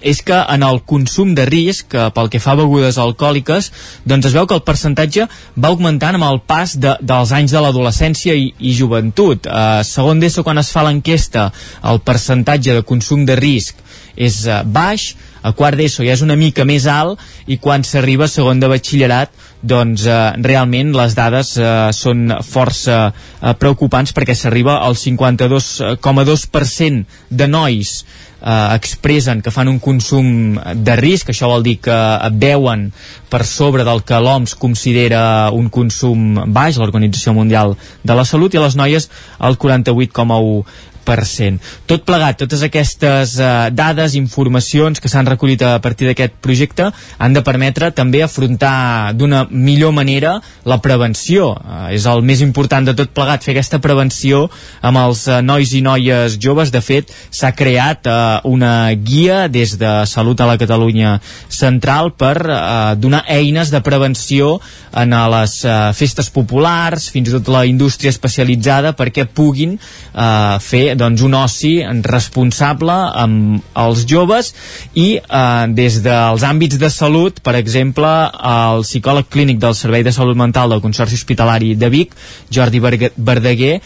és que en el consum de risc, pel que fa a begudes alcohòliques, doncs es veu que el percentatge va augmentant amb el pas de, dels anys de l'adolescència i, i joventut. Eh, segon d'ESO, quan es fa l'enquesta, el percentatge de consum de risc és eh, baix, a quart d'ESO ja és una mica més alt i quan s'arriba a segon de batxillerat doncs eh, realment les dades eh, són força eh, preocupants perquè s'arriba al 52,2% de nois eh, expressen que fan un consum de risc, això vol dir que veuen per sobre del que l'OMS considera un consum baix, l'Organització Mundial de la Salut, i a les noies el 48,1 tot plegat, totes aquestes eh, dades, informacions que s'han recollit a partir d'aquest projecte han de permetre també afrontar d'una millor manera la prevenció. Eh, és el més important de tot plegat, fer aquesta prevenció amb els eh, nois i noies joves. De fet, s'ha creat eh, una guia des de Salut a la Catalunya Central per eh, donar eines de prevenció en les eh, festes populars, fins i tot la indústria especialitzada, perquè puguin eh, fer doncs, un oci responsable amb els joves i eh, des dels àmbits de salut, per exemple, el psicòleg clínic del Servei de Salut Mental del Consorci Hospitalari de Vic, Jordi Verdaguer,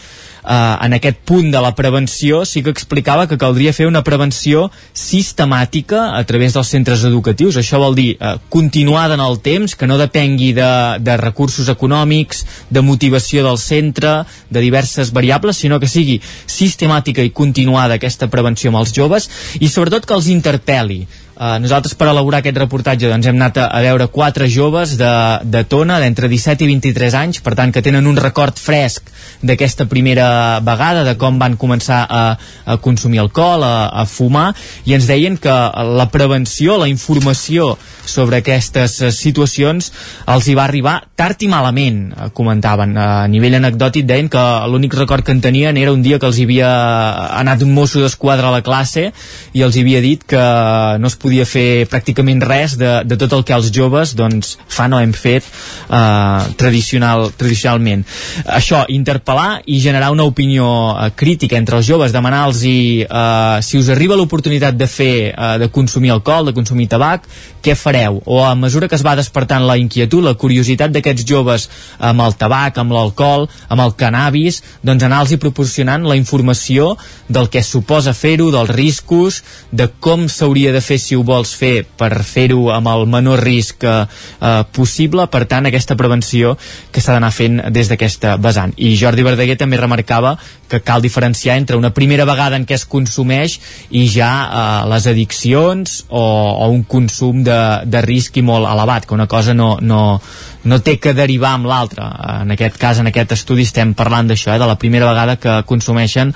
en aquest punt de la prevenció sí que explicava que caldria fer una prevenció sistemàtica a través dels centres educatius. Això vol dir eh, continuada en el temps, que no depengui de, de recursos econòmics, de motivació del centre, de diverses variables, sinó que sigui sistemàtica i continuada aquesta prevenció amb els joves i sobretot que els interpel·li Uh, nosaltres per elaborar aquest reportatge doncs, hem anat a, a veure quatre joves de, de Tona d'entre 17 i 23 anys, per tant que tenen un record fresc d'aquesta primera vegada, de com van començar a, a consumir alcohol, a, a fumar, i ens deien que la prevenció, la informació sobre aquestes eh, situacions els hi va arribar tard i malament, eh, comentaven. A nivell anecdòtic deien que l'únic record que en tenien era un dia que els havia anat un mosso d'esquadra a la classe i els havia dit que no es podia fer pràcticament res de, de tot el que els joves doncs, fan o hem fet eh, tradicional, tradicionalment. Això, interpel·lar i generar una opinió eh, crítica entre els joves, demanar-los eh, si us arriba l'oportunitat de fer, eh, de consumir alcohol, de consumir tabac, què fareu? O a mesura que es va despertant la inquietud, la curiositat d'aquests joves amb el tabac, amb l'alcohol, amb el cannabis, doncs anar-los proporcionant la informació del que suposa fer-ho, dels riscos, de com s'hauria de fer si ho vols fer per fer-ho amb el menor risc eh, eh, possible, per tant aquesta prevenció que s'ha d'anar fent des d'aquesta vessant. I Jordi Verdaguer també remarcava que cal diferenciar entre una primera vegada en què es consumeix i ja eh, les addiccions o, o un consum de, de risc i molt elevat, que una cosa no, no, no té que derivar amb l'altra. En aquest cas, en aquest estudi estem parlant d'això, eh, de la primera vegada que consumeixen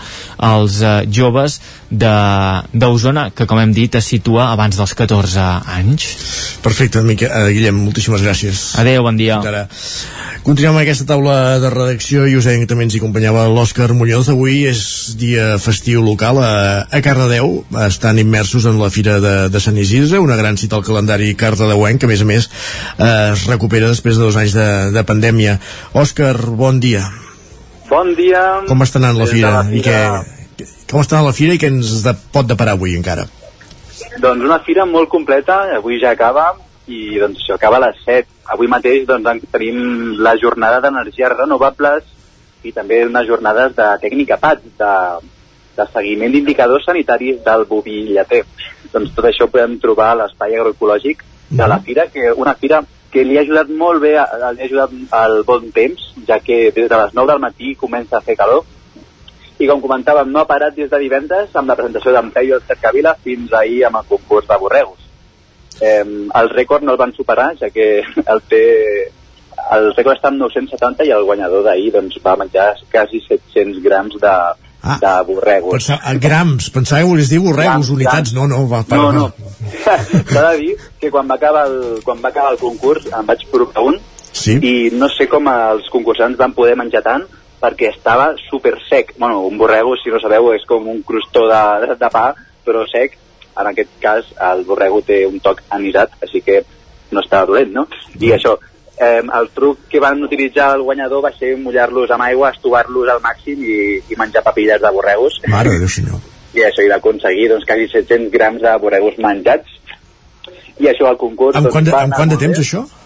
els eh, joves d'Osona, que com hem dit es situa abans dels 14 anys.
Perfecte, Miquel, uh, Guillem, moltíssimes gràcies.
Adéu, bon dia.
Ara. Continuem amb aquesta taula de redacció i us deien que també ens hi acompanyava l'Òscar Muñoz. Avui és dia festiu local a, a Cardedeu. Estan immersos en la Fira de, de Sant Isidre, una gran cita al calendari cardedeuenc, que a més a més eh, es recupera després de dos anys de, de pandèmia. Òscar, bon dia.
Bon dia.
Com està anant la fira?
la fira.
I què, com està anant la fira i què ens de, pot deparar avui encara?
Doncs una fira molt completa, avui ja acaba, i doncs això acaba a les 7. Avui mateix doncs, tenim la jornada d'energies renovables i també unes jornades de tècnica PAT, de, de seguiment d'indicadors sanitaris del boví lleter. Doncs tot això ho podem trobar a l'espai agroecològic de la fira, que una fira que li ha ajudat molt bé, li ha ajudat al bon temps, ja que des de les 9 del matí comença a fer calor, i com comentàvem, no ha parat des de divendres amb la presentació d'en Peyu el Cercavila fins ahir amb el concurs de borregos. Eh, el rècord no el van superar, ja que el té el rècord està amb 970 i el guanyador d'ahir doncs, va menjar quasi 700 grams de, ah, de borregos.
Pensa, a grams, pensava que volies dir borregos, grams, unitats, grams. no, no, va, para,
no, no. [LAUGHS] S'ha de dir que quan va, acabar el, quan va acabar el concurs em vaig provar un
sí?
i no sé com els concursants van poder menjar tant perquè estava super sec. Bueno, un borrego, si no sabeu, és com un crostó de, de pa, però sec. En aquest cas, el borrego té un toc anisat, així que no estava dolent, no? I això, eh, el truc que van utilitzar el guanyador va ser mullar-los amb aigua, estovar-los al màxim i, i menjar papilles de borregos.
Mare de Déu, senyor. [LAUGHS]
I això, i d'aconseguir doncs, quasi 700 grams de borregos menjats. I això, al concurs...
Amb
doncs,
quant de,
anar
quant de temps,
bé.
això?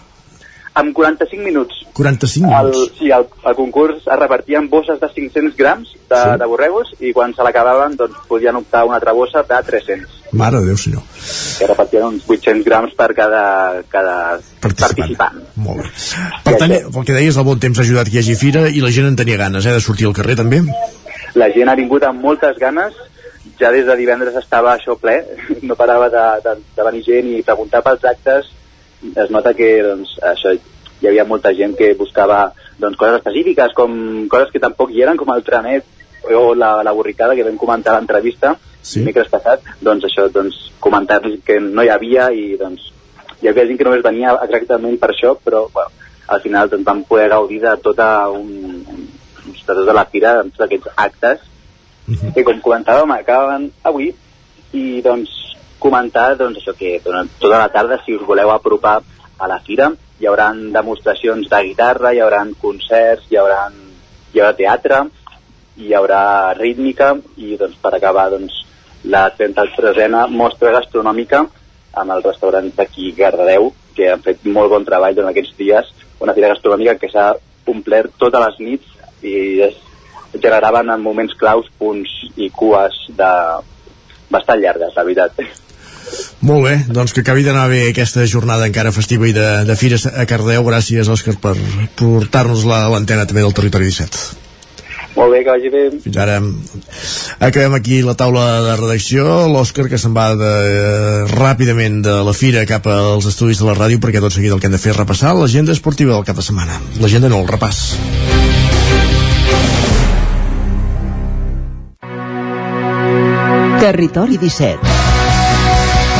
Amb 45 minuts.
45
El,
minuts?
sí, el, el concurs es repartien bosses de 500 grams de,
Sí.
de borregos i quan se l'acabaven doncs, podien optar una altra bossa de 300.
Mare de Déu, senyor.
Que repartien uns 800 grams per cada, cada participant.
Molt bé. Per tant, pel que deies, el bon temps ha ajudat que hi hagi fira i la gent en tenia ganes, eh, de sortir al carrer també.
La gent ha vingut amb moltes ganes, ja des de divendres estava això ple, [LAUGHS] no parava de, de, de venir gent i preguntar pels actes, es nota que doncs, això, hi havia molta gent que buscava doncs, coses específiques, com coses que tampoc hi eren, com el tranet o la, la borricada que vam comentar a l'entrevista sí. dimecres passat, doncs això, doncs, comentar que no hi havia i doncs hi havia gent que només venia exactament per això, però bueno, al final doncs, vam poder gaudir de tota, un, de tota la fira, de tots aquests actes, uh -huh. que com comentàvem acaben avui, i doncs comentar doncs, això que durant tota la tarda, si us voleu apropar a la fira, hi haurà demostracions de guitarra, hi haurà concerts, hi haurà, hi haurà teatre, hi haurà rítmica i doncs, per acabar doncs, la 33a mostra gastronòmica amb els restaurants d'aquí Gardadeu que han fet molt bon treball durant aquests dies una fira gastronòmica que s'ha omplert totes les nits i es generaven en moments claus punts i cues de bastant llargues, la veritat.
Molt bé, doncs que acabi d'anar bé aquesta jornada encara festiva i de, de fires a Cardeu. Gràcies, Òscar, per portar-nos l'antena també del Territori 17.
Molt bé, que vagi bé.
Fins ara. Acabem aquí la taula de redacció. L'Òscar que se'n va de, eh, ràpidament de la fira cap als estudis de la ràdio perquè tot seguit el que hem de fer és repassar l'agenda esportiva del cap de setmana. L'agenda no, el repàs.
Territori 17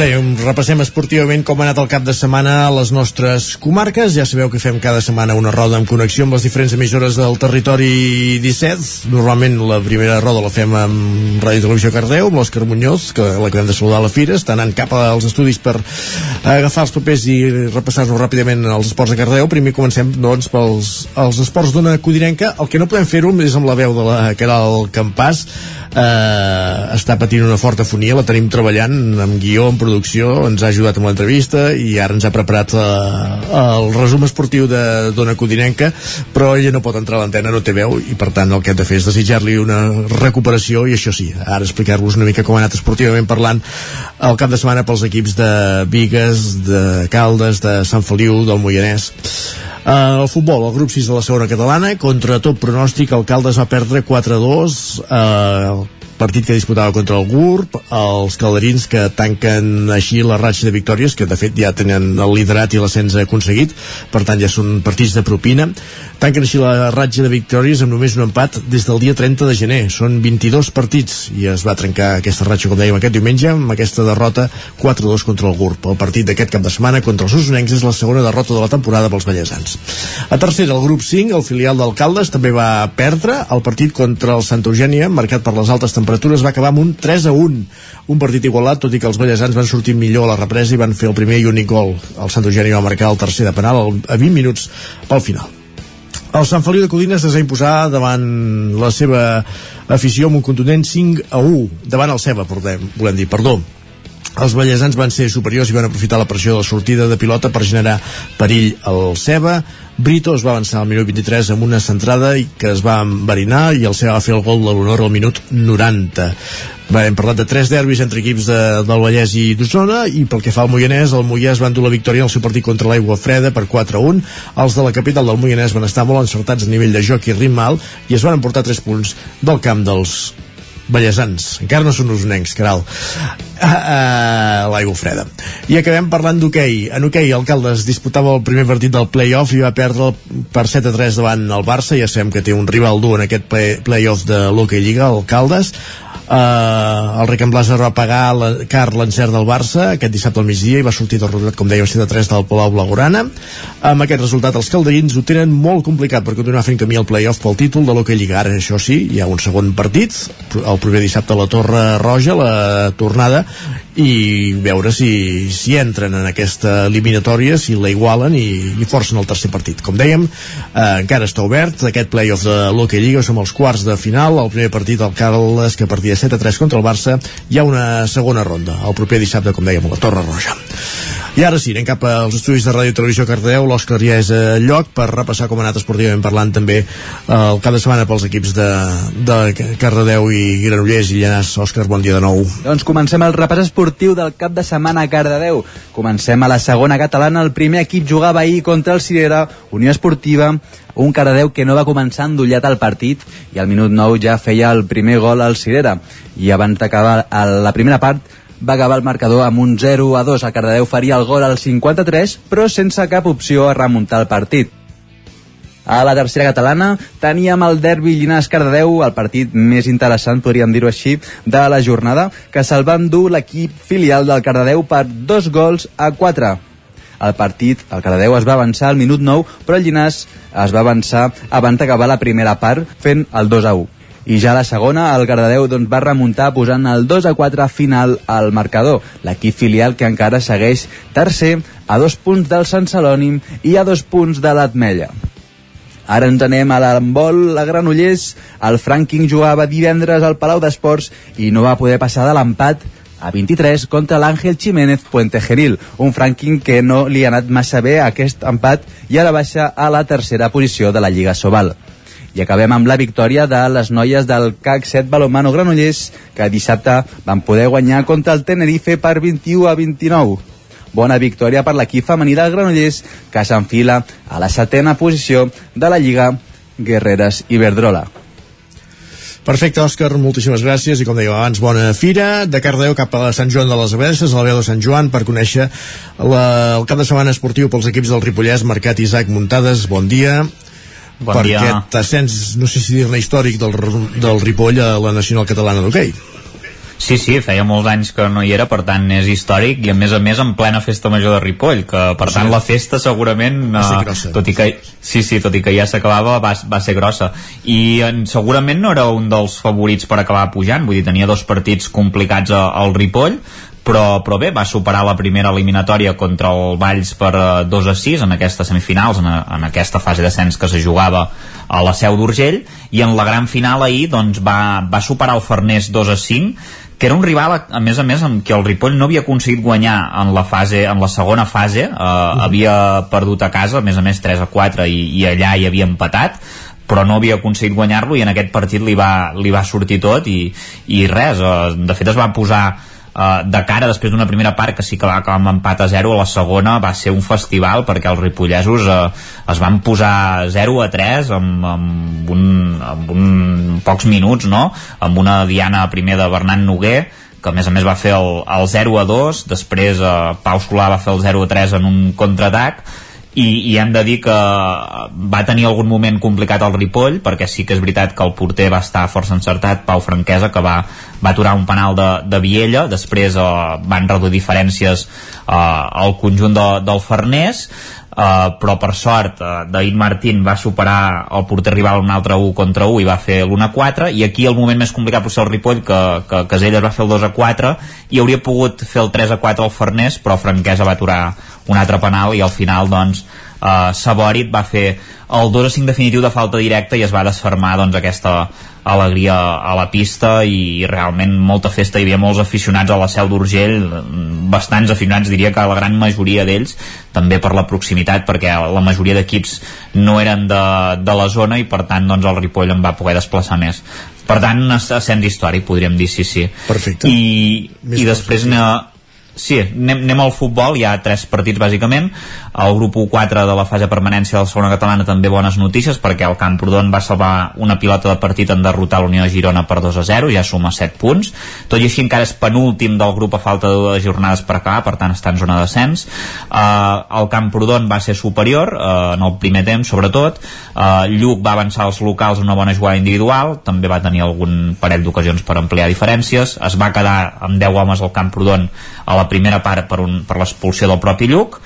dèiem, repassem esportivament com ha anat el cap de setmana a les nostres comarques. Ja sabeu que fem cada setmana una roda en connexió amb les diferents emissores del territori 17. Normalment la primera roda la fem amb Ràdio Televisió Cardeu, amb l'Òscar Muñoz, que l'acabem de saludar a la Fira, està anant cap als estudis per agafar els papers i repassar-nos ràpidament els esports de Cardeu. Primer comencem, doncs, pels els esports d'una codirenca. El que no podem fer-ho és amb la veu de la Caral Campàs, eh, està patint una forta fonia, la tenim treballant amb guió, en producció, ens ha ajudat amb l'entrevista i ara ens ha preparat eh, el resum esportiu de Dona Codinenca, però ella no pot entrar a l'antena, no té veu, i per tant el que hem de fer és desitjar-li una recuperació i això sí, ara explicar-vos una mica com ha anat esportivament parlant el cap de setmana pels equips de Vigues, de Caldes, de Sant Feliu, del Moianès. Uh, el futbol, el grup 6 de la segona catalana, contra tot pronòstic, el Caldes va perdre 4-2, uh, partit que disputava contra el GURB, els calderins que tanquen així la ratxa de victòries, que de fet ja tenen el liderat i l'ascens aconseguit, per tant ja són partits de propina. Tanquen així la ratxa de victòries amb només un empat des del dia 30 de gener. Són 22 partits i es va trencar aquesta ratxa, com dèiem, aquest diumenge amb aquesta derrota 4-2 contra el GURB. El partit d'aquest cap de setmana contra els usonencs és la segona derrota de la temporada pels ballesans. A tercera, el grup 5, el filial d'Alcaldes, també va perdre el partit contra el Santa Eugènia, marcat per les altes temperatures, va acabar amb un 3 a 1. Un partit igualat, tot i que els ballesans van sortir millor a la represa i van fer el primer i únic gol. El Santa Eugènia va marcar el tercer de penal a 20 minuts pel final. El Sant Feliu de Codines es va imposar davant la seva afició amb un contundent 5 a 1, davant el Ceba, volem, dir, perdó. Els ballesans van ser superiors i van aprofitar la pressió de la sortida de pilota per generar perill al Ceba. Brito es va avançar al minut 23 amb una centrada i que es va enverinar i el Ceba va fer el gol de l'honor al minut 90. Bé, hem parlat de tres derbis entre equips de, del Vallès i d'Osona i pel que fa al Moianès, el Moianès van dur la victòria en el seu partit contra l'Aigua Freda per 4-1. Els de la capital del Moianès van estar molt encertats a nivell de joc i ritme i es van emportar 3 punts del camp dels ballesans, encara no són usonencs, caral. Uh, uh, l'aigua freda. I acabem parlant d'hoquei. En hoquei el Caldes disputava el primer partit del play-off i va perdre per 7 a 3 davant el Barça, ja sabem que té un rival dur en aquest play-off de l'hoquei Lliga el Caldes Uh, el Ricard Blasa va pagar la, car l'encert del Barça aquest dissabte al migdia i va sortir del resultat, com dèiem, 7 3 del Palau Blaugrana. Amb aquest resultat, els calderins ho tenen molt complicat per continuar fent camí al play-off pel títol de l'Hockey Lliga. Ara, això sí, hi ha un segon partit, el primer dissabte a la Torre Roja, la tornada, i veure si, si entren en aquesta eliminatòria, si la igualen i, i forcen el tercer partit. Com dèiem, eh, encara està obert aquest playoff de l'Hockey Lliga, som els quarts de final, el primer partit al Carles que partia 7 a 3 contra el Barça, hi ha una segona ronda, el proper dissabte, com dèiem, a la Torre Roja. I ara sí, anem cap als estudis de Ràdio i Televisió Cardeu, l'Òscar ja és a lloc per repassar com ha anat esportivament parlant també eh, de setmana pels equips de, de Cardedeu i Granollers i Llanàs. Òscar, bon dia de nou.
Doncs comencem el repàs esportiu del cap de setmana a Cardedeu. Comencem a la segona catalana. El primer equip jugava ahir contra el Cirera, Unió Esportiva, un Cardedeu que no va començar endollat al partit i al minut 9 ja feia el primer gol al Cirera. I abans d'acabar la primera part va acabar el marcador amb un 0 a 2. El Cardedeu faria el gol al 53, però sense cap opció a remuntar el partit. A la tercera catalana teníem el derbi Llinàs-Cardedeu, el partit més interessant, podríem dir-ho així, de la jornada, que se'l va endur l'equip filial del Cardedeu per dos gols a quatre. El partit, el Cardedeu es va avançar al minut 9, però el Llinàs es va avançar abans d'acabar la primera part, fent el 2 a 1 i ja la segona el Cardedeu doncs, va remuntar posant el 2 a 4 final al marcador. L'equip filial que encara segueix tercer a dos punts del Sant Celònim i a dos punts de l'Atmella. Ara ens anem a l'handbol a Granollers. El Franking jugava divendres al Palau d'Esports i no va poder passar de l'empat a 23 contra l'Àngel Jiménez Puentegeril, un Franking que no li ha anat massa bé a aquest empat i ara baixa a la tercera posició de la Lliga Sobal. I acabem amb la victòria de les noies del CAC 7 Balomano Granollers, que dissabte van poder guanyar contra el Tenerife per 21 a 29. Bona victòria per l'equip femení del Granollers, que s'enfila a la setena posició de la Lliga Guerreres Iberdrola.
Perfecte, Òscar, moltíssimes gràcies i com dèiem abans, bona fira de Cardeu cap a Sant Joan de les Abadesses, a la veu de Sant Joan per conèixer la, el cap de setmana esportiu pels equips del Ripollès, Mercat Isaac Muntades, bon dia
Bon
per
dia.
aquest ascens, no sé si dir-ne històric del, del Ripoll a la Nacional Catalana d'Hockey.
Sí, sí, feia molts anys que no hi era, per tant és històric i a més a més en plena festa major de Ripoll, que per
Sí.
tant la festa segurament, eh, tot i que sí, sí, tot i que ja s'acabava, va, va ser grossa. I en, segurament no era un dels favorits per acabar pujant, vull dir, tenia dos partits complicats a- al Ripoll, però, però bé, va superar la primera eliminatòria contra el Valls per eh, 2 a 6 en aquestes semifinals, en, a- en aquesta fase d'ascens que se jugava a la Seu d'Urgell. I en la gran final ahir doncs, va, va superar el Farners 2 a 5 que era un rival, a, més a més, amb qui el Ripoll no havia aconseguit guanyar en la fase en la segona fase, eh, havia perdut a casa, a més a més 3 a 4 i, i allà hi havia empatat però no havia aconseguit guanyar-lo i en aquest partit li va, li va sortir tot i, i res, eh, de fet es va posar Uh, de cara després d'una primera part que sí que va acabar amb empat a 0 a la segona va ser un festival perquè els ripollesos uh, es van posar 0 a 3 amb, amb, un, amb un pocs minuts no? amb una diana primer de Bernat Noguer que a més a més va fer el, el 0 a 2 després uh, Pau Solà va fer el 0 a 3 en un contraatac i, i hem de dir que va tenir algun moment complicat al Ripoll perquè sí que és veritat que el porter va estar força encertat, Pau Franquesa que va, va aturar un penal de, de Viella després eh, van reduir diferències eh, al conjunt de, del Farners Uh, però per sort uh, David Martín va superar el porter rival un altre 1 contra 1 i va fer l'1 a 4 i aquí el moment més complicat potser el Ripoll que, que Caselles va fer el 2 a 4 i hauria pogut fer el 3 a 4 al Farners però Franquesa va aturar un altre penal i al final doncs uh, Saborit va fer el 2 a 5 definitiu de falta directa i es va desfermar doncs aquesta alegria a la pista i realment molta festa, hi havia molts aficionats a la Seu d'Urgell, bastants aficionats diria que la gran majoria d'ells també per la proximitat perquè la majoria d'equips no eren de, de la zona i per tant doncs el Ripoll en va poder desplaçar més. Per tant un ascens històric podríem dir sí, sí.
Perfecte.
i, i després Sí, anem, anem al futbol, hi ha tres partits bàsicament, el grup 1-4 de la fase de permanència de la segona catalana també bones notícies perquè el Camprodon va salvar una pilota de partit en derrotar l'Unió de Girona per 2 a 0, ja suma 7 punts, tot i així encara és penúltim del grup a falta de dues jornades per acabar, per tant està en zona d'ascens uh, el Camprodon va ser superior uh, en el primer temps sobretot, uh, Lluc va avançar als locals una bona jugada individual també va tenir algun parell d'ocasions per ampliar diferències, es va quedar amb 10 homes al Camprodon a la primera part per, un, per l'expulsió del propi Lluc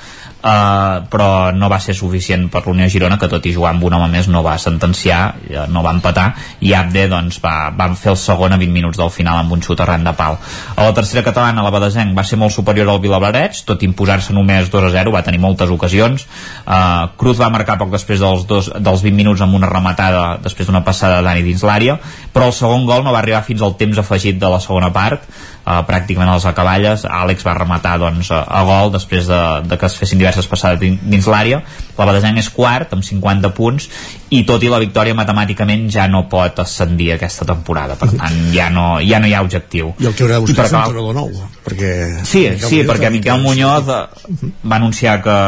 uh, però no va ser suficient per l'Unió Girona que tot i jugar amb un home més no va sentenciar uh, no va empatar i Abde doncs, va, van fer el segon a 20 minuts del final amb un xut arran de pal a la tercera catalana la Badesenc va ser molt superior al Vilablareig tot imposar-se només 2 a 0 va tenir moltes ocasions. Uh, Cruz va marcar poc després dels, dos, dels 20 minuts amb una rematada després d'una passada Dani dins l'àrea però el segon gol no va arribar fins al temps afegit de la segona part uh, pràcticament a les acaballes. Àlex va rematar doncs, a, a gol després de, de que es fessin diverses passades dins, l'àrea. La Badesenc és quart amb 50 punts i tot i la victòria matemàticament ja no pot ascendir aquesta temporada. Per tant ja no, ja no hi ha objectiu.
I el que haurà de buscar és un entrenador nou perquè
Sí, sí, perquè Miquel Muñoz eh, va anunciar que,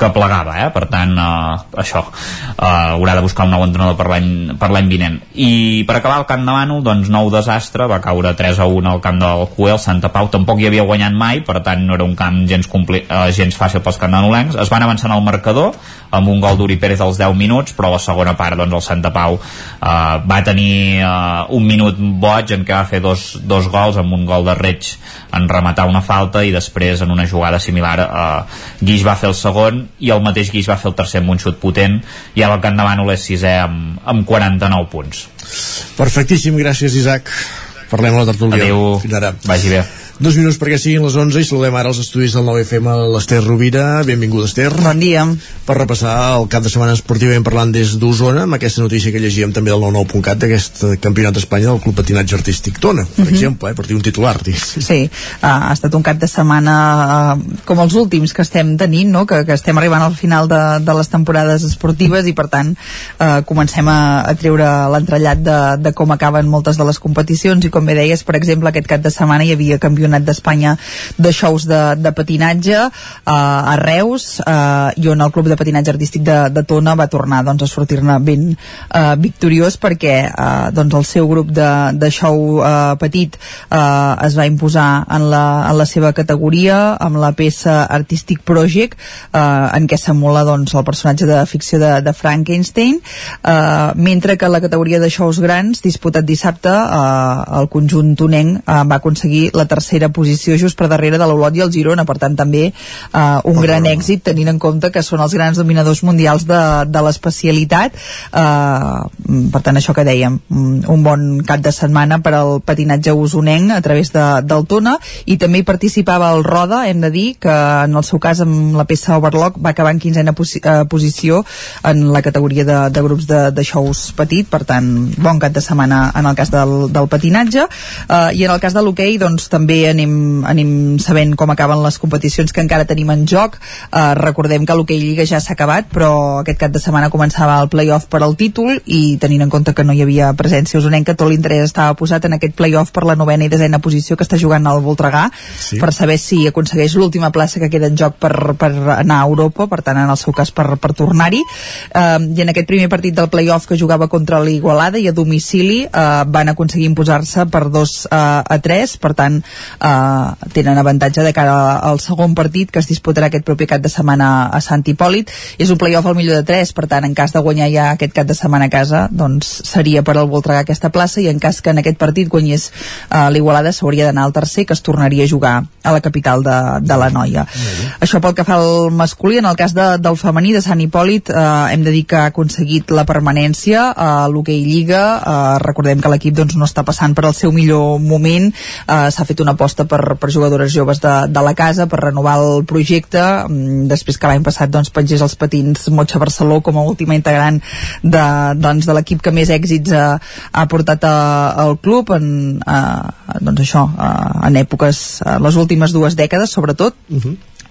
que plegava, eh? per tant, eh, això, eh, haurà de buscar un nou entrenador per l'any vinent. I per acabar el Camp de Manu, doncs nou desastre, va caure 3 a 1 al camp del Cuel, Santa Pau tampoc hi havia guanyat mai, per tant no era un camp gens, compli eh, gens fàcil pels candanolencs. Es van avançar en el marcador amb un gol d'Uri Pérez als 10 minuts, però a la segona part doncs, el Santa Pau eh, va tenir eh, un minut boig en què va fer dos, dos gols amb un gol de Reig en rematar una falta i després en una jugada similar eh, Guix va fer el segon i el mateix Guix va fer el tercer amb un xut potent i ara el Camp de Mànol és sisè amb, amb 49 punts.
Perfectíssim, gràcies Isaac. Parlem a la tertúlia.
Adéu.
fins ara.
Vagi bé
Dos minuts perquè siguin les 11 i saludem ara els estudis del 9FM a l'Ester Rovira. Benvinguda, Ester.
Bon dia.
Per repassar el cap de setmana esportivament parlant des d'Osona, amb aquesta notícia que llegíem també del 99.cat d'aquest campionat d'Espanya del Club Patinatge Artístic Tona, per
Mhm.
exemple, eh, per dir un titular. diguéssim.
Sí, uh, ha estat un cap de setmana uh, com els últims que estem tenint, no? que, que estem arribant al final de, de les temporades esportives i per tant uh, comencem a, a treure l'entrellat de, de com acaben moltes de les competicions i com bé deies, per exemple, aquest cap de setmana hi havia campionat d'Espanya de shows de, de patinatge uh, a Reus uh, i on el Club de Patinatge Artístic de, de Tona va tornar doncs, a sortir-ne ben uh, victoriós perquè uh, doncs, el seu grup de, de show uh, petit uh, es va imposar en la, en la seva categoria amb la peça Artistic Project uh, en què s'emula doncs, el personatge de ficció de, de Frankenstein uh, mentre que la categoria de shows grans disputat dissabte uh, el conjunt tonenc uh, va aconseguir la tercera posició just per darrere de l'Olot i el Girona. Per tant també uh, un gran èxit tenint en compte que són els grans dominadors mundials de, de l'especialitat. Uh, per tant això que dèiem mm, un bon cap de setmana per al patinatge usonenc a través de, del Tona. I també hi participava el Roda hem de dir que en el seu cas amb la peça Overlock va acabar en quinzena posi uh, posició en la categoria de, de grups de, de shows petit. Per tant bon cap de setmana en el cas del, del patinatge. Uh, i en el cas de l'hoquei doncs també anem, anem sabent com acaben les competicions que encara tenim en joc. Uh, recordem que l'hoquei Lliga ja s'ha acabat però aquest cap de setmana començava el playoff per al títol i tenint en compte que no hi havia presència usonenca tot l'interès estava posat en aquest playoff per la novena i desena posició que està jugant el Voltregà
Sí.
per saber si aconsegueix l'última plaça que queda en joc per, per anar a Europa per tant en el seu cas per, per tornar-hi. Eh, i en aquest primer partit del playoff que jugava contra l'Igualada i a domicili eh, van aconseguir imposar-se per 2 eh, a 3 per tant eh, tenen avantatge de cara al segon partit que es disputarà aquest proper cap de setmana a Sant Hipòlit. És un playoff al millor de 3 per tant en cas de guanyar ja aquest cap de setmana a casa doncs seria per al Voltregà aquesta plaça i en cas que en aquest partit guanyés eh, l'Igualada s'hauria d'anar al tercer que es tornaria a jugar a la capital de, de la Noia. Això pel que fa al masculí en el cas de, del femení de Sant Hipòlit eh, hem de dir que ha aconseguit la permanència a l'hoquei Lliga. Eh, recordem que l'equip doncs, no està passant per al seu millor moment. Eh, s'ha fet una aposta per, per jugadores joves de, de la casa per renovar el projecte. Mm, després que l'any passat doncs, pengés els patins Motxa Barceló com a última integrant de, doncs, de l'equip que més èxits ha, ha portat a, al club en, a, doncs això, a, en èpoques a les últimes dues dècades sobretot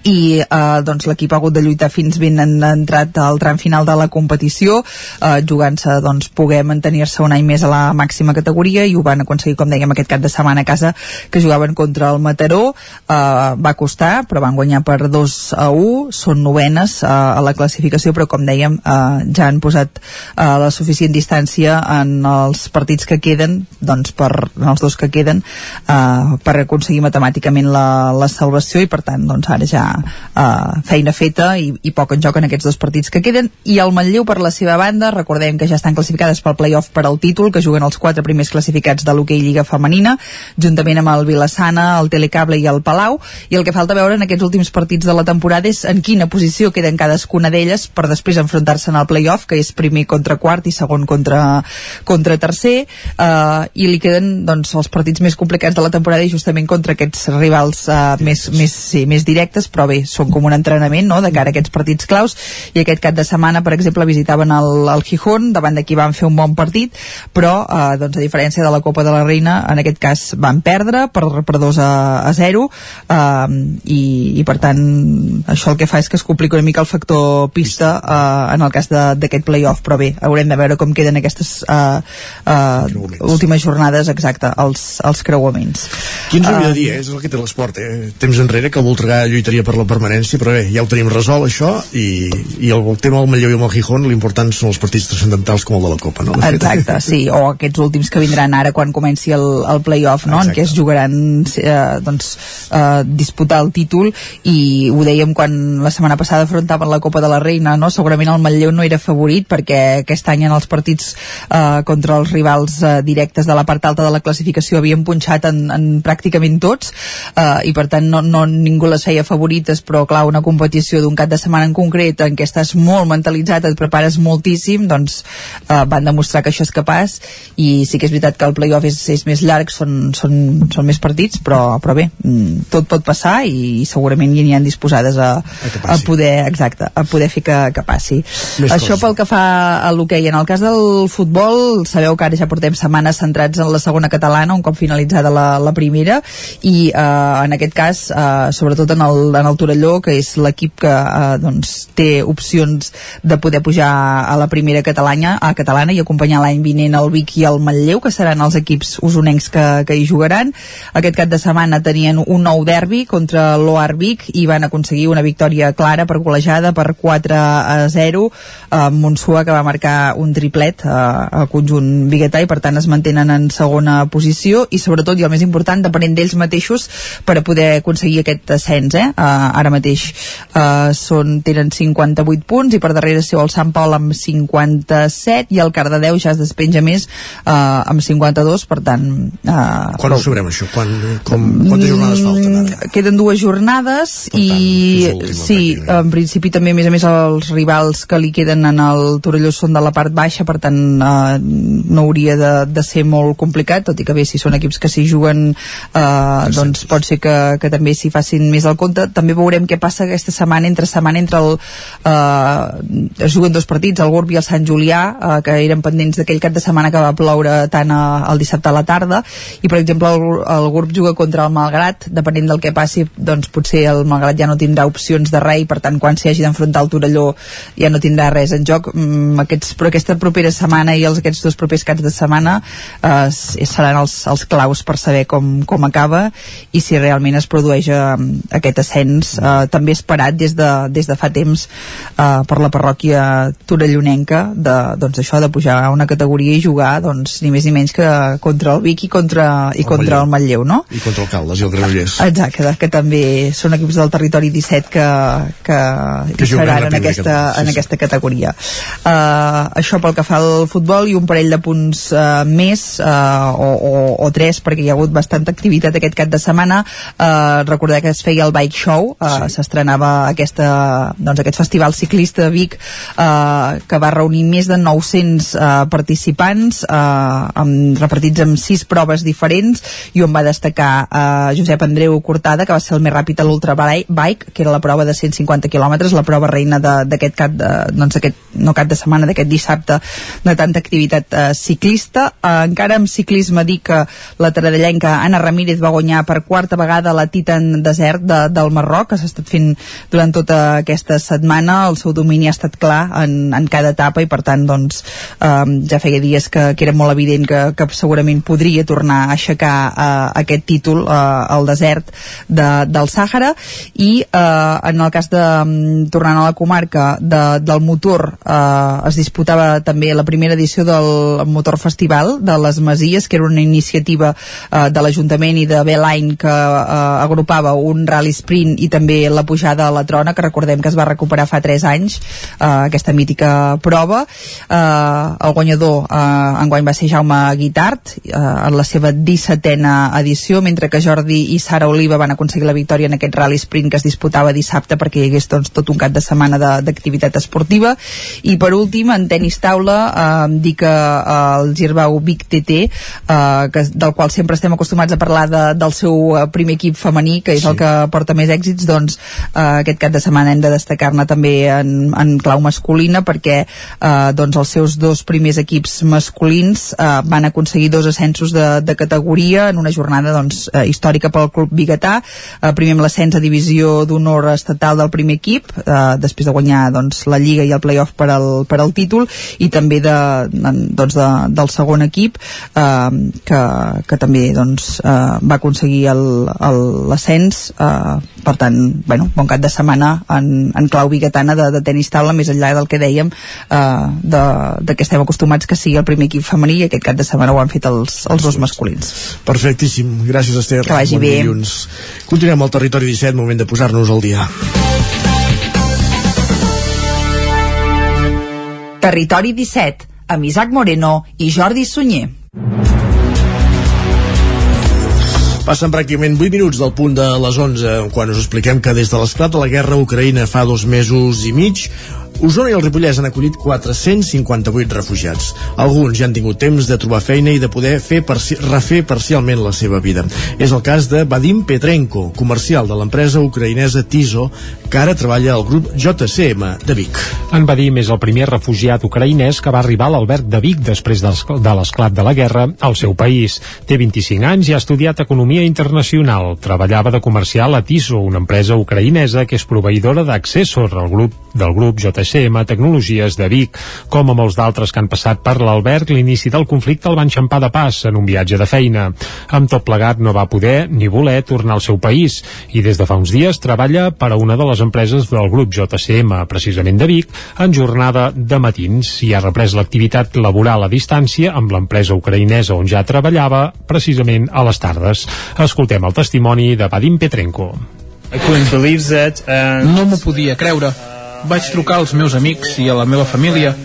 i eh, doncs l'equip ha hagut de lluitar fins ben en, entrat al tram final de la competició. Eh, jugant-se doncs poder mantenir-se un any més a la màxima categoria i ho van aconseguir com dèiem aquest cap de setmana a casa que jugaven contra el Mataró. Eh, va costar però van guanyar per 2 a 1 són novenes eh, a la classificació però com dèiem eh, ja han posat eh, la suficient distància en els partits que queden doncs per en els dos que queden eh, per aconseguir matemàticament la, la salvació i per tant doncs ara ja uh, feina feta i, i poc en joc en aquests dos partits que queden. I el Manlleu per la seva banda recordem que ja estan classificades pel playoff per al títol que juguen els quatre primers classificats de l'hoquei Lliga Femenina juntament amb el Vilassana, el Telecable i el Palau. I el que falta veure en aquests últims partits de la temporada és en quina posició queden cadascuna d'elles per després enfrontar-se en el playoff que és primer contra quart i segon contra, contra tercer. Uh, i li queden doncs, els partits més complicats de la temporada i justament contra aquests rivals uh, més, més, sí, més directes però bé, són com un entrenament no? de cara a aquests partits claus i aquest cap de setmana per exemple visitaven el, el Gijón davant d'aquí van fer un bon partit però uh, doncs, a diferència de la Copa de la Reina en aquest cas van perdre per, per 2 a, a 0 uh, i, i per tant això el que fa és que es complica una mica el factor pista uh, en el cas d'aquest playoff però bé, haurem de veure com queden aquestes uh, uh, últimes jornades exacte, els, els creuaments
Qui ens ho havia de dir, eh? és el que té l'esport eh? temps enrere que Voltregà lluitaria per la permanència però bé, ja ho tenim resolt això i, i el, el tema del Manlleu i el Gijón l'important són els partits transcendentals com el de la Copa no?
exacte, sí, o aquests últims que vindran ara quan comenci el, el playoff no? en què es jugaran eh, doncs, eh, disputar el títol i ho dèiem quan la setmana passada afrontaven la Copa de la Reina no? segurament el Manlleu no era favorit perquè aquest any en els partits eh, contra els rivals eh, directes de la part alta de la classificació havien punxat en, en pràcticament tots eh, i per tant no, no ningú les feia favorites però clar, una competició d'un cap de setmana en concret en què estàs molt mentalitzat, et prepares moltíssim doncs eh, van demostrar que això és capaç i sí que és veritat que el playoff és, és més llarg, són, són, són més partits però, però bé, mm, tot pot passar i segurament hi aniran disposades a, a, poder, exacte, a poder fer que, que passi.
Més
Això
coses.
pel que fa a l'hoquei. En el cas del futbol, sabeu que ara ja portem setmanes centrats en la segona catalana, un cop finalitzada la, la primera, i eh, en aquest cas, eh, sobretot en el, en el Torelló, que és l'equip que eh, doncs, té opcions de poder pujar a la primera catalana, a catalana i acompanyar l'any vinent el Vic i el Manlleu, que seran els equips usonencs que, que hi jugaran. Aquest cap de setmana tenien un nou derbi contra l'Oar Vic i van aconseguir una victòria clara per golejada per 4 a 0 amb Monsua que va marcar un triplet eh, al conjunt biguetà i per tant es mantenen en segona posició i sobretot i el més important depenent d'ells mateixos per a poder aconseguir aquest ascens eh? Uh, ara mateix uh, són, tenen 58 punts i per darrere seu el Sant Pol amb 57 i el Cardedeu ja es despenja més uh, amb 52 per tant uh,
quan ho sabrem això? Quan, com, quantes jornades falten ara?
queden dues jornades i sí, en principi també a més a més els rivals que li queden en el Torelló són de la part baixa per tant eh, no hauria de, de ser molt complicat tot i que bé, si són equips que s'hi juguen eh, doncs pot ser que, que també s'hi facin més al compte també veurem què passa aquesta setmana entre setmana entre el eh, es juguen dos partits, el Gurb i el Sant Julià eh, que eren pendents d'aquell cap de setmana que va ploure tant a, el dissabte a la tarda. I per exemple el, el Gurb juga contra el Malgrat. Depenent del que passi doncs potser el Malgrat ja no tindrà opcions de res i per tant quan s'hi hagi d'enfrontar el Torelló ja no tindrà res en joc. Mm, aquests, però aquesta propera setmana i els, aquests dos propers caps de setmana eh, seran els, els claus per saber com, com acaba i si realment es produeix eh, aquest ascens eh, també esperat des de, des de fa temps eh, per la parròquia torellonenca de, doncs això, de pujar a una categoria i jugar doncs, ni més ni menys que contra el Vic i contra, i
El
contra el Matlleu no?
i contra el Caldes i el Granollers
Exacte, que també són equips del territori 17 que, que,
Que
hi seran en aquesta,
catalana, sí,
en
sí.
aquesta categoria. Uh, això pel que fa al futbol i un parell de punts uh, més, uh, o, o, o tres, perquè hi ha hagut bastanta activitat aquest cap de setmana. Uh, recordar que es feia el Bike Show, uh, sí. s'estrenava aquesta, doncs, aquest festival ciclista de Vic uh, que va reunir més de 900 uh, participants uh, amb, repartits en sis proves diferents i on va destacar uh, Josep Andreu Cortada que va ser el més ràpid a l'Ultra Bike que era la prova de 150 quilòmetres la prova reina d'aquest cap de, doncs aquest, no cap de setmana, d'aquest dissabte de tanta activitat uh, ciclista uh, encara en ciclisme dir que la taradellenca Anna Ramírez va guanyar per quarta vegada la Titan Desert de, del Marroc que s'ha estat fent durant tota aquesta setmana. El seu domini ha estat clar en, en cada etapa i per tant doncs um, ja feia dies que, que era molt evident que, que segurament podria tornar a aixecar uh, aquest títol uh, al desert de, del Sàhara. I uh, en el cas de um, tornant a la comarca de, del motor uh, es disputava també la primera edició del Motor Festival de les Masies que era una iniciativa uh, de l'Ajuntament i de Beeline que uh, agrupava un rally sprint i també la pujada a la trona, que recordem que es va recuperar fa 3 anys, uh, aquesta mítica prova. Uh, el guanyador uh, enguany va ser Jaume Guitart, uh, en la seva 17a edició, mentre que Jordi i Sara Oliva van aconseguir la victòria en aquest rally sprint que es disputava dissabte perquè hi hagués doncs, tot un cap de setmana d'activitat esportiva. I per últim, en tenis taula, eh, dir que uh, el Girbau Vic TT, eh, que, del qual sempre estem acostumats a parlar de, del seu primer equip femení, que és sí. el que porta més èxits, doncs uh, aquest cap de setmana hem de destacar-ne també en, en clau masculina perquè uh, doncs els seus dos primers equips masculins uh, van aconseguir dos ascensos de, de categoria en una jornada doncs, uh, històrica pel club biguetà, uh, primer amb l'ascens a divisió d'honor estatal del primer equip, uh, després de guanyar doncs, la Lliga i el playoff per al, per al títol i també de, doncs, de, del segon equip eh, que, que també doncs, eh, va aconseguir l'ascens eh, per tant, bueno, bon cap de setmana en, en clau biguetana de, de tenis taula més enllà del que dèiem eh, de, de que estem acostumats que sigui el primer equip femení i aquest cap de setmana ho han fet els, els dos masculins.
Perfectíssim, gràcies Esther.
Que vagi bon bé. dilluns.
Continuem al territori 17, moment de posar-nos al dia.
Territori 17, amb Isaac Moreno i Jordi Sunyer.
Passen pràcticament 8 minuts del punt de les 11 quan us expliquem que des de l'esclat de la guerra a Ucraïna fa dos mesos i mig Osona i el Ripollès han acollit 458 refugiats. Alguns ja han tingut temps de trobar feina i de poder fer parci refer parcialment la seva vida. És el cas de Vadim Petrenko, comercial de l'empresa ucraïnesa Tiso, que ara treballa al grup JCM de Vic.
En Vadim és el primer refugiat ucraïnès que va arribar a l'alberg de Vic després de l'esclat de la guerra al seu país. Té 25 anys i ha estudiat Economia Internacional. Treballava de comercial a Tiso, una empresa ucraïnesa que és proveïdora d'accessor al grup del grup JCM Tecnologies de Vic. Com amb els d'altres que han passat per l'Alberg, l'inici del conflicte el van xampar de pas en un viatge de feina. Amb tot plegat no va poder ni voler tornar al seu país i des de fa uns dies treballa per a una de les empreses del grup JCM, precisament de Vic, en jornada de matins i ha reprès l'activitat laboral a distància amb l'empresa ucraïnesa on ja treballava precisament a les tardes. Escoltem el testimoni de Vadim Petrenko.
No m'ho podia creure vaig trucar als meus amics i a la meva família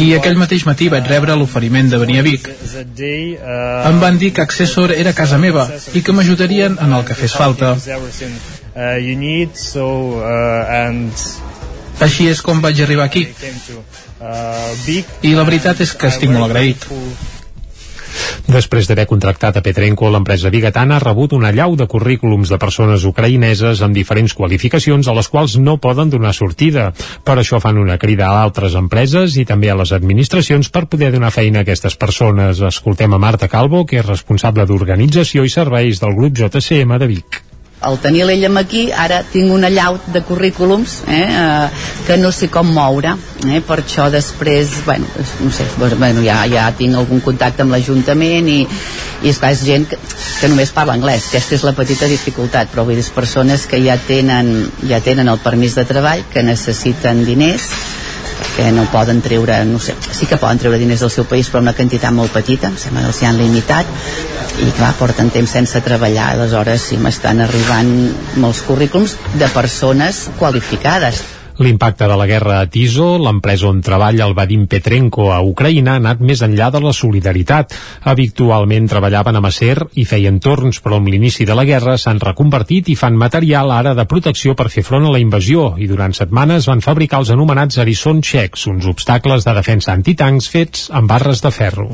i aquell mateix matí vaig rebre l'oferiment de venir a Vic. Em van dir que Accessor era casa meva i que m'ajudarien en el que fes falta. Així és com vaig arribar aquí. I la veritat és que estic molt agraït.
Després d'haver contractat a Petrenko, l'empresa bigatana ha rebut una llau de currículums de persones ucraïneses amb diferents qualificacions a les quals no poden donar sortida. Per això fan una crida a altres empreses i també a les administracions per poder donar feina a aquestes persones. Escoltem a Marta Calvo, que és responsable d'organització i serveis del grup JCM de Vic
al tenir l'ell amb aquí, ara tinc una llaut de currículums eh, eh, que no sé com moure. Eh, per això després, bueno, no sé, doncs, bueno, ja, ja tinc algun contacte amb l'Ajuntament i, i és clar, és gent que, que només parla anglès. Aquesta és la petita dificultat, però vull dir, persones que ja tenen, ja tenen el permís de treball, que necessiten diners, perquè no poden treure, no sé, sí que poden treure diners del seu país però una quantitat molt petita, em sembla que els hi han limitat i clar, porten temps sense treballar aleshores sí m'estan arribant molts currículums de persones qualificades
L'impacte de la guerra a Tiso, l'empresa on treballa el Vadim Petrenko a Ucraïna, ha anat més enllà de la solidaritat. Habitualment treballaven a Macer i feien torns, però amb l'inici de la guerra s'han reconvertit i fan material ara de protecció per fer front a la invasió i durant setmanes van fabricar els anomenats Arisson Checs, uns obstacles de defensa antitancs fets amb barres de ferro.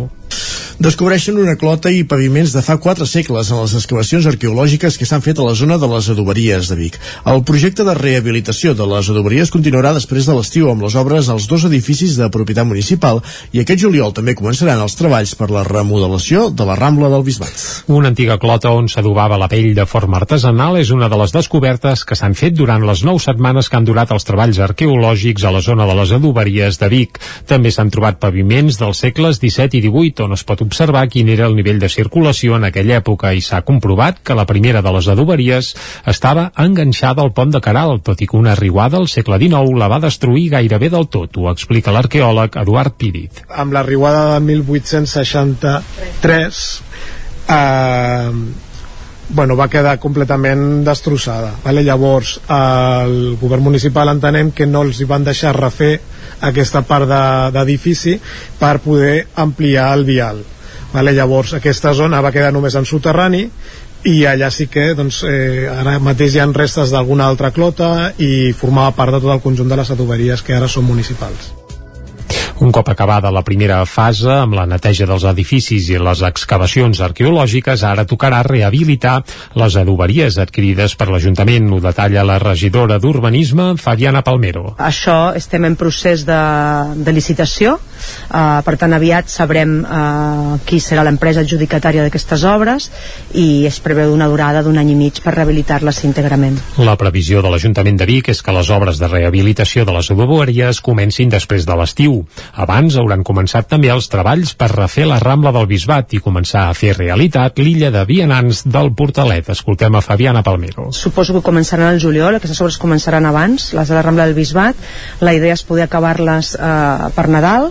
Descobreixen una clota i paviments de fa quatre segles en les excavacions arqueològiques que s'han fet a la zona de les adoberies de Vic. El projecte de rehabilitació de les adoberies continuarà després de l'estiu amb les obres als dos edificis de propietat municipal i aquest juliol també començaran els treballs per la remodelació de la Rambla del Bisbat.
Una antiga clota on s'adobava la pell de forma artesanal és una de les descobertes que s'han fet durant les nou setmanes que han durat els treballs arqueològics a la zona de les adoberies de Vic. També s'han trobat paviments dels segles XVII i XVIII on es pot observar quin era el nivell de circulació en aquella època i s'ha comprovat que la primera de les adoberies estava enganxada al pont de Caral, tot i que una riuada al segle XIX la va destruir gairebé del tot, ho explica l'arqueòleg Eduard Píriz.
Amb la riuada de 1863 eh, bueno, va quedar completament destrossada. Vale? Llavors, el govern municipal entenem que no els van deixar refer aquesta part d'edifici de, per poder ampliar el vial. Vale? Llavors, aquesta zona va quedar només en soterrani i allà sí que doncs, eh, ara mateix hi ha restes d'alguna altra clota i formava part de tot el conjunt de les adoberies que ara són municipals.
Un cop acabada la primera fase, amb la neteja dels edificis i les excavacions arqueològiques, ara tocarà rehabilitar les adoberies adquirides per l'Ajuntament. Ho detalla la regidora d'Urbanisme, Fabiana Palmero.
Això estem en procés de, de licitació, uh, per tant aviat sabrem uh, qui serà l'empresa adjudicatària d'aquestes obres i es preveu una durada d'un any i mig per rehabilitar-les íntegrament.
La previsió de l'Ajuntament de Vic és que les obres de rehabilitació de les adoberies comencin després de l'estiu. Abans hauran començat també els treballs per refer la Rambla del Bisbat i començar a fer realitat l'illa de vianants del Portalet. Escoltem a Fabiana Palmero.
Suposo que començaran al juliol, aquestes obres començaran abans, les de la Rambla del Bisbat. La idea és poder acabar-les eh, per Nadal,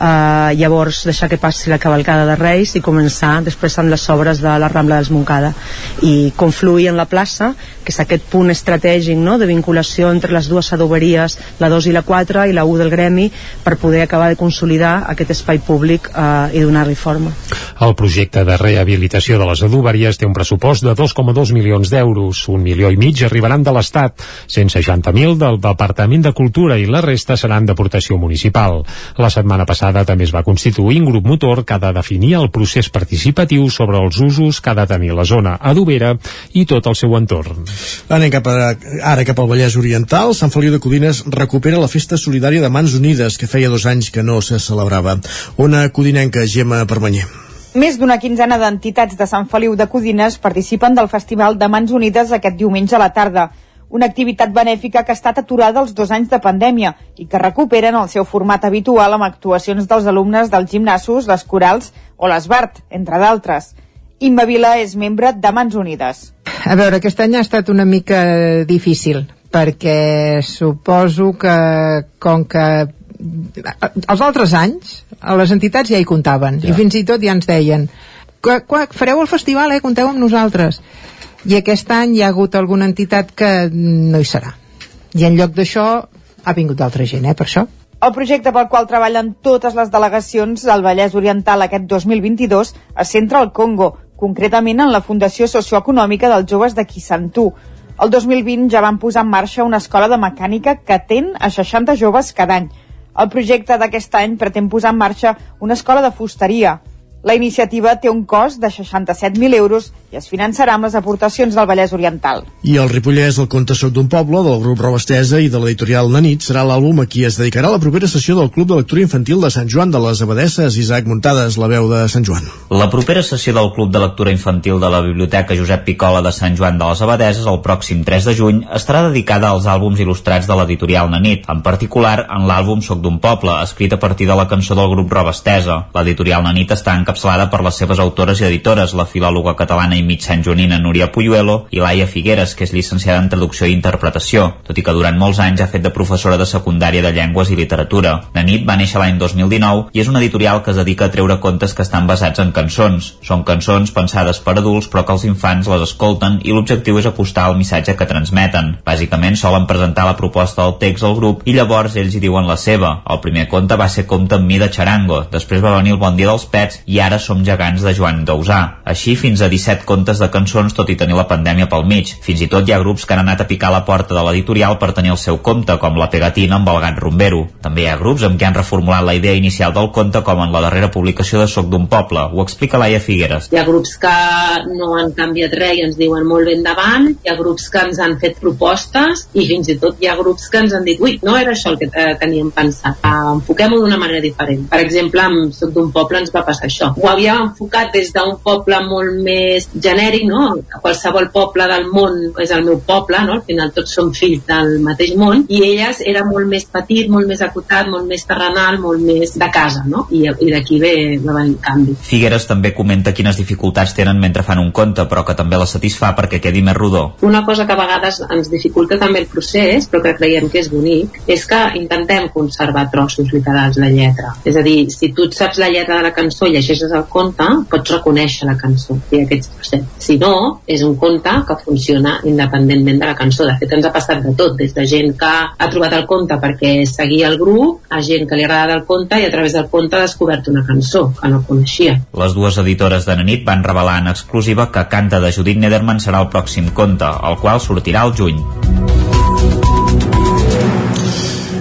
eh, llavors deixar que passi la cavalcada de Reis i començar després amb les obres de la Rambla dels Moncada i confluir en la plaça que és aquest punt estratègic no? de vinculació entre les dues adoberies la 2 i la 4 i la 1 del gremi per poder acabar de consolidar aquest espai públic eh, i donar-li forma.
El projecte de rehabilitació de les adoberies té un pressupost de 2,2 milions d'euros. Un milió i mig arribaran de l'Estat. 160.000 del Departament de Cultura i la resta seran d'aportació municipal. La setmana passada passada també es va constituir un grup motor que ha de definir el procés participatiu sobre els usos que ha de tenir la zona adobera i tot el seu entorn.
Anem cap a, ara cap al Vallès Oriental. Sant Feliu de Codines recupera la festa solidària de Mans Unides, que feia dos anys que no se celebrava. Una codinenca, Gemma Permanyer.
Més d'una quinzena d'entitats de Sant Feliu de Codines participen del Festival de Mans Unides aquest diumenge a la tarda una activitat benèfica que ha estat aturada els dos anys de pandèmia i que recuperen el seu format habitual amb actuacions dels alumnes dels gimnasos, les corals o l'Esbart, entre d'altres. Imma Vila és membre de Mans Unides.
A veure, aquest any ha estat una mica difícil, perquè suposo que com que els altres anys a les entitats ja hi comptaven ja. i fins i tot ja ens deien que, que fareu el festival, eh, compteu amb nosaltres i aquest any hi ha hagut alguna entitat que no hi serà i en lloc d'això ha vingut d'altra gent, eh, per això
el projecte pel qual treballen totes les delegacions al Vallès Oriental aquest 2022 es centra al Congo, concretament en la Fundació Socioeconòmica dels Joves de Kisantú. El 2020 ja van posar en marxa una escola de mecànica que atén a 60 joves cada any. El projecte d'aquest any pretén posar en marxa una escola de fusteria, la iniciativa té un cost de 67.000 euros i es finançarà amb les aportacions del Vallès Oriental.
I el Ripollès, el conte Soc d'un poble, del grup Robestesa i de l'editorial Nanit, serà l'àlbum a qui es dedicarà la propera sessió del Club de Lectura Infantil de Sant Joan de les Abadesses, Isaac Muntades, la veu de Sant Joan.
La propera sessió del Club de Lectura Infantil de la Biblioteca Josep Picola de Sant Joan de les Abadeses, el pròxim 3 de juny, estarà dedicada als àlbums il·lustrats de l'editorial Nanit, en particular en l'àlbum Soc d'un poble, escrit a partir de la cançó del grup Robestesa. L'editorial Nanit està en encapçalada per les seves autores i editores, la filòloga catalana i mig santjonina Núria Puyuelo i Laia Figueres, que és llicenciada en traducció i interpretació, tot i que durant molts anys ha fet de professora de secundària de llengües i literatura. La nit va néixer l'any 2019 i és una editorial que es dedica a treure contes que estan basats en cançons. Són cançons pensades per adults però que els infants les escolten i l'objectiu és acostar el missatge que transmeten. Bàsicament solen presentar la proposta del text al grup i llavors ells hi diuen la seva. El primer conte va ser Compte amb mi de Charango, després va venir el Bon dia dels pets i ara som gegants de Joan Dausà. Així fins a 17 contes de cançons tot i tenir la pandèmia pel mig. Fins i tot hi ha grups que han anat a picar la porta de l'editorial per tenir el seu compte, com la Pegatina amb el gat rumbero. També hi ha grups amb què han reformulat la idea inicial del conte, com en la darrera publicació de Soc d'un poble. Ho explica Laia Figueres.
Hi ha grups que no han canviat res i ens diuen molt ben davant, hi ha grups que ens han fet propostes i fins i tot hi ha grups que ens han dit ui, no era això el que eh, teníem pensat, uh, enfoquem-ho d'una manera diferent. Per exemple, amb Soc d'un poble ens va passar això. Ho havíem enfocat des d'un poble molt més genèric, no? Qualsevol poble del món és el meu poble, no? Al final tots som fills del mateix món, i elles era molt més petit, molt més acotat, molt més terrenal, molt més de casa, no? I, i d'aquí ve, va venir el canvi.
Figueres també comenta quines dificultats tenen mentre fan un conte, però que també la satisfà perquè quedi més rodó.
Una cosa que a vegades ens dificulta també el procés, però que creiem que és bonic, és que intentem conservar trossos literals de lletra. És a dir, si tu saps la lletra de la cançó, llegeix llegeixes el conte pots reconèixer la cançó i aquests trossets. Si no, és un conte que funciona independentment de la cançó. De fet, ens ha passat de tot, des de gent que ha trobat el conte perquè seguia el grup, a gent que li ha agradat el conte i a través del conte ha descobert una cançó que no coneixia.
Les dues editores de Nanit van revelar en exclusiva que Canta de Judit Nederman serà el pròxim conte, el qual sortirà al juny.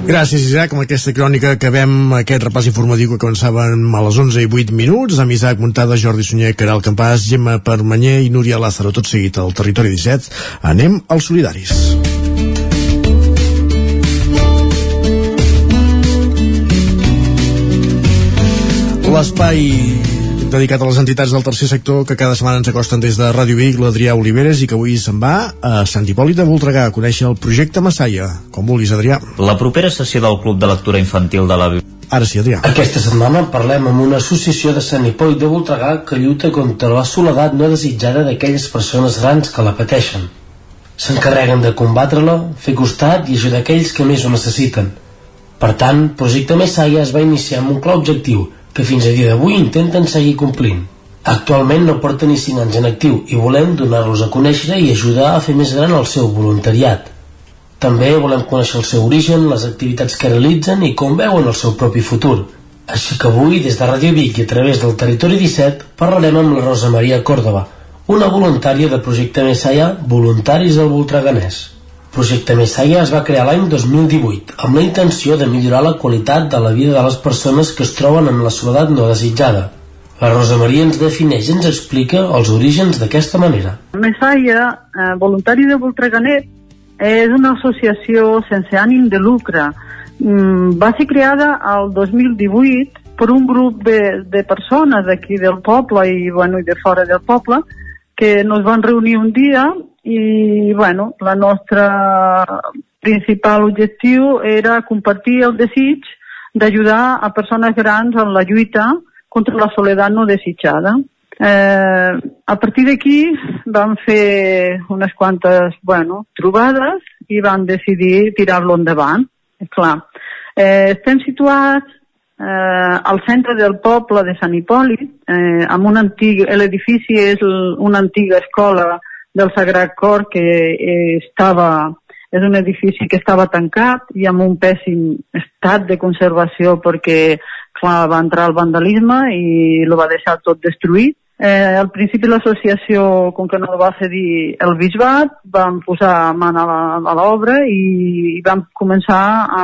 Gràcies, Isaac. Amb aquesta crònica acabem aquest repàs informatiu que començàvem a les 11 i 8 minuts amb Isaac Muntada, Jordi Sunyer, Caral Campàs, Gemma Permanyer i Núria Lázaro. Tot seguit al Territori 17. Anem als solidaris. L'espai dedicat a les entitats del tercer sector que cada setmana ens acosten des de Ràdio Vic, l'Adrià Oliveres, i que avui se'n va a Sant Hipòlit de Voltregà a conèixer el projecte Massaia. Com vulguis, Adrià.
La propera sessió del Club de Lectura Infantil de la
Ara sí, Adrià.
Aquesta setmana parlem amb una associació de Sant Hipòlit de Voltregà que lluita contra la soledat no desitjada d'aquelles persones grans que la pateixen. S'encarreguen de combatre-la, fer costat i ajudar aquells que més ho necessiten. Per tant, Projecte Messaia es va iniciar amb un clar objectiu – que fins a dia d'avui intenten seguir complint. Actualment no porta ni 5 anys en actiu i volem donar-los a conèixer i ajudar a fer més gran el seu voluntariat. També volem conèixer el seu origen, les activitats que realitzen i com veuen el seu propi futur. Així que avui, des de Ràdio Vic i a través del Territori 17, parlarem amb la Rosa Maria Còrdova, una voluntària de Projecte Messaia Voluntaris del Voltreganès. Projecte Messaia es va crear l'any 2018 amb la intenció de millorar la qualitat de la vida de les persones que es troben en la soledat no desitjada. La Rosa Maria ens defineix i ens explica els orígens d'aquesta manera.
Messaia, eh, voluntari de Voltreganet, és una associació sense ànim de lucre. Mm, va ser creada el 2018 per un grup de, de persones d'aquí del poble i, bueno, i de fora del poble que nos van reunir un dia i bueno, la nostra principal objectiu era compartir el desig d'ajudar a persones grans en la lluita contra la soledat no desitjada. Eh, a partir d'aquí vam fer unes quantes bueno, trobades i vam decidir tirar-lo endavant. Clar, eh, estem situats eh, al centre del poble de Sant Hipòlit, eh, amb un antic, l'edifici és una antiga escola del Sagrat Cor que eh, estava és un edifici que estava tancat i amb un pèssim estat de conservació perquè clar, va entrar el vandalisme i lo va deixar tot destruït. Eh, al principi l'associació, com que no va cedir el bisbat, vam posar mà a l'obra i, vam començar a,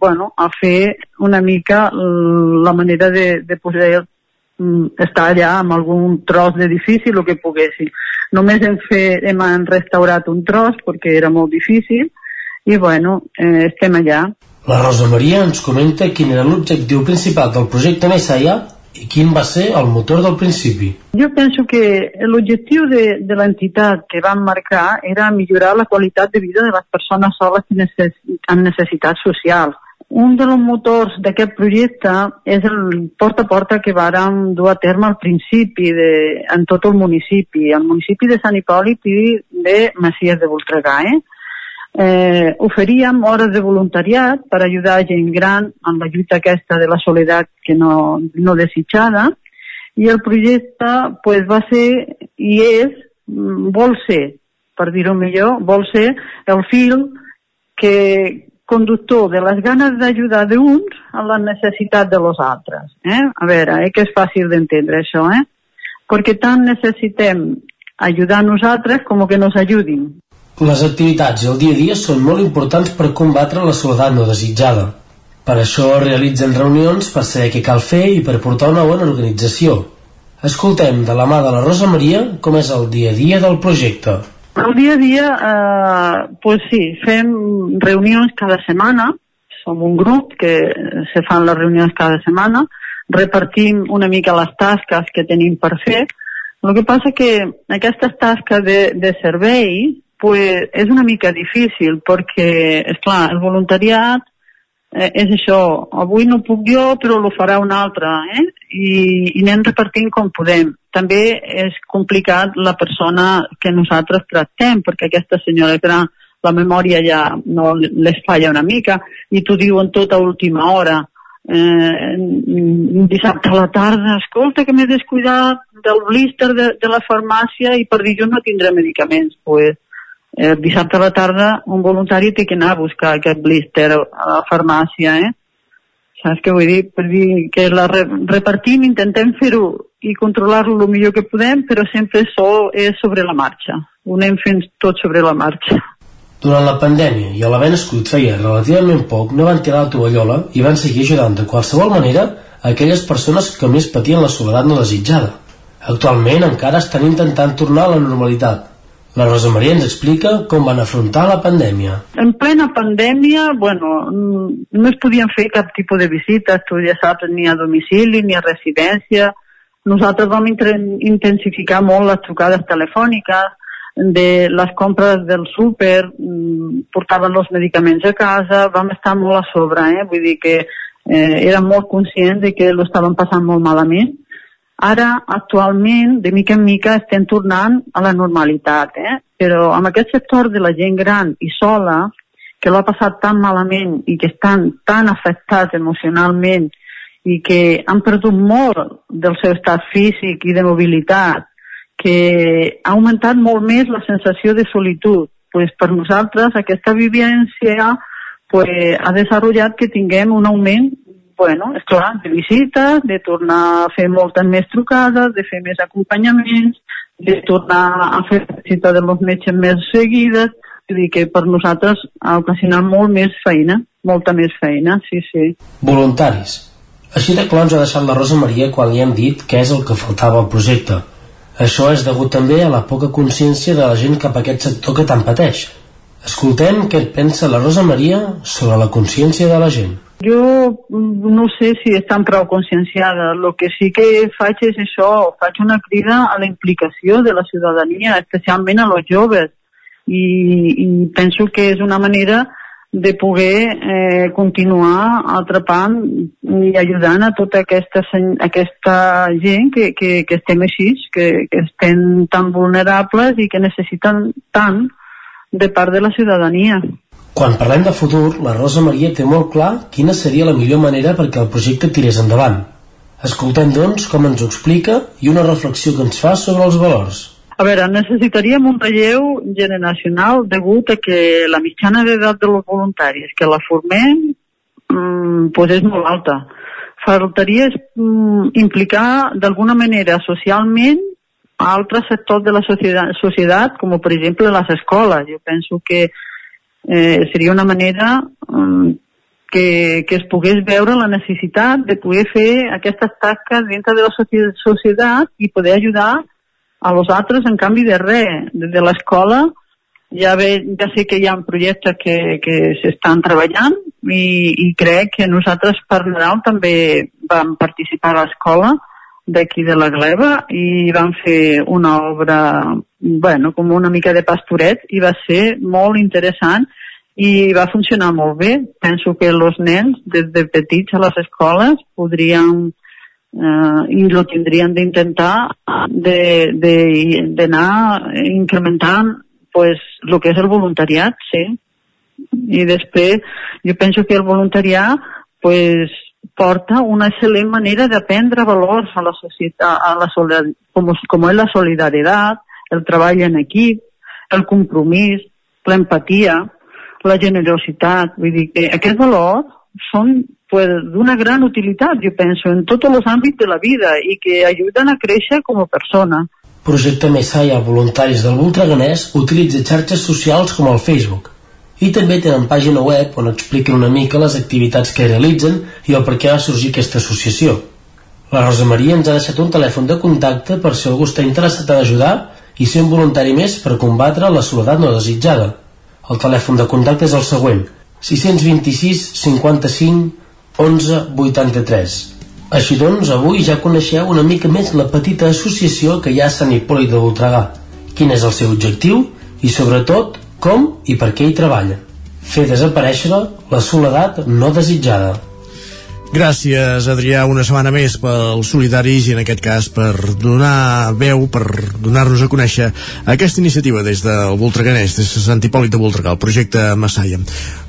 bueno, a fer una mica la manera de, de poder mm, estar allà amb algun tros d'edifici, el que poguéssim. Només hem, fet, hem restaurat un tros perquè era molt difícil i bueno, eh, estem allà.
La Rosa Maria ens comenta quin era l'objectiu principal del projecte Messaia i quin va ser el motor del principi.
Jo penso que l'objectiu de, de l'entitat que vam marcar era millorar la qualitat de vida de les persones soles amb necessitats socials un dels motors d'aquest projecte és el porta a porta que vàrem dur a terme al principi de, en tot el municipi, el municipi de Sant Hipòlit i de Macies de Voltregà. Eh? Eh, oferíem hores de voluntariat per ajudar gent gran en la lluita aquesta de la soledat que no, no desitjada i el projecte pues, va ser i és, mm, vol ser, per dir-ho millor, vol ser el fil que, conductor de les ganes d'ajudar d'uns a la necessitat de los altres. Eh? A veure, eh, que és fàcil d'entendre això, eh? Perquè tant necessitem ajudar nosaltres com que nos ajudin.
Les activitats i el dia a dia són molt importants per combatre la soledat no desitjada. Per això realitzen reunions per saber què cal fer i per portar una bona organització. Escoltem de la mà de la Rosa Maria com és el dia a dia del projecte.
El dia a dia, eh, pues sí, fem reunions cada setmana, som un grup que se fan les reunions cada setmana, repartim una mica les tasques que tenim per fer. El que passa que aquesta tasca de, de servei pues, és una mica difícil perquè, és clar, el voluntariat eh, és això, avui no puc jo però lo farà un altre eh? I, i anem repartint com podem també és complicat la persona que nosaltres tractem perquè aquesta senyora gran la memòria ja no les falla una mica i t'ho diuen tota última hora eh, dissabte a la tarda, escolta que m'he descuidat del blister de, de la farmàcia i per dilluns no tindré medicaments. Pues, eh, dissabte a la tarda un voluntari té que anar a buscar aquest blister a la farmàcia, eh? Saps què vull dir? Per dir que la re repartim, intentem fer-ho i controlar-lo el millor que podem, però sempre sol és sobre la marxa. Ho anem fent tot sobre la marxa.
Durant la pandèmia i a l'haver nascut feia relativament poc, no van tirar la tovallola i van seguir ajudant de qualsevol manera a aquelles persones que més patien la soledat no desitjada. Actualment encara estan intentant tornar a la normalitat, la Rosa Maria ens explica com van afrontar la pandèmia.
En plena pandèmia, bueno, no es podien fer cap tipus de visites, tu ja saps, ni a domicili, ni a residència. Nosaltres vam intensificar molt les trucades telefòniques, de les compres del súper, mm, portaven els medicaments a casa, vam estar molt a sobre, eh? vull dir que eh, érem molt conscients de que l'estaven passant molt malament Ara, actualment, de mica en mica, estem tornant a la normalitat, eh? però amb aquest sector de la gent gran i sola, que l'ha passat tan malament i que estan tan afectats emocionalment i que han perdut molt del seu estat físic i de mobilitat, que ha augmentat molt més la sensació de solitud. Pues per nosaltres aquesta vivència pues, ha desenvolupat que tinguem un augment bueno, és clar, de visites, de tornar a fer moltes més trucades, de fer més acompanyaments, de tornar a fer visita de los metges més seguides, vull dir que per nosaltres ha ocasionat molt més feina, molta més feina, sí, sí.
Voluntaris. Així de clar ens ha deixat la Rosa Maria quan li hem dit què és el que faltava al projecte. Això és degut també a la poca consciència de la gent cap a aquest sector que tant pateix. Escoltem què pensa la Rosa Maria sobre la consciència de la gent.
Jo no sé si estan prou conscienciada. El que sí que faig és això, faig una crida a la implicació de la ciutadania, especialment a los joves. I, i penso que és una manera de poder eh, continuar atrapant i ajudant a tota aquesta, aquesta gent que, que, que estem així, que, que estem tan vulnerables i que necessiten tant de part de la ciutadania.
Quan parlem de futur, la Rosa Maria té molt clar quina seria la millor manera perquè el projecte tirés endavant. Escoltem, doncs, com ens ho explica i una reflexió que ens fa sobre els valors.
A veure, necessitaríem un relleu generacional degut a que la mitjana d'edat de los voluntaris que la formem mmm, pues és molt alta. Faltaria mmm, implicar d'alguna manera socialment a altres sectors de la societat, societat, com per exemple les escoles. Jo penso que eh, seria una manera um, que, que es pogués veure la necessitat de poder fer aquestes tasques dintre de la societat i poder ajudar a los altres en canvi de res. Des de l'escola ja, ve, ja sé que hi ha projectes que, que s'estan treballant i, i crec que nosaltres per Nadal també vam participar a l'escola d'aquí de la Gleva i vam fer una obra bueno, com una mica de pastoret i va ser molt interessant i va funcionar molt bé. Penso que els nens des de petits a les escoles podrien eh, i lo tindrien d'intentar d'anar incrementant pues, el que és el voluntariat, sí. I després jo penso que el voluntariat pues, porta una excel·lent manera d'aprendre valors a la societat, a la com, com és la solidaritat, el treball en equip, el compromís, l'empatia, la generositat. Vull dir que aquests valors són pues, d'una gran utilitat, jo penso, en tots els àmbits de la vida i que ajuden a créixer com a persona.
Projecte Messiah Voluntaris del Voltreganès utilitza xarxes socials com el Facebook i també tenen pàgina web on expliquen una mica les activitats que realitzen i el per què va sorgir aquesta associació. La Rosa Maria ens ha deixat un telèfon de contacte per si algú està interessat a ajudar i ser un voluntari més per combatre la soledat no desitjada. El telèfon de contacte és el següent 626 55 11 83 Així doncs, avui ja coneixeu una mica més la petita associació que hi ha a Sant Hipòlit de Voltregà. Quin és el seu objectiu i, sobretot, com i per què hi treballa. Fer desaparèixer la soledat no desitjada.
Gràcies, Adrià, una setmana més pels solidaris i en aquest cas per donar veu, per donar-nos a conèixer aquesta iniciativa des del Voltreganès, des de Sant Hipòlit de Voltregà, el projecte Massaia.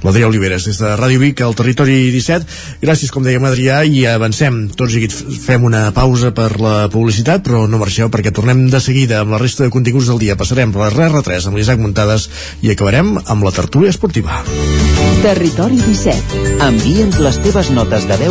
L'Adrià Oliveres, des de Ràdio Vic, al Territori 17. Gràcies, com dèiem, Adrià, i avancem. Tots i fem una pausa per la publicitat, però no marxeu perquè tornem de seguida amb la resta de continguts del dia. Passarem per la R3 amb l'Isaac Muntades i acabarem amb la tertúlia esportiva.
Territori 17. Envia'ns les teves notes de veu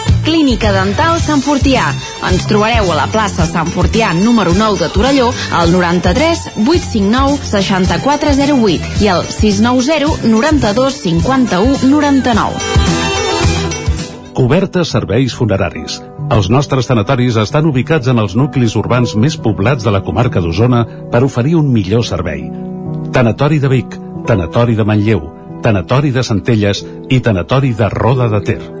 Clínica Dental Sant Fortià. Ens trobareu a la plaça Sant Fortià número 9 de Torelló al 93 859 6408 i al 690 92 51 99.
Cobertes serveis funeraris. Els nostres tanatoris estan ubicats en els nuclis urbans més poblats de la comarca d'Osona per oferir un millor servei. Tanatori de Vic, Tanatori de Manlleu, Tanatori de Centelles i Tanatori de Roda de Ter.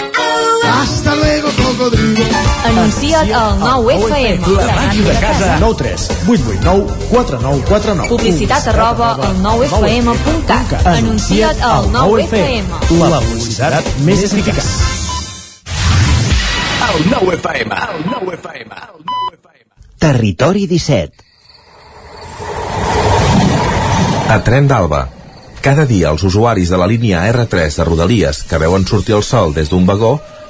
Hasta luego, cocodrilo.
Anuncia't al 9 FM.
La màquina de casa. 9 3 8 8 9 4 9 4 9
Publicitat arroba al 9fm.cat. Anuncia't al 9FM.
La publicitat més eficaç.
El 9 FM. El 9 FM.
Territori 17.
A Tren d'Alba. Cada dia els usuaris de la línia R3 de Rodalies que veuen sortir el sol des d'un vagó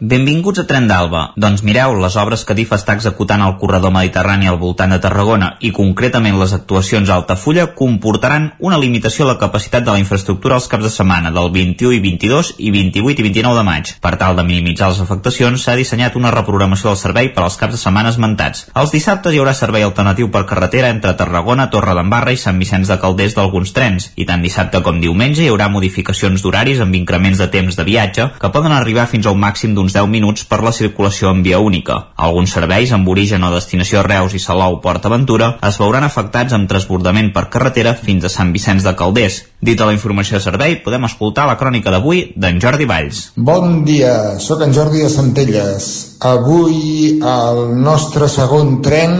Benvinguts a Tren d'Alba. Doncs mireu, les obres que DIF està executant al corredor mediterrani al voltant de Tarragona i concretament les actuacions a Altafulla comportaran una limitació a la capacitat de la infraestructura els caps de setmana del 21 i 22 i 28 i 29 de maig. Per tal de minimitzar les afectacions, s'ha dissenyat una reprogramació del servei per als caps de setmana esmentats. Els dissabtes hi haurà servei alternatiu per carretera entre Tarragona, Torredembarra i Sant Vicenç de Calders d'alguns trens. I tant dissabte com diumenge hi haurà modificacions d'horaris amb increments de temps de viatge que poden arribar fins a un màxim d'un d'uns 10 minuts per la circulació en via única. Alguns serveis amb origen o destinació Reus i Salou Port Aventura es veuran afectats amb transbordament per carretera fins a Sant Vicenç de Calders. Dit a la informació de servei, podem escoltar la crònica d'avui d'en Jordi Valls.
Bon dia, sóc en Jordi de Centelles. Avui el nostre segon tren,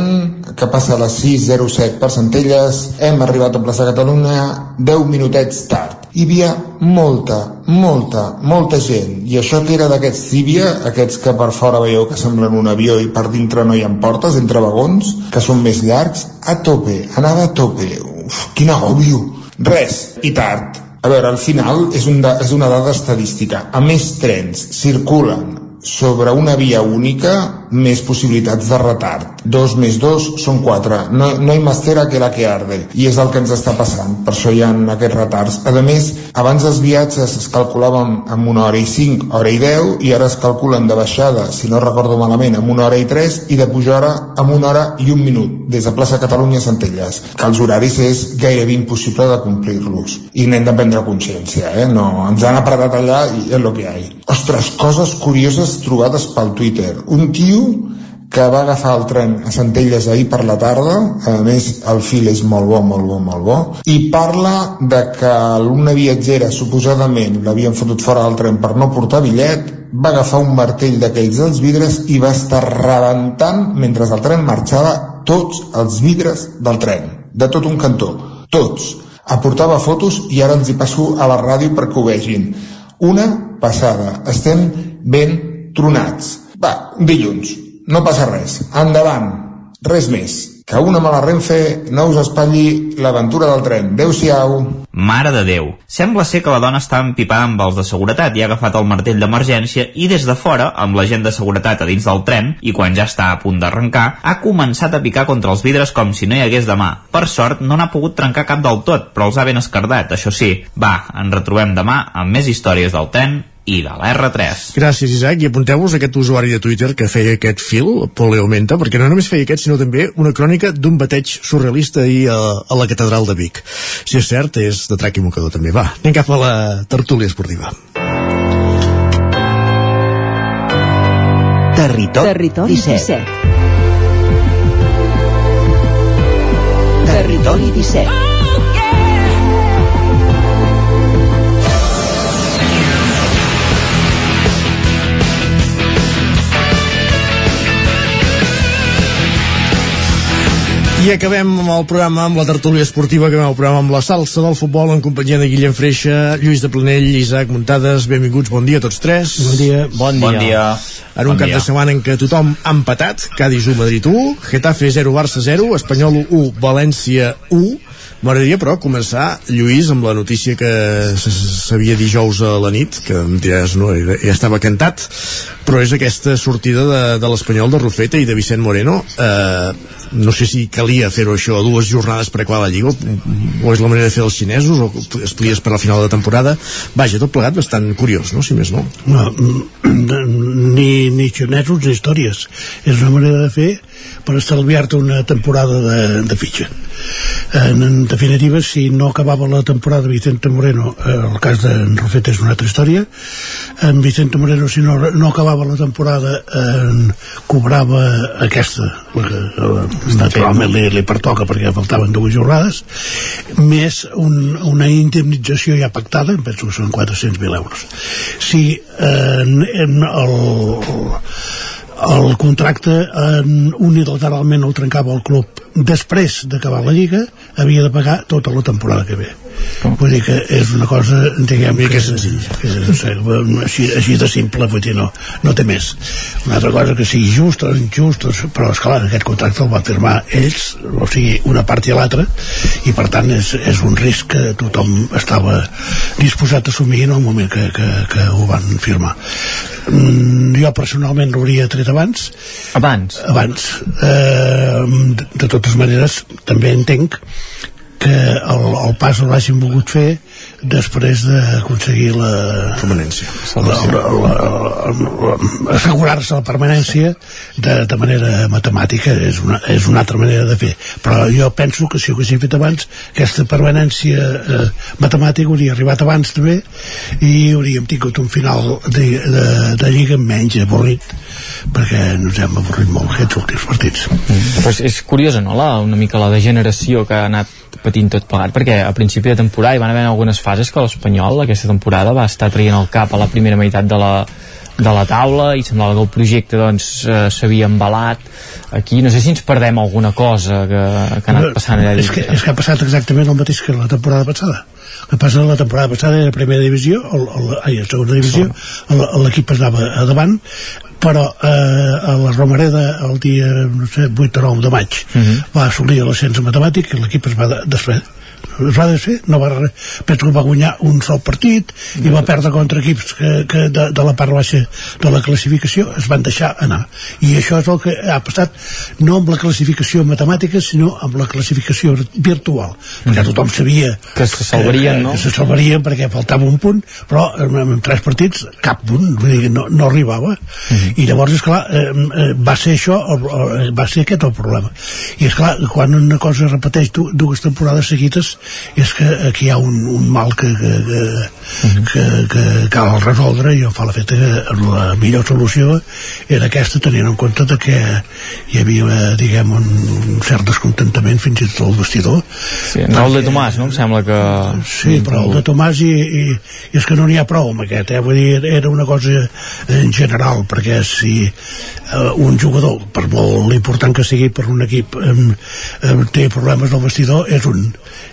que passa a les 6.07 per Centelles, hem arribat a plaça Catalunya 10 minutets tard. Hi havia molta, molta, molta gent. I això que era d'aquests Cibia, aquests que per fora veieu que semblen un avió i per dintre no hi ha portes, entre vagons, que són més llargs, a tope, anava a tope. Uf, quin agòbio. Res, i tard. A veure, al final és, un da, és una dada estadística. A més trens circulen sobre una via única més possibilitats de retard. Dos més dos són quatre. No, no hi mastera que la que arde. I és el que ens està passant. Per això hi ha aquests retards. A més, abans els viatges es calculaven amb una hora i cinc, hora i deu, i ara es calculen de baixada, si no recordo malament, amb una hora i tres, i de pujada amb una hora i un minut, des de plaça Catalunya a Centelles. Que els horaris és gairebé impossible de complir-los. I n'hem de prendre consciència, eh? No, ens han apretat allà i és el que hi ha. Ostres, coses curioses trobades pel Twitter. Un tio que va agafar el tren a Centelles ahir per la tarda, a més el fil és molt bo, molt bo, molt bo, i parla de que una viatgera suposadament l'havien fotut fora del tren per no portar bitllet, va agafar un martell d'aquells dels vidres i va estar rebentant mentre el tren marxava tots els vidres del tren, de tot un cantó, tots. Aportava fotos i ara els hi passo a la ràdio perquè ho vegin. Una passada, estem ben tronats. Va, dilluns, no passa res. Endavant, res més. Que una mala Renfe no us espatlli l'aventura del tren. Adéu-siau.
Mare de Déu. Sembla ser que la dona està empipada amb els de seguretat i ha agafat el martell d'emergència i des de fora, amb la gent de seguretat a dins del tren, i quan ja està a punt d'arrencar, ha començat a picar contra els vidres com si no hi hagués demà. Per sort, no n'ha pogut trencar cap del tot, però els ha ben escardat, això sí. Va, ens retrobem demà amb més històries del tren i de l'R3.
Gràcies, Isaac, i apunteu-vos aquest usuari de Twitter que feia aquest fil, Pol Leomenta, perquè no només feia aquest, sinó també una crònica d'un bateig surrealista ahir a, a la catedral de Vic. Si és cert, és de trac i mocador també. Va, anem cap a la tertúlia esportiva.
Territori,
Territori
17.
17.
Territori 17.
I acabem amb el programa, amb la tertúlia esportiva, acabem el programa amb la salsa del futbol en companyia de Guillem Freixa, Lluís de Planell, Isaac Muntades, benvinguts, bon dia a tots tres.
Bon dia.
Bon dia. Bon dia.
En un
Bon
cap
dia.
de setmana en què tothom ha empatat, Cádiz 1, Madrid 1, Getafe 0, Barça 0, Espanyol 1, València 1, M'agradaria, però, començar, Lluís, amb la notícia que sabia dijous a la nit, que em diràs, no, ja estava cantat, però és aquesta sortida de, de l'Espanyol de Rufeta i de Vicent Moreno. Eh, no sé si calia fer-ho això dues jornades per acabar la Lliga, o és la manera de fer els xinesos, o es podia esperar al final de temporada. Vaja, tot plegat bastant curiós, no?, si més no.
No, ni, ni xinesos ni històries. És una manera de fer per estalviar-te una temporada de, de fitxa. En, definitiva, si no acabava la temporada Vicente Moreno, eh, el cas d'en Rufet és una altra història, en Vicente Moreno, si no, no acabava la temporada, eh, cobrava aquesta, la que eh, naturalment li, li pertoca perquè faltaven dues jornades, més un, una indemnització ja pactada, em penso que són 400.000 euros. Si eh, en el, el contracte en, unilateralment el trencava el club després d'acabar la Lliga havia de pagar tota la temporada que ve vull dir que és una cosa diguem que, que és senzill que, que, així, així de simple vull dir, no, no té més. Una altra cosa que sigui just o injust però esclar, aquest contracte el va firmar ells o sigui, una part i l'altra i per tant és, és un risc que tothom estava disposat a assumir en el moment que, que, que ho van firmar. Mm, jo personalment l'hauria tret abans.
Abans?
Abans. Eh, de, de totes maneres també entenc que el, el pas el hagin volgut fer després d'aconseguir la
permanència
assegurar-se la permanència de, de manera matemàtica és una, és una altra manera de fer però jo penso que si ho haguéssim fet abans aquesta permanència eh, matemàtica hauria arribat abans també i hauríem tingut un final de, de, de lliga menys avorrit perquè ens hem avorrit molt aquests últims partits
mm. pues és curiosa no? La, una mica la degeneració que ha anat patint tot plegat perquè a principi de temporada hi van haver algunes fases que l'Espanyol aquesta temporada va estar traient el cap a la primera meitat de la, de la taula i semblava que el projecte doncs eh, s'havia embalat. Aquí no sé si ens perdem alguna cosa que, que ha anat passant allà
és que, és que ha passat exactament el mateix que la temporada passada. El que passa la temporada passada era primera divisió el, el, ai, segona divisió l'equip anava davant però eh, a la Romareda el dia no sé, 8 o 9 de maig uh -huh. va assolir l'ascens matemàtic i l'equip es va desfer es va desfer, no va, penso que va guanyar un sol partit i va perdre contra equips que, que de, de la part baixa de la classificació es van deixar anar. I això és el que ha passat no amb la classificació matemàtica sinó amb la classificació virtual. Perquè tothom sabia
que se salvarien, que, no?
que se salvarien perquè faltava un punt però en, tres partits cap punt vull dir, no, no arribava. Uh -huh. i llavors esclar eh, eh, va ser això va ser aquest el problema. I esclar quan una cosa repeteix dues temporades seguides és que aquí hi ha un, un mal que, que, que, uh -huh. que, que cal resoldre i em fa l'efecte que la millor solució era aquesta tenint en compte de que hi havia diguem un, un cert descontentament fins i tot al vestidor
sí, no el de Tomàs no? em sembla que
sí, però el de Tomàs i, i, i és que no n'hi ha prou amb aquest eh? vull dir, era una cosa en general perquè si eh, un jugador per molt important que sigui per un equip eh, eh, té problemes al vestidor és un,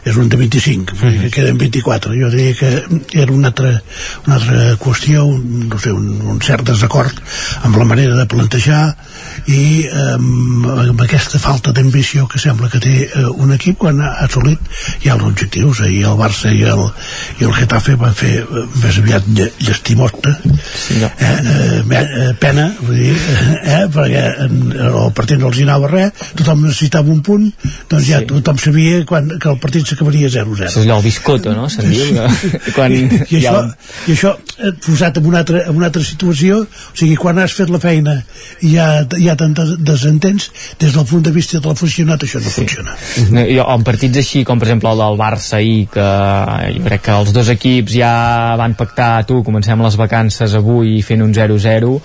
és un de 25 mm -hmm. que queden 24 jo diria que era una altra, una altra qüestió un, no sé, un, un cert desacord amb la manera de plantejar i amb, amb aquesta falta d'ambició que sembla que té eh, un equip quan ha assolit ja els objectius ahir el Barça i el, i el Getafe van fer eh, més aviat llestimota sí, no. eh, eh, pena vull dir, [LAUGHS] eh, perquè en, el partit no els hi anava res tothom necessitava un punt doncs ja sí. tothom sabia quan, que el partit s'acabaria 0-0
és allò el biscotto, no? Se'n diu [LAUGHS] quan
I, i, això, i això eh, posat en una, altra, en una altra situació o sigui, quan has fet la feina i hi ha, tant desentens des del punt de vista de l'aficionat això no sí. funciona
no, jo, en partits així com per exemple el del Barça ahir que jo crec que els dos equips ja van pactar tu, comencem les vacances avui fent un 0-0 um,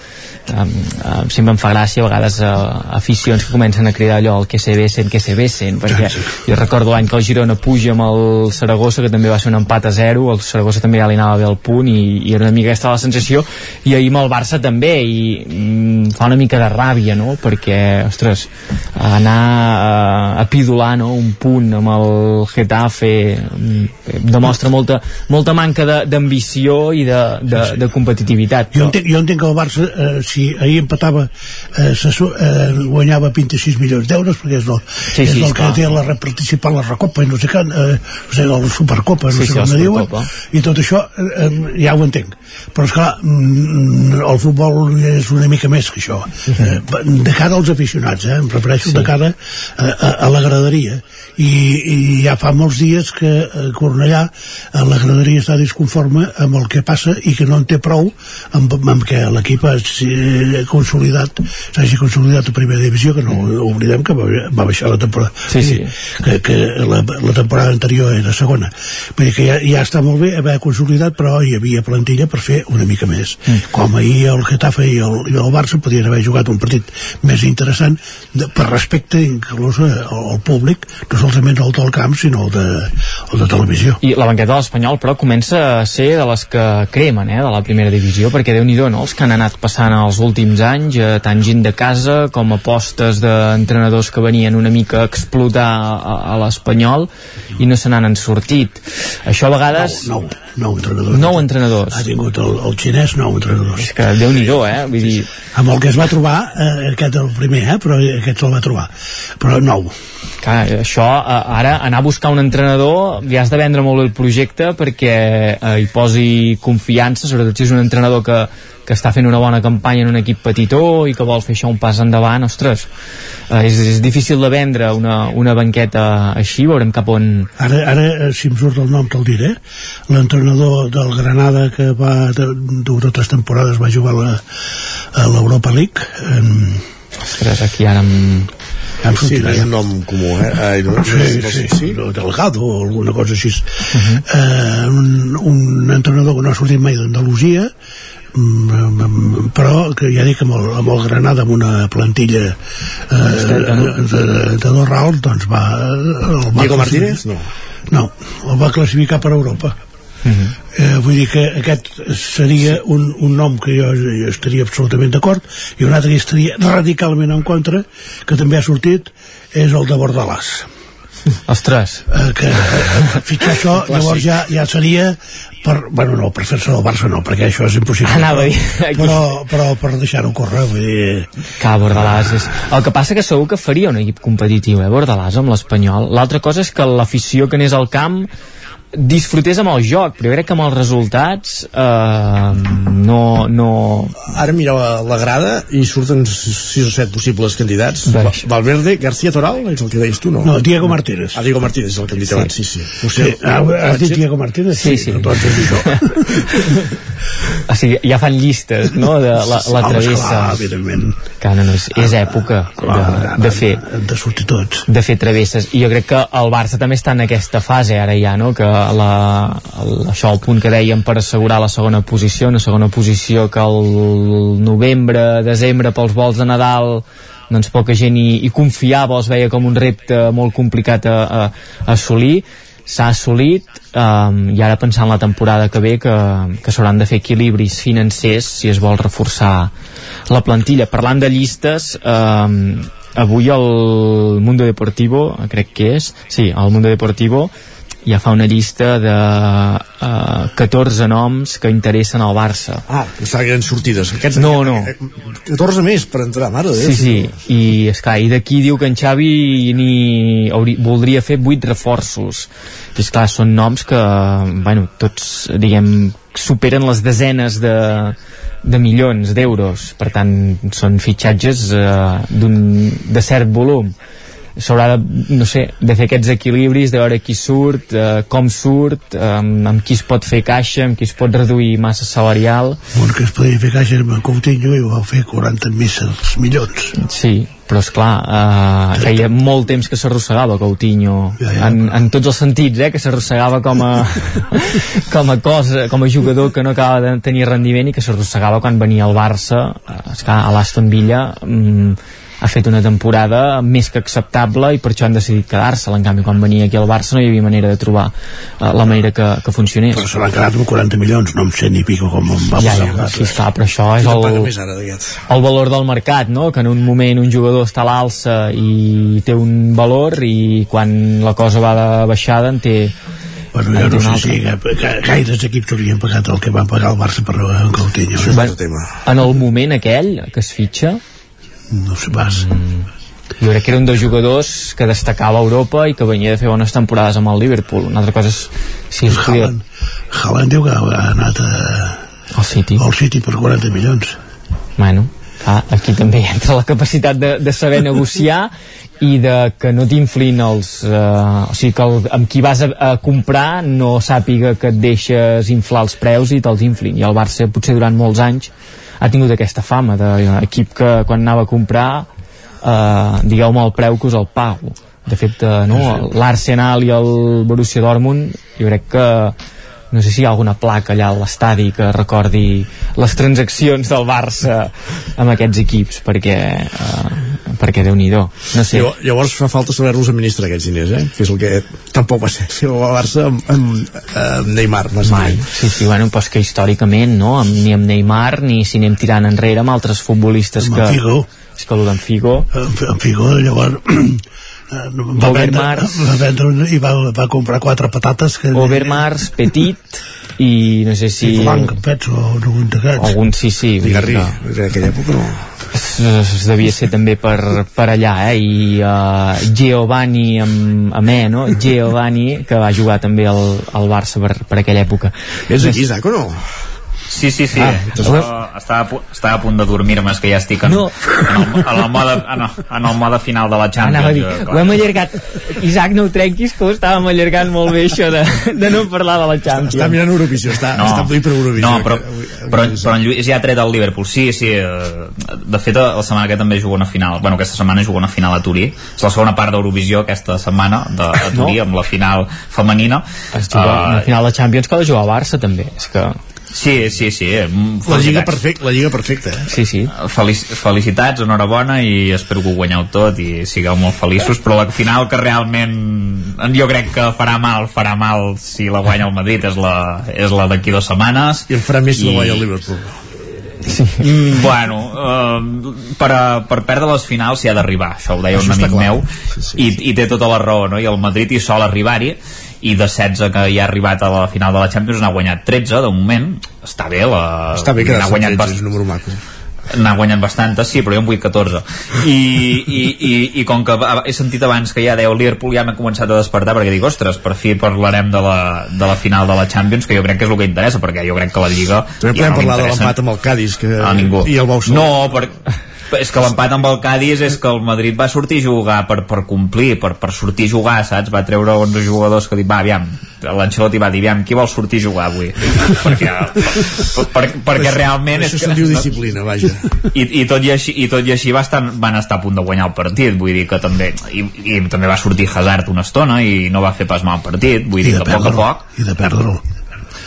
um, sempre em fa gràcia a vegades uh, aficions que comencen a cridar allò el que se vessen, que se vessen perquè jo recordo l'any que el Girona puja amb el Saragossa que també va ser un empat a 0 el Saragossa també ja li anava bé el punt i, i era una mica aquesta la sensació i ahir amb el Barça també i mm, fa una mica de ràbia no? Perquè, ostres, anar a, a pidolar no? un punt amb el Getafe mm, demostra molta, molta manca d'ambició i de, de, de competitivitat
jo entenc, jo entenc que el Barça eh, si ahir empatava eh, se, eh, guanyava 26 milions d'euros perquè és el, sí, és sí, el que té la participar a la Recopa i no sé què, eh, no sé, la Supercopa, no sí, sé sí, com diuen, i tot això eh, ja ho entenc. Però, esclar, mm, el futbol és una mica més que això. Eh, de cara als aficionats, eh, em refereixo sí. de cara a, a, a la graderia. I, I ja fa molts dies que a Cornellà a la graderia està disconforme amb el que passa i que no en té prou amb, amb que l'equip hagi consolidat s'hagi consolidat a primera divisió que no oblidem que va, va baixar la temporada
sí, sí.
que, que la, la temporada anterior era segona vull dir que ja, ja està molt bé haver consolidat però hi havia plantilla per fer una mica més mm. com ahir el Getafe i el, i el Barça podien haver jugat un partit més interessant de, per respecte inclús al, al públic no solament el del camp sinó el de, el de televisió
i la banqueta de l'Espanyol però comença a ser de les que cremen eh, de la primera divisió perquè déu nhi no? els que han anat passant els últims anys eh, tant gent de casa com apostes d'entrenadors que venien una mica a explotar a, a l'Espanyol i no se n'han sortit. Això a vegades...
No, no. Nou entrenadors.
Nou entrenadors.
Ha tingut el, el xinès nou entrenadors.
És que déu nhi eh? Vull dir...
Amb el que es va trobar, eh, aquest el primer, eh? però aquest se'l va trobar. Però nou.
Clar, això, eh, ara, anar a buscar un entrenador, li has de vendre molt el projecte perquè eh, hi posi confiança, sobretot si és un entrenador que, que està fent una bona campanya en un equip petitó i que vol fer això un pas endavant, ostres, eh, és, és difícil de vendre una, una banqueta així, veurem cap on...
Ara, ara eh, si em surt el nom te'l diré. L'entrenador del Granada que va durar tres temporades va jugar a la- a l'Europa League. Eh,
Ostres, aquí ara em...
em
Sí,
sortirà
és un nom comú, eh? Ai, no, no,
Sí,
no,
sí,
sí,
no, Delgado o alguna cosa així. eh, un, un entrenador que no ha sortit mai d'Andalusia, però que ja dic amb el, amb el Granada amb una plantilla eh, de, de, de dos rals doncs va, el va
Diego Martínez? No.
no, el va classificar per Europa. Eh, vull dir que aquest seria un, un nom que jo, jo estaria absolutament d'acord i un altre que estaria radicalment en contra que també ha sortit és el de Bordalàs
Ostres.
eh, que eh, fitxar [LAUGHS] això llavors ja, ja seria per, bueno no, per fer-se del Barça no perquè això és impossible
Anava dir, aquí.
però, però per deixar-ho córrer vull dir,
Que Bordalàs és... El que passa que segur que faria un equip competitiu, eh, Bordalàs, amb l'Espanyol. L'altra cosa és que l'afició que anés al camp disfrutés amb el joc, però jo crec que amb els resultats eh, no, no...
Ara mira la, la grada i surten 6 o 7 possibles candidats. Va- Valverde, García Toral, és el que deies tu, no?
no, Diego Martínez
Ah, Diego Martínez és el que hem dit
Sí.
abans, sí, sí. Ho
sí, ah, has dit Diego Martínez?
Sí, sí.
Doncs és això. [LAUGHS]
O sigui, ja fan llistes, no?, de la, la
Home,
travessa.
esclar, evidentment.
Que no, no, és, és època de, de fer
de sortir tots
de fer travesses i jo crec que el Barça també està en aquesta fase ara ja, no? que la, això el punt que dèiem per assegurar la segona posició una segona posició que el novembre, desembre pels vols de Nadal doncs poca gent hi, hi confiava, els veia com un repte molt complicat a, a, a assolir s'ha assolit um, i ara pensant en la temporada que ve que, que s'hauran de fer equilibris financers si es vol reforçar la plantilla. Parlant de llistes um, avui el Mundo Deportivo crec que és, sí, el Mundo Deportivo ja fa una llista de uh, 14 noms que interessen al Barça
Ah, pensava que eren sortides. Aquests,
No, no.
14 més per entrar, mare de Déu.
Sí, sí, i esclar, i d'aquí diu que en Xavi ni hauri, voldria fer 8 reforços. I esclar, són noms que, bueno, tots, diguem, superen les desenes de, de milions d'euros. Per tant, són fitxatges eh, d'un de cert volum s'haurà de, no sé, de fer aquests equilibris de veure qui surt, eh, com surt eh, amb, qui es pot fer caixa amb qui es pot reduir massa salarial.
Un que es podia fer caixa amb Coutinho i ho va fer 40 misses milions.
Sí, però és clar, eh, feia molt temps que s'arrossegava Coutinho,
Ja, ja,
en, en tots els sentits, eh, que s'arrossegava com a [LAUGHS] com a cosa, com a jugador que no acaba de tenir rendiment i que s'arrossegava quan venia al Barça, eh, és clar, a l'Aston Villa mm, ha fet una temporada més que acceptable i per això han decidit quedar-se en canvi quan venia aquí al Barça no hi havia manera de trobar eh, la manera que, que funcionés
però se l'han quedat amb 40 milions no em sé ni pico com em va
ja,
passar
ja,
el
sí, esclar, però això és el,
paga més ara,
el valor del mercat, no? que en un moment un jugador està a l'alça i té un valor i quan la cosa va de baixada en té,
Bueno,
en
jo no sé si gaires equips haurien pagat el que van pagar el Barça per en Coutinho.
Això és un
Bueno,
altre tema.
en el moment aquell que es fitxa
No sé pas.
jo crec que era un dels jugadors que destacava a Europa i que venia de fer bones temporades amb el Liverpool una altra cosa és si es podia...
Haaland, Haaland diu que ha anat a,
al City
al City per 40 milions.
Bueno, clar, aquí també entra la capacitat de, de saber negociar i de que no t'inflin els... Eh, o sigui, que el, amb qui vas a, a comprar no sàpiga que et deixes inflar els preus i te'ls inflin. I el Barça potser durant molts anys ha tingut aquesta fama d'equip que quan anava a comprar eh, digueu-me el preu que us el pago. De fet, eh, no, l'Arsenal i el Borussia Dortmund jo crec que no sé si hi ha alguna placa allà a l'estadi que recordi les transaccions del Barça amb aquests equips perquè, eh, perquè déu nhi no sé,
Llavors, llavors fa falta saber-los administrar aquests diners, eh? que és el que tampoc va ser el Barça amb, amb, amb Neymar
mai, sí, sí, bueno, però que històricament no, ni amb Neymar ni si anem tirant enrere amb altres futbolistes
Amb
que,
Figo.
és que el d'en Figo
En, en Figo, llavors, [CLEARS THROAT] va vendre,
Overmars.
va vendre una- i va, va comprar quatre patates que...
Overmars, Petit i no sé si...
I blanc, em penso, o algun d'aquests.
Algun, sí, sí.
Garrí,
que-
en aquella època no.
es, devia ser també per, per allà eh? i uh, Giovanni amb, amb E, no? Giovanni que va jugar també al, al Barça per, per aquella època
Ets aquí, Isaac, o no?
Sí, sí, sí.
Ah,
Ah, estava, a pu- estava a punt de dormir-me, és que ja estic en,
No.
en, el, en, el mode, en, el, en el mode final de la Champions.
Anava a dir,
jo,
ho hem allargat Isaac, no ho trenquis que ho estàvem allargant molt bé això de, de no parlar de la Champions
Està mirant Eurovisió, està, no. està per Eurovisió.
No, però, però, però en Lluís ja ha tret el Liverpool. Sí, sí. eh, De fet, la setmana que també juga una final. Bueno, aquesta setmana juga una final a Turí. És la segona part d'Eurovisió aquesta setmana de, a Turí,
No.
amb la final femenina.
es juga
Eh,
una final de Champions que ha de jugar al Barça també és que...
Sí, sí, sí. eh,
La lliga,
felicitats.
perfect, la lliga perfecta, eh?
Sí, sí.
Felic felicitats, enhorabona i espero que ho guanyeu tot i sigueu molt feliços però la final que realment jo crec que farà mal, farà mal si la guanya el Madrid és la, és la d'aquí dues setmanes
I el farà més si la guanya el Liverpool.
Mm, bueno, uh, per, a, per perdre les finals s'hi ha d'arribar, això ho deia
Això
un amic
clar.
meu i, i té tota la raó, no? i el Madrid hi sol arribar-hi i de 16 que hi ha arribat a la final de la Champions n'ha guanyat 13 de moment, està bé la...
Està bé
n'ha
quedar-se
guanyat
amb 13,
bast-
és un número maco.
n'ha guanyat bastantes, sí, però jo en vull 14 i, i, i, i com que he sentit abans que ja deu Liverpool ja m'he començat a despertar perquè dic, ostres, per fi parlarem de la, de la final de la Champions que jo crec que és el que interessa, perquè jo crec que la Lliga
També
ja
podem
no
parlar de l'empat amb el Cádiz que...
a ningú
i el Bau Sol.
no, per, és que l'empat amb el Cádiz és que el Madrid va sortir a jugar per, per complir, per, per sortir a jugar saps? va treure 11 jugadors que dit, va, aviam l'Ancelotti va dir, aviam, qui vol sortir a jugar avui? [LAUGHS] perquè, per, per, perquè realment
Això se'n diu disciplina, vaja.
i, i tot i així, i tot i així va estar, van estar a punt de guanyar el partit vull dir que també i, i també va sortir Hazard una estona i no va fer pas mal partit vull dir
I de
que a poc a poc
I de perdre'l.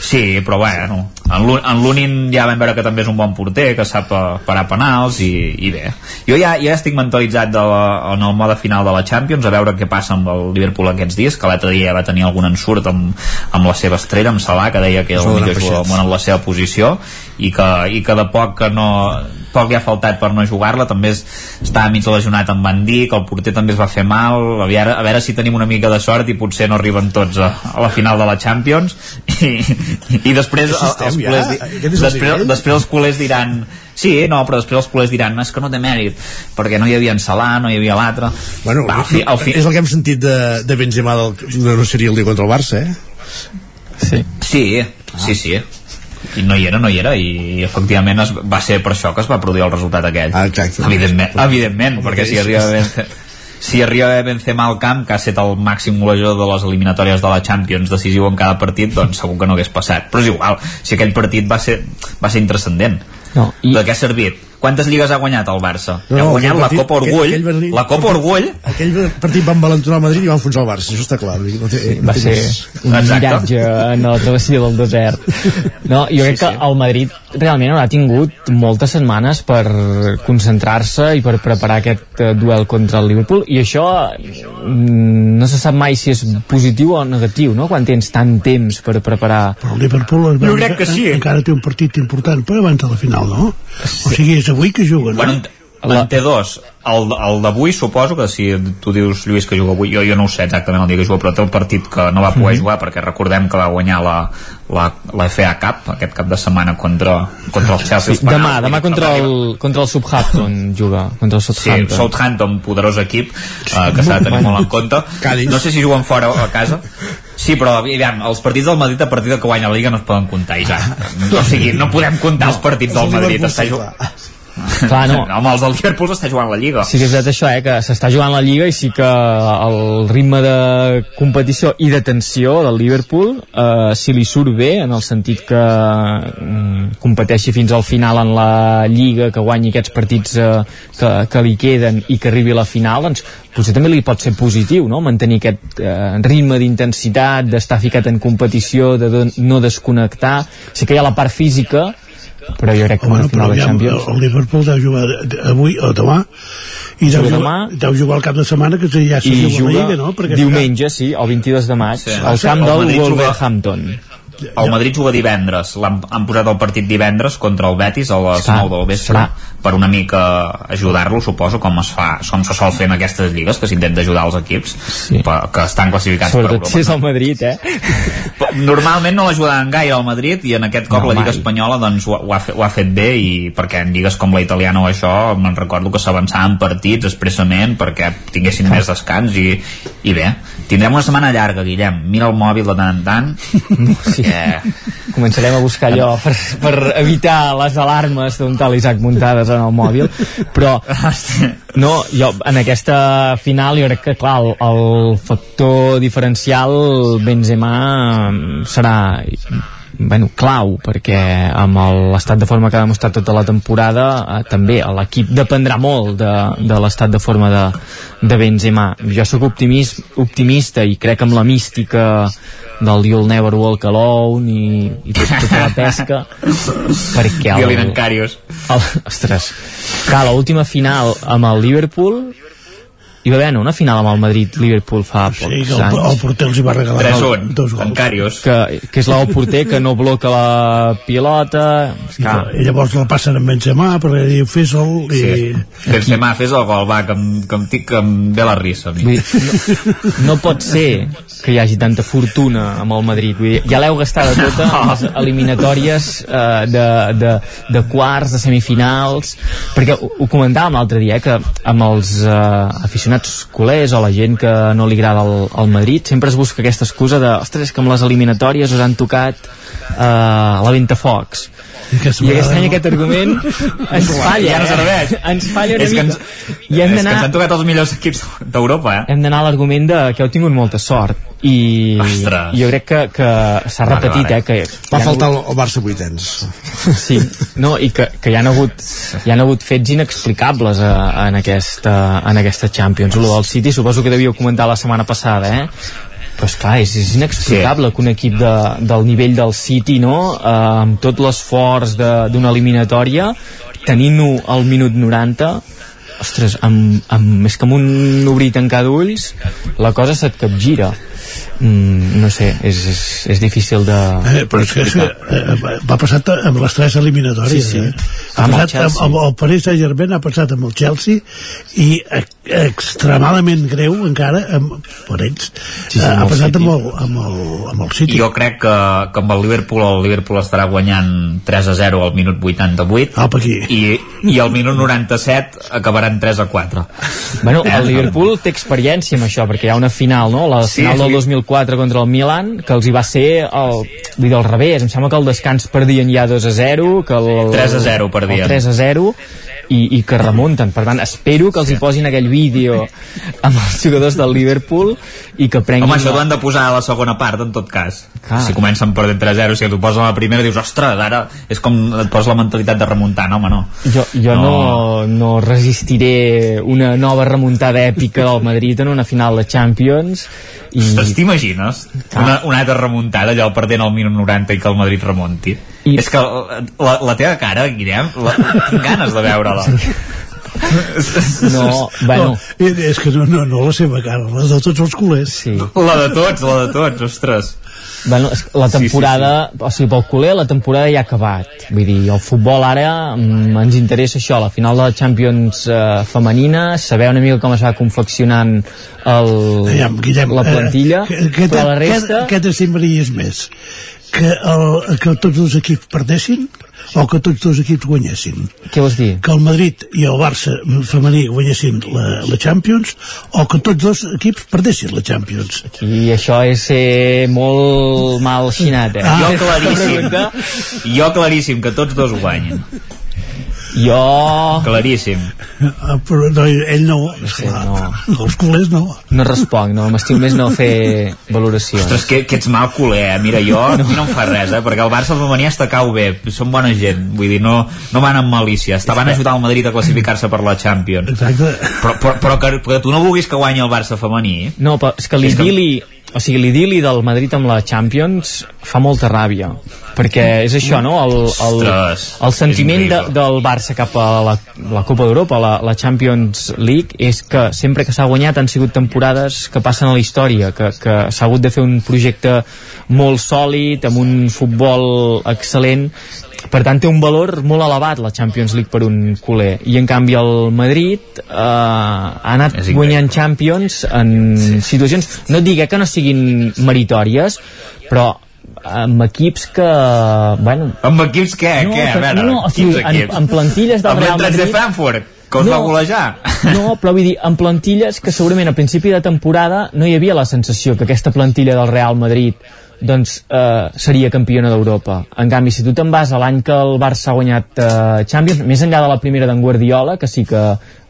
Sí, però bueno, en Lu- en Lunin ja vam veure que també és un bon porter, que sap eh, parar penals i, i bé. Jo ja, ja estic mentalitzat de la, en el mode final de la Champions, a veure què passa amb el Liverpool aquests dies, que l'altre dia ja va tenir algun ensurt amb, amb la seva estrella, amb Salah, que deia que era el millor jugador del món en la seva posició, i que, i que de poc que no poc li ha faltat per no jugar-la també és, està mig lesionat amb Van Dijk el porter també es va fer mal a veure, a veure si tenim una mica de sort i potser no arriben tots a, a la final de la Champions i, i després
estem,
els culers, di-
Aquest el
després, després els culers diran Sí, no, però després els culers diran és que no té mèrit, perquè no hi havia en Salah, no hi havia l'altre.
Bueno,
Va, al fi, al fi,
és el que hem sentit de, de Benzema del, de no seria el dia contra el Barça, eh?
Sí.
Sí, sí, sí. I no hi era, no hi era, i efectivament es, va ser per això que es va produir el resultat aquell.
Ah, exacte.
Evidentment, evidentment perquè si arriba Benzema, [LAUGHS] si arriba Benzema al camp, que ha estat el màxim golejador de les eliminatòries de la Champions decisiu en cada partit, doncs segur que no hagués passat. Però és igual, si aquell partit va ser, va ser intrascendent.
No,
i... De què ha servit? Quantes lligues ha guanyat el Barça?
No,
ha
no,
guanyat la
partit-
Copa Orgull,
aquell- aquell partit-
la Copa Orgull,
Aquell partit van valentonar el Madrid i van enfonsar el Barça, això està clar. No té, no
va
té
ser
més.
un
Exacte.
viatge en la travessia del desert [LAUGHS] no, jo crec
Sí,
que
sí.
el Madrid realment haurà tingut moltes setmanes per concentrar-se i per preparar aquest eh, duel contra el Liverpool i això mm, no se sap mai si és positiu o negatiu no? quan tens tant temps per preparar
Però el Liverpool
Jo crec que sí.
encara té un partit important per abans de la final, no? O sigui, és avui que juga, no?
Bueno, en, en té dos. El, el d'avui suposo que si tu dius Lluís que juga avui, jo, jo no ho sé exactament el dia que juga, però té el partit que no va poder
Mhm.
jugar perquè recordem que va guanyar la, la, la FA Cup aquest cap de setmana contra, contra el Chelsea.
sí, demà, demà contra el, contra el Southampton juga contra el
Sí,
Southampton
Southampton, poderós equip uh, que s'ha de tenir molt en compte no sé si juguen fora o a casa sí, però aviam, els partits del Madrid a partir de que guanya la Liga no es poden comptar i ja. [LAUGHS] o sigui, no podem comptar els partits del Madrid està jugant [LAUGHS]
Clar, no.
Home, els del Liverpool està jugant la Lliga
Sí que és veritat això, eh, que s'està jugant la Lliga i sí que el ritme de competició i de tensió del Liverpool eh, si li surt bé, en el sentit que mm, competeixi fins al final en la Lliga, que guanyi aquests partits eh, que, que li queden i que arribi a la final, doncs potser també li pot ser positiu, no?, mantenir aquest eh, ritme d'intensitat, d'estar ficat en competició, de no desconnectar. Sí que hi ha la part física, però jo crec que
Bueno,
final de Champions...
el Liverpool deu jugar avui o demà i deu
Juga
jugar, deu jugar el cap de setmana que ja se
i
juga la
juga
Lliga, no? Perquè
diumenge, sí, el 22 de maig,
Sí.
al camp
El
del
juga-
Wolverhampton.
El Madrid juga divendres l'han han posat el partit divendres contra el Betis a les
Clar,
9 del vespre
clar.
per una mica ajudar-lo suposo com es fa com se sol fer en aquestes lligues que s'intenta ajudar els equips sí. que estan classificats
Sobretot
per
si és
Europa
el Madrid, eh?
normalment no l'ajudaven gaire al Madrid i en aquest cop
No,
la Lliga
mai.
Espanyola doncs, ho, ho, ha fet, ho ha fet bé i perquè en lligues com la italiana o això me'n recordo que s'avançaven partits expressament perquè tinguessin més descans i, i bé, tindrem una setmana llarga Guillem, mira el mòbil de tant en tant [LAUGHS]
Sí.
Que
Començarem a buscar allò per, per evitar les alarmes d'un tal Isaac muntades en el mòbil però no, jo en aquesta final jo crec que clar, el, el factor diferencial Benzema mm, serà bueno, clau perquè amb el- l'estat de forma que ha demostrat tota la temporada eh, també l'equip dependrà molt de, de l'estat de forma de, de Benzema jo sóc optimist, optimista i crec amb la mística del You'll Never Walk Alone i, i tot, tota la pesca perquè [LAUGHS]
Carius.
el, ostres, clar, l'última final amb el Liverpool hi va haver una final amb el Madrid-Liverpool fa pocs
Sí, que el,
anys
el porter els hi va regalar
3-1,
dos gols.
que, que és el porter que no bloca la pilota.
I, I llavors el passen amb Benzema perquè diu fes-el i...
Sí. Benzema, fes el gol, va, que em, que em, tic, que em ve la risa a mi.
Vull dir, no, no pot ser que hi hagi tanta fortuna amb el Madrid. Vull dir, ja l'heu gastada tota amb les eliminatòries eh, de, de, de quarts, de semifinals perquè ho, ho comentàvem l'altre dia eh, que amb els eh, aficionats culers o la gent que no li agrada el, el Madrid sempre es busca aquesta excusa de ostres, que amb les eliminatòries us han tocat eh, la Ventafocs
I
aquest any aquest argument [LAUGHS] ens falla
Ja no serveix.
eh? ens falla una
és que
mica
ens,
i hem
és que
d'anar
ens han tocat els millors equips d'Europa, eh?
hem d'anar a l'argument de que heu tingut molta sort i
Ostres.
jo crec que, que s'ha
Vale,
repetit
vale.
eh, que
Va faltar el,
hagut-
el Barça vuitens.
sí, no, i que, que hi han hagut hi han hagut fets inexplicables a, en, aquesta, en aquesta Champions lo del City suposo que devíeu comentar la setmana passada eh? Però esclar, és, és inexplicable sí. que un equip de, del nivell del City no? eh, amb tot l'esforç de- d'una eliminatòria tenint-ho al minut 90 ostres, amb, amb, és que amb un obrir tancar d'ulls la cosa se't capgira mm, no sé, és, és, és difícil de
Eh, però és que és, que, eh, va passar amb les tres eliminatòries
Sí, sí.
eh? ha
Amb el
passat amb,
Chelsea.
amb el Paris Saint-Germain ha passat amb el Chelsea i eh, extremadament greu encara amb, per ells
Sí, sí,
eh,
amb
ha
el
passat amb el, amb, el, amb el City
Jo crec que, que amb el Liverpool el Liverpool estarà guanyant 3 a 0 al minut 88
Apa, aquí.
i, i al minut 97 acabaran 3 a 4
Bueno,
Eh,
el Liverpool té experiència amb això, perquè hi ha una final, no? La
Sí,
final del
sí.
2004 contra el Milan, que els hi va ser el, vull dir, al revés. Em sembla que el descans perdien ja 2 a 0, que el,
3 a 0 perdien.
El 3 a 0, i, i que remunten. Per tant, espero que els hi posin aquell vídeo amb els jugadors del Liverpool i que prenguin...
Home, això t'ho han de posar a la segona part, en tot cas.
Clar.
Si comencen perdent 3-0, si t'ho posen a la primera, dius, ostres, ara és com et poses la mentalitat de remuntar, no, home, no.
Jo, jo no. no, no resistiré una nova remuntada èpica del Madrid en una final de Champions i...
Ostres, t'imagines? Una, una altra remuntada, allò perdent al minut 90 i que el Madrid remunti. I... És que la, la teva cara, Guillem, la, tinc ganes de veure-la.
No, bueno.
no, és que no, no, no la seva cara la de tots els culers
sí.
La de tots, la de tots, ostres.
Bueno, la temporada, sí, sí, sí. o sigui, pel culer la temporada ja ha acabat. Vull dir, el futbol ara mm, ens interessa això, la final de la Champions eh, femenina, saber una mica com es va confeccionant el,
Aviam, Guillem,
la plantilla,
eh, que, que,
però la resta...
Què t'estimaries més? Que, el, que tots dos equips perdessin o que tots dos equips guanyessin?
Què vols dir?
Que el Madrid i el Barça femení guanyessin la, la Champions o que tots dos equips perdessin la Champions?
I això és ser molt mal xinat, eh?
Ah, jo claríssim. [LAUGHS] Jo claríssim, que tots dos guanyen.
Jo...
Claríssim.
Ah, però no, ell no, esclar, no. els culers no.
No responc, no, m'estiu més no fer valoracions.
Ostres, que, que ets mal culer, eh? Mira, jo no. no em fa res, eh? Perquè el Barça femení està cau bé, són bona gent, vull dir, no, no van amb malícia, estaven a ajudar el Madrid a classificar-se per la Champions.
Exacte.
Però, però, però que, que tu no vulguis que guanyi el Barça femení...
No, però és que l'idili... O sigui, l'idili del Madrid amb la Champions fa molta ràbia. perquè és això, no? El, el,
Ostres,
el sentiment de, del Barça cap a la, la Copa d'Europa, la, la Champions League, és que sempre que s'ha guanyat han sigut temporades que passen a la història, que, que s'ha hagut de fer un projecte molt sòlid, amb un futbol excel·lent, per tant té un valor molt elevat la Champions League per un culer i en canvi el Madrid eh, ha anat guanyant Champions en sí. situacions no et eh, que no siguin meritòries però amb equips que bueno,
Amb equips què?
No,
què? A veure,
no, o sigui, en- en plantilles del
Amb
Real
l'Eintracht de
Madrid-
Frankfurt, que us
No.
va golejar.
no, però vull dir, en plantilles que segurament a principi de temporada no hi havia la sensació que aquesta plantilla del Real Madrid doncs eh, seria campiona d'Europa. En canvi, si tu te'n vas a l'any que el Barça ha guanyat eh, Champions, més enllà de la primera d'en Guardiola, que sí que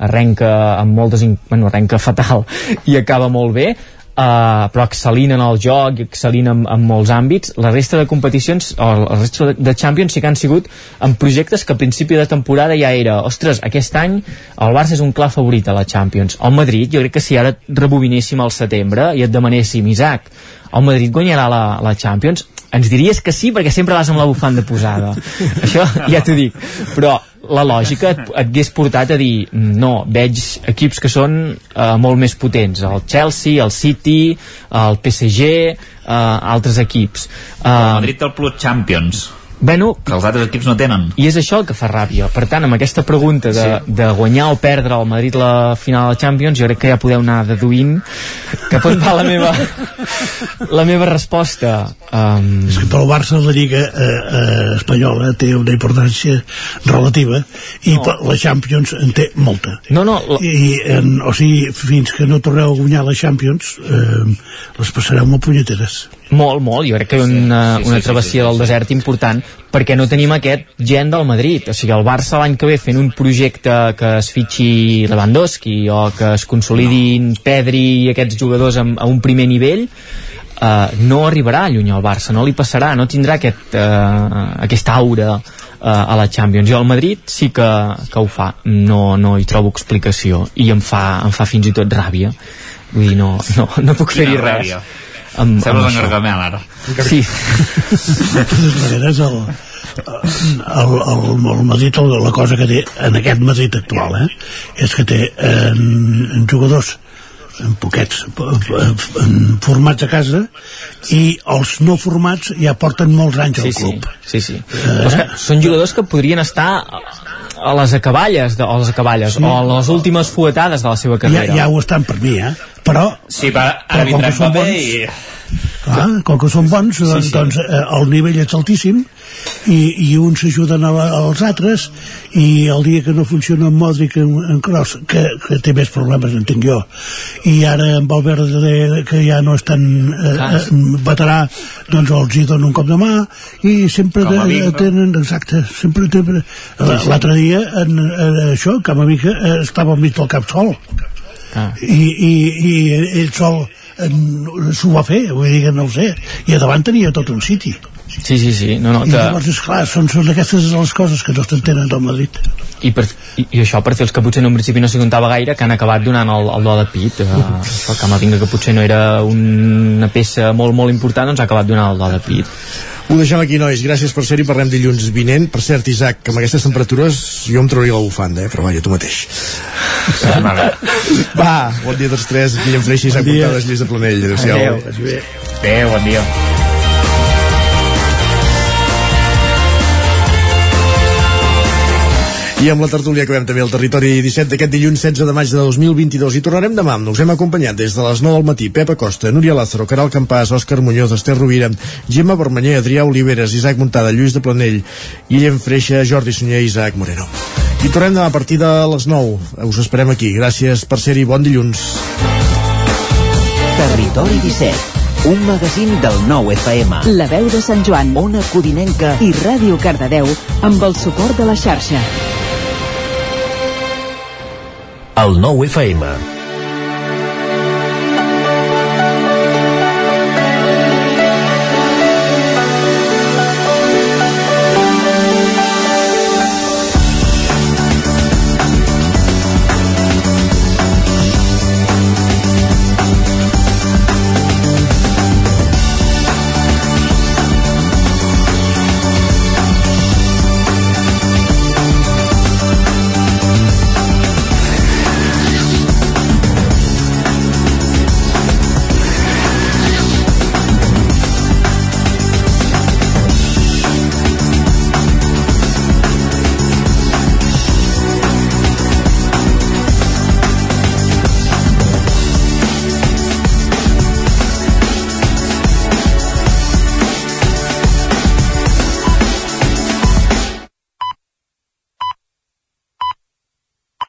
arrenca amb moltes... Bueno, arrenca fatal [LAUGHS] i acaba molt bé, Uh, però excel·lint en el joc i excel·lint en, en molts àmbits la resta de competicions o la resta de, de Champions sí que han sigut en projectes que a principi de temporada ja era ostres, aquest any el Barça és un clar favorit a la Champions. El Madrid, jo crec que si ara rebobinéssim al setembre i et demanéssim Isaac, el Madrid guanyarà la, la Champions? Ens diries que sí perquè sempre vas amb la bufanda posada. [LAUGHS] Això ja t'ho dic. Però la lògica et, et hagués portat a dir no, veig equips que són eh, molt més potents, el Chelsea, el City, el PSG eh, altres equips
El
eh,
Madrid té el Plus Champions.
Bueno,
que els altres equips no tenen.
i és això el que fa ràbia. Per tant, amb aquesta pregunta de, sí. de guanyar o perdre el Madrid la final de Champions, jo crec que ja podeu anar deduint cap on va la meva, [LAUGHS] la meva resposta. Um...
És que pel Barça la Lliga eh, eh, espanyola té una importància relativa i no. la Champions en té molta.
No, no,
la... I, en, o sigui, fins que no torneu a guanyar la Champions eh, les passareu molt punyeteres.
Molt, molt. Jo crec que hi ha una,
sí, sí,
una
sí,
travessia
sí, sí,
del desert important perquè no tenim aquest gent del Madrid. O sigui, el Barça l'any que ve fent un projecte que es fitxi Lewandowski o que es consolidin. Pedri i aquests jugadors a, a un primer nivell Uh, no arribarà lluny al Barça, no li passarà, no tindrà aquest, uh, aquesta aura uh, a la Champions. Jo al Madrid sí que, que ho fa, no, no hi trobo explicació i em fa, em fa fins i tot ràbia. Vull dir, no, no, no puc fer-hi res.
ràbia.
Amb,
Sembles
amb
en
això.
Gargamel, ara.
Sí.
De totes maneres, el, el, el, el Madrid, la cosa que té en aquest Madrid actual, eh, és que té en, en jugadors en poquets en formats a casa i els no formats ja porten molts anys al
Sí, sí,
club
sí, sí. Eh? Que són jugadors que podrien estar a les acaballes, de, o a les acaballes,
Sí.
o a les últimes fuetades de la seva
ja,
carrera.
ja ho estan per mi, eh? Però
Sí, va,
Però
ara
com
vindrà
que són bons-
i...
Clar, com que són bons,
Sí,
doncs,
sí.
doncs eh, el nivell és altíssim i, i uns s'ajuden als altres i el dia que no funciona en Modric en, en Kroos, que, que té més problemes entenc jo, i ara en Valverde que ja no és tan eh, eh, veterà, doncs els hi dona un cop de mà i sempre
Com
de,
no?
tenen, exacte sempre tenen, l'altre dia en, en, això, Camavinga eh, estava al mig del cap sol
Ah.
i, i, i ell sol s'ho va fer, vull dir que no ho sé i a davant tenia tot un siti
Sí, sí, sí. No, no,
i
que...
llavors, esclar, són, són aquestes les coses que no s'entenen del Madrid
I, per, i, I això per fer els que potser en un principi no s'hi comptava gaire, que han acabat donant el, el do de pit. Eh, el Camavinga, que potser no era una peça molt, molt important, doncs ha acabat donant el do de pit.
Ho deixem aquí, nois. Gràcies per ser-hi. Parlem dilluns vinent. Per cert, Isaac, que amb aquestes temperatures jo em trauria la bufanda, eh? però vaja, tu mateix. [LAUGHS] Va, bon dia a tots tres. Guillem Freixa, Isaac
Bon.
Portades, Lluís de Planell. Adéu-siau.
Adéu, bon dia.
I amb la tertúlia acabem també el territori 17 d'aquest dilluns 16 de maig de 2022 i tornarem demà. Us hem acompanyat des de les 9 del matí Pepa Costa, Núria Lázaro, Caral Campàs, Òscar Muñoz, Esther Rovira, Gemma Vermanyer, Adrià Oliveres, Isaac Montada, Lluís de Planell, Guillem Freixa, Jordi Sunyer i Isaac Moreno. I tornem demà a partir de les 9. Us esperem aquí. Gràcies per ser-hi. Bon dilluns.
Territori 17, un magazín del nou FM.
La veu de Sant Joan,
Ona Codinenca
i Ràdio Cardedeu amb el suport de la xarxa.
El nou FM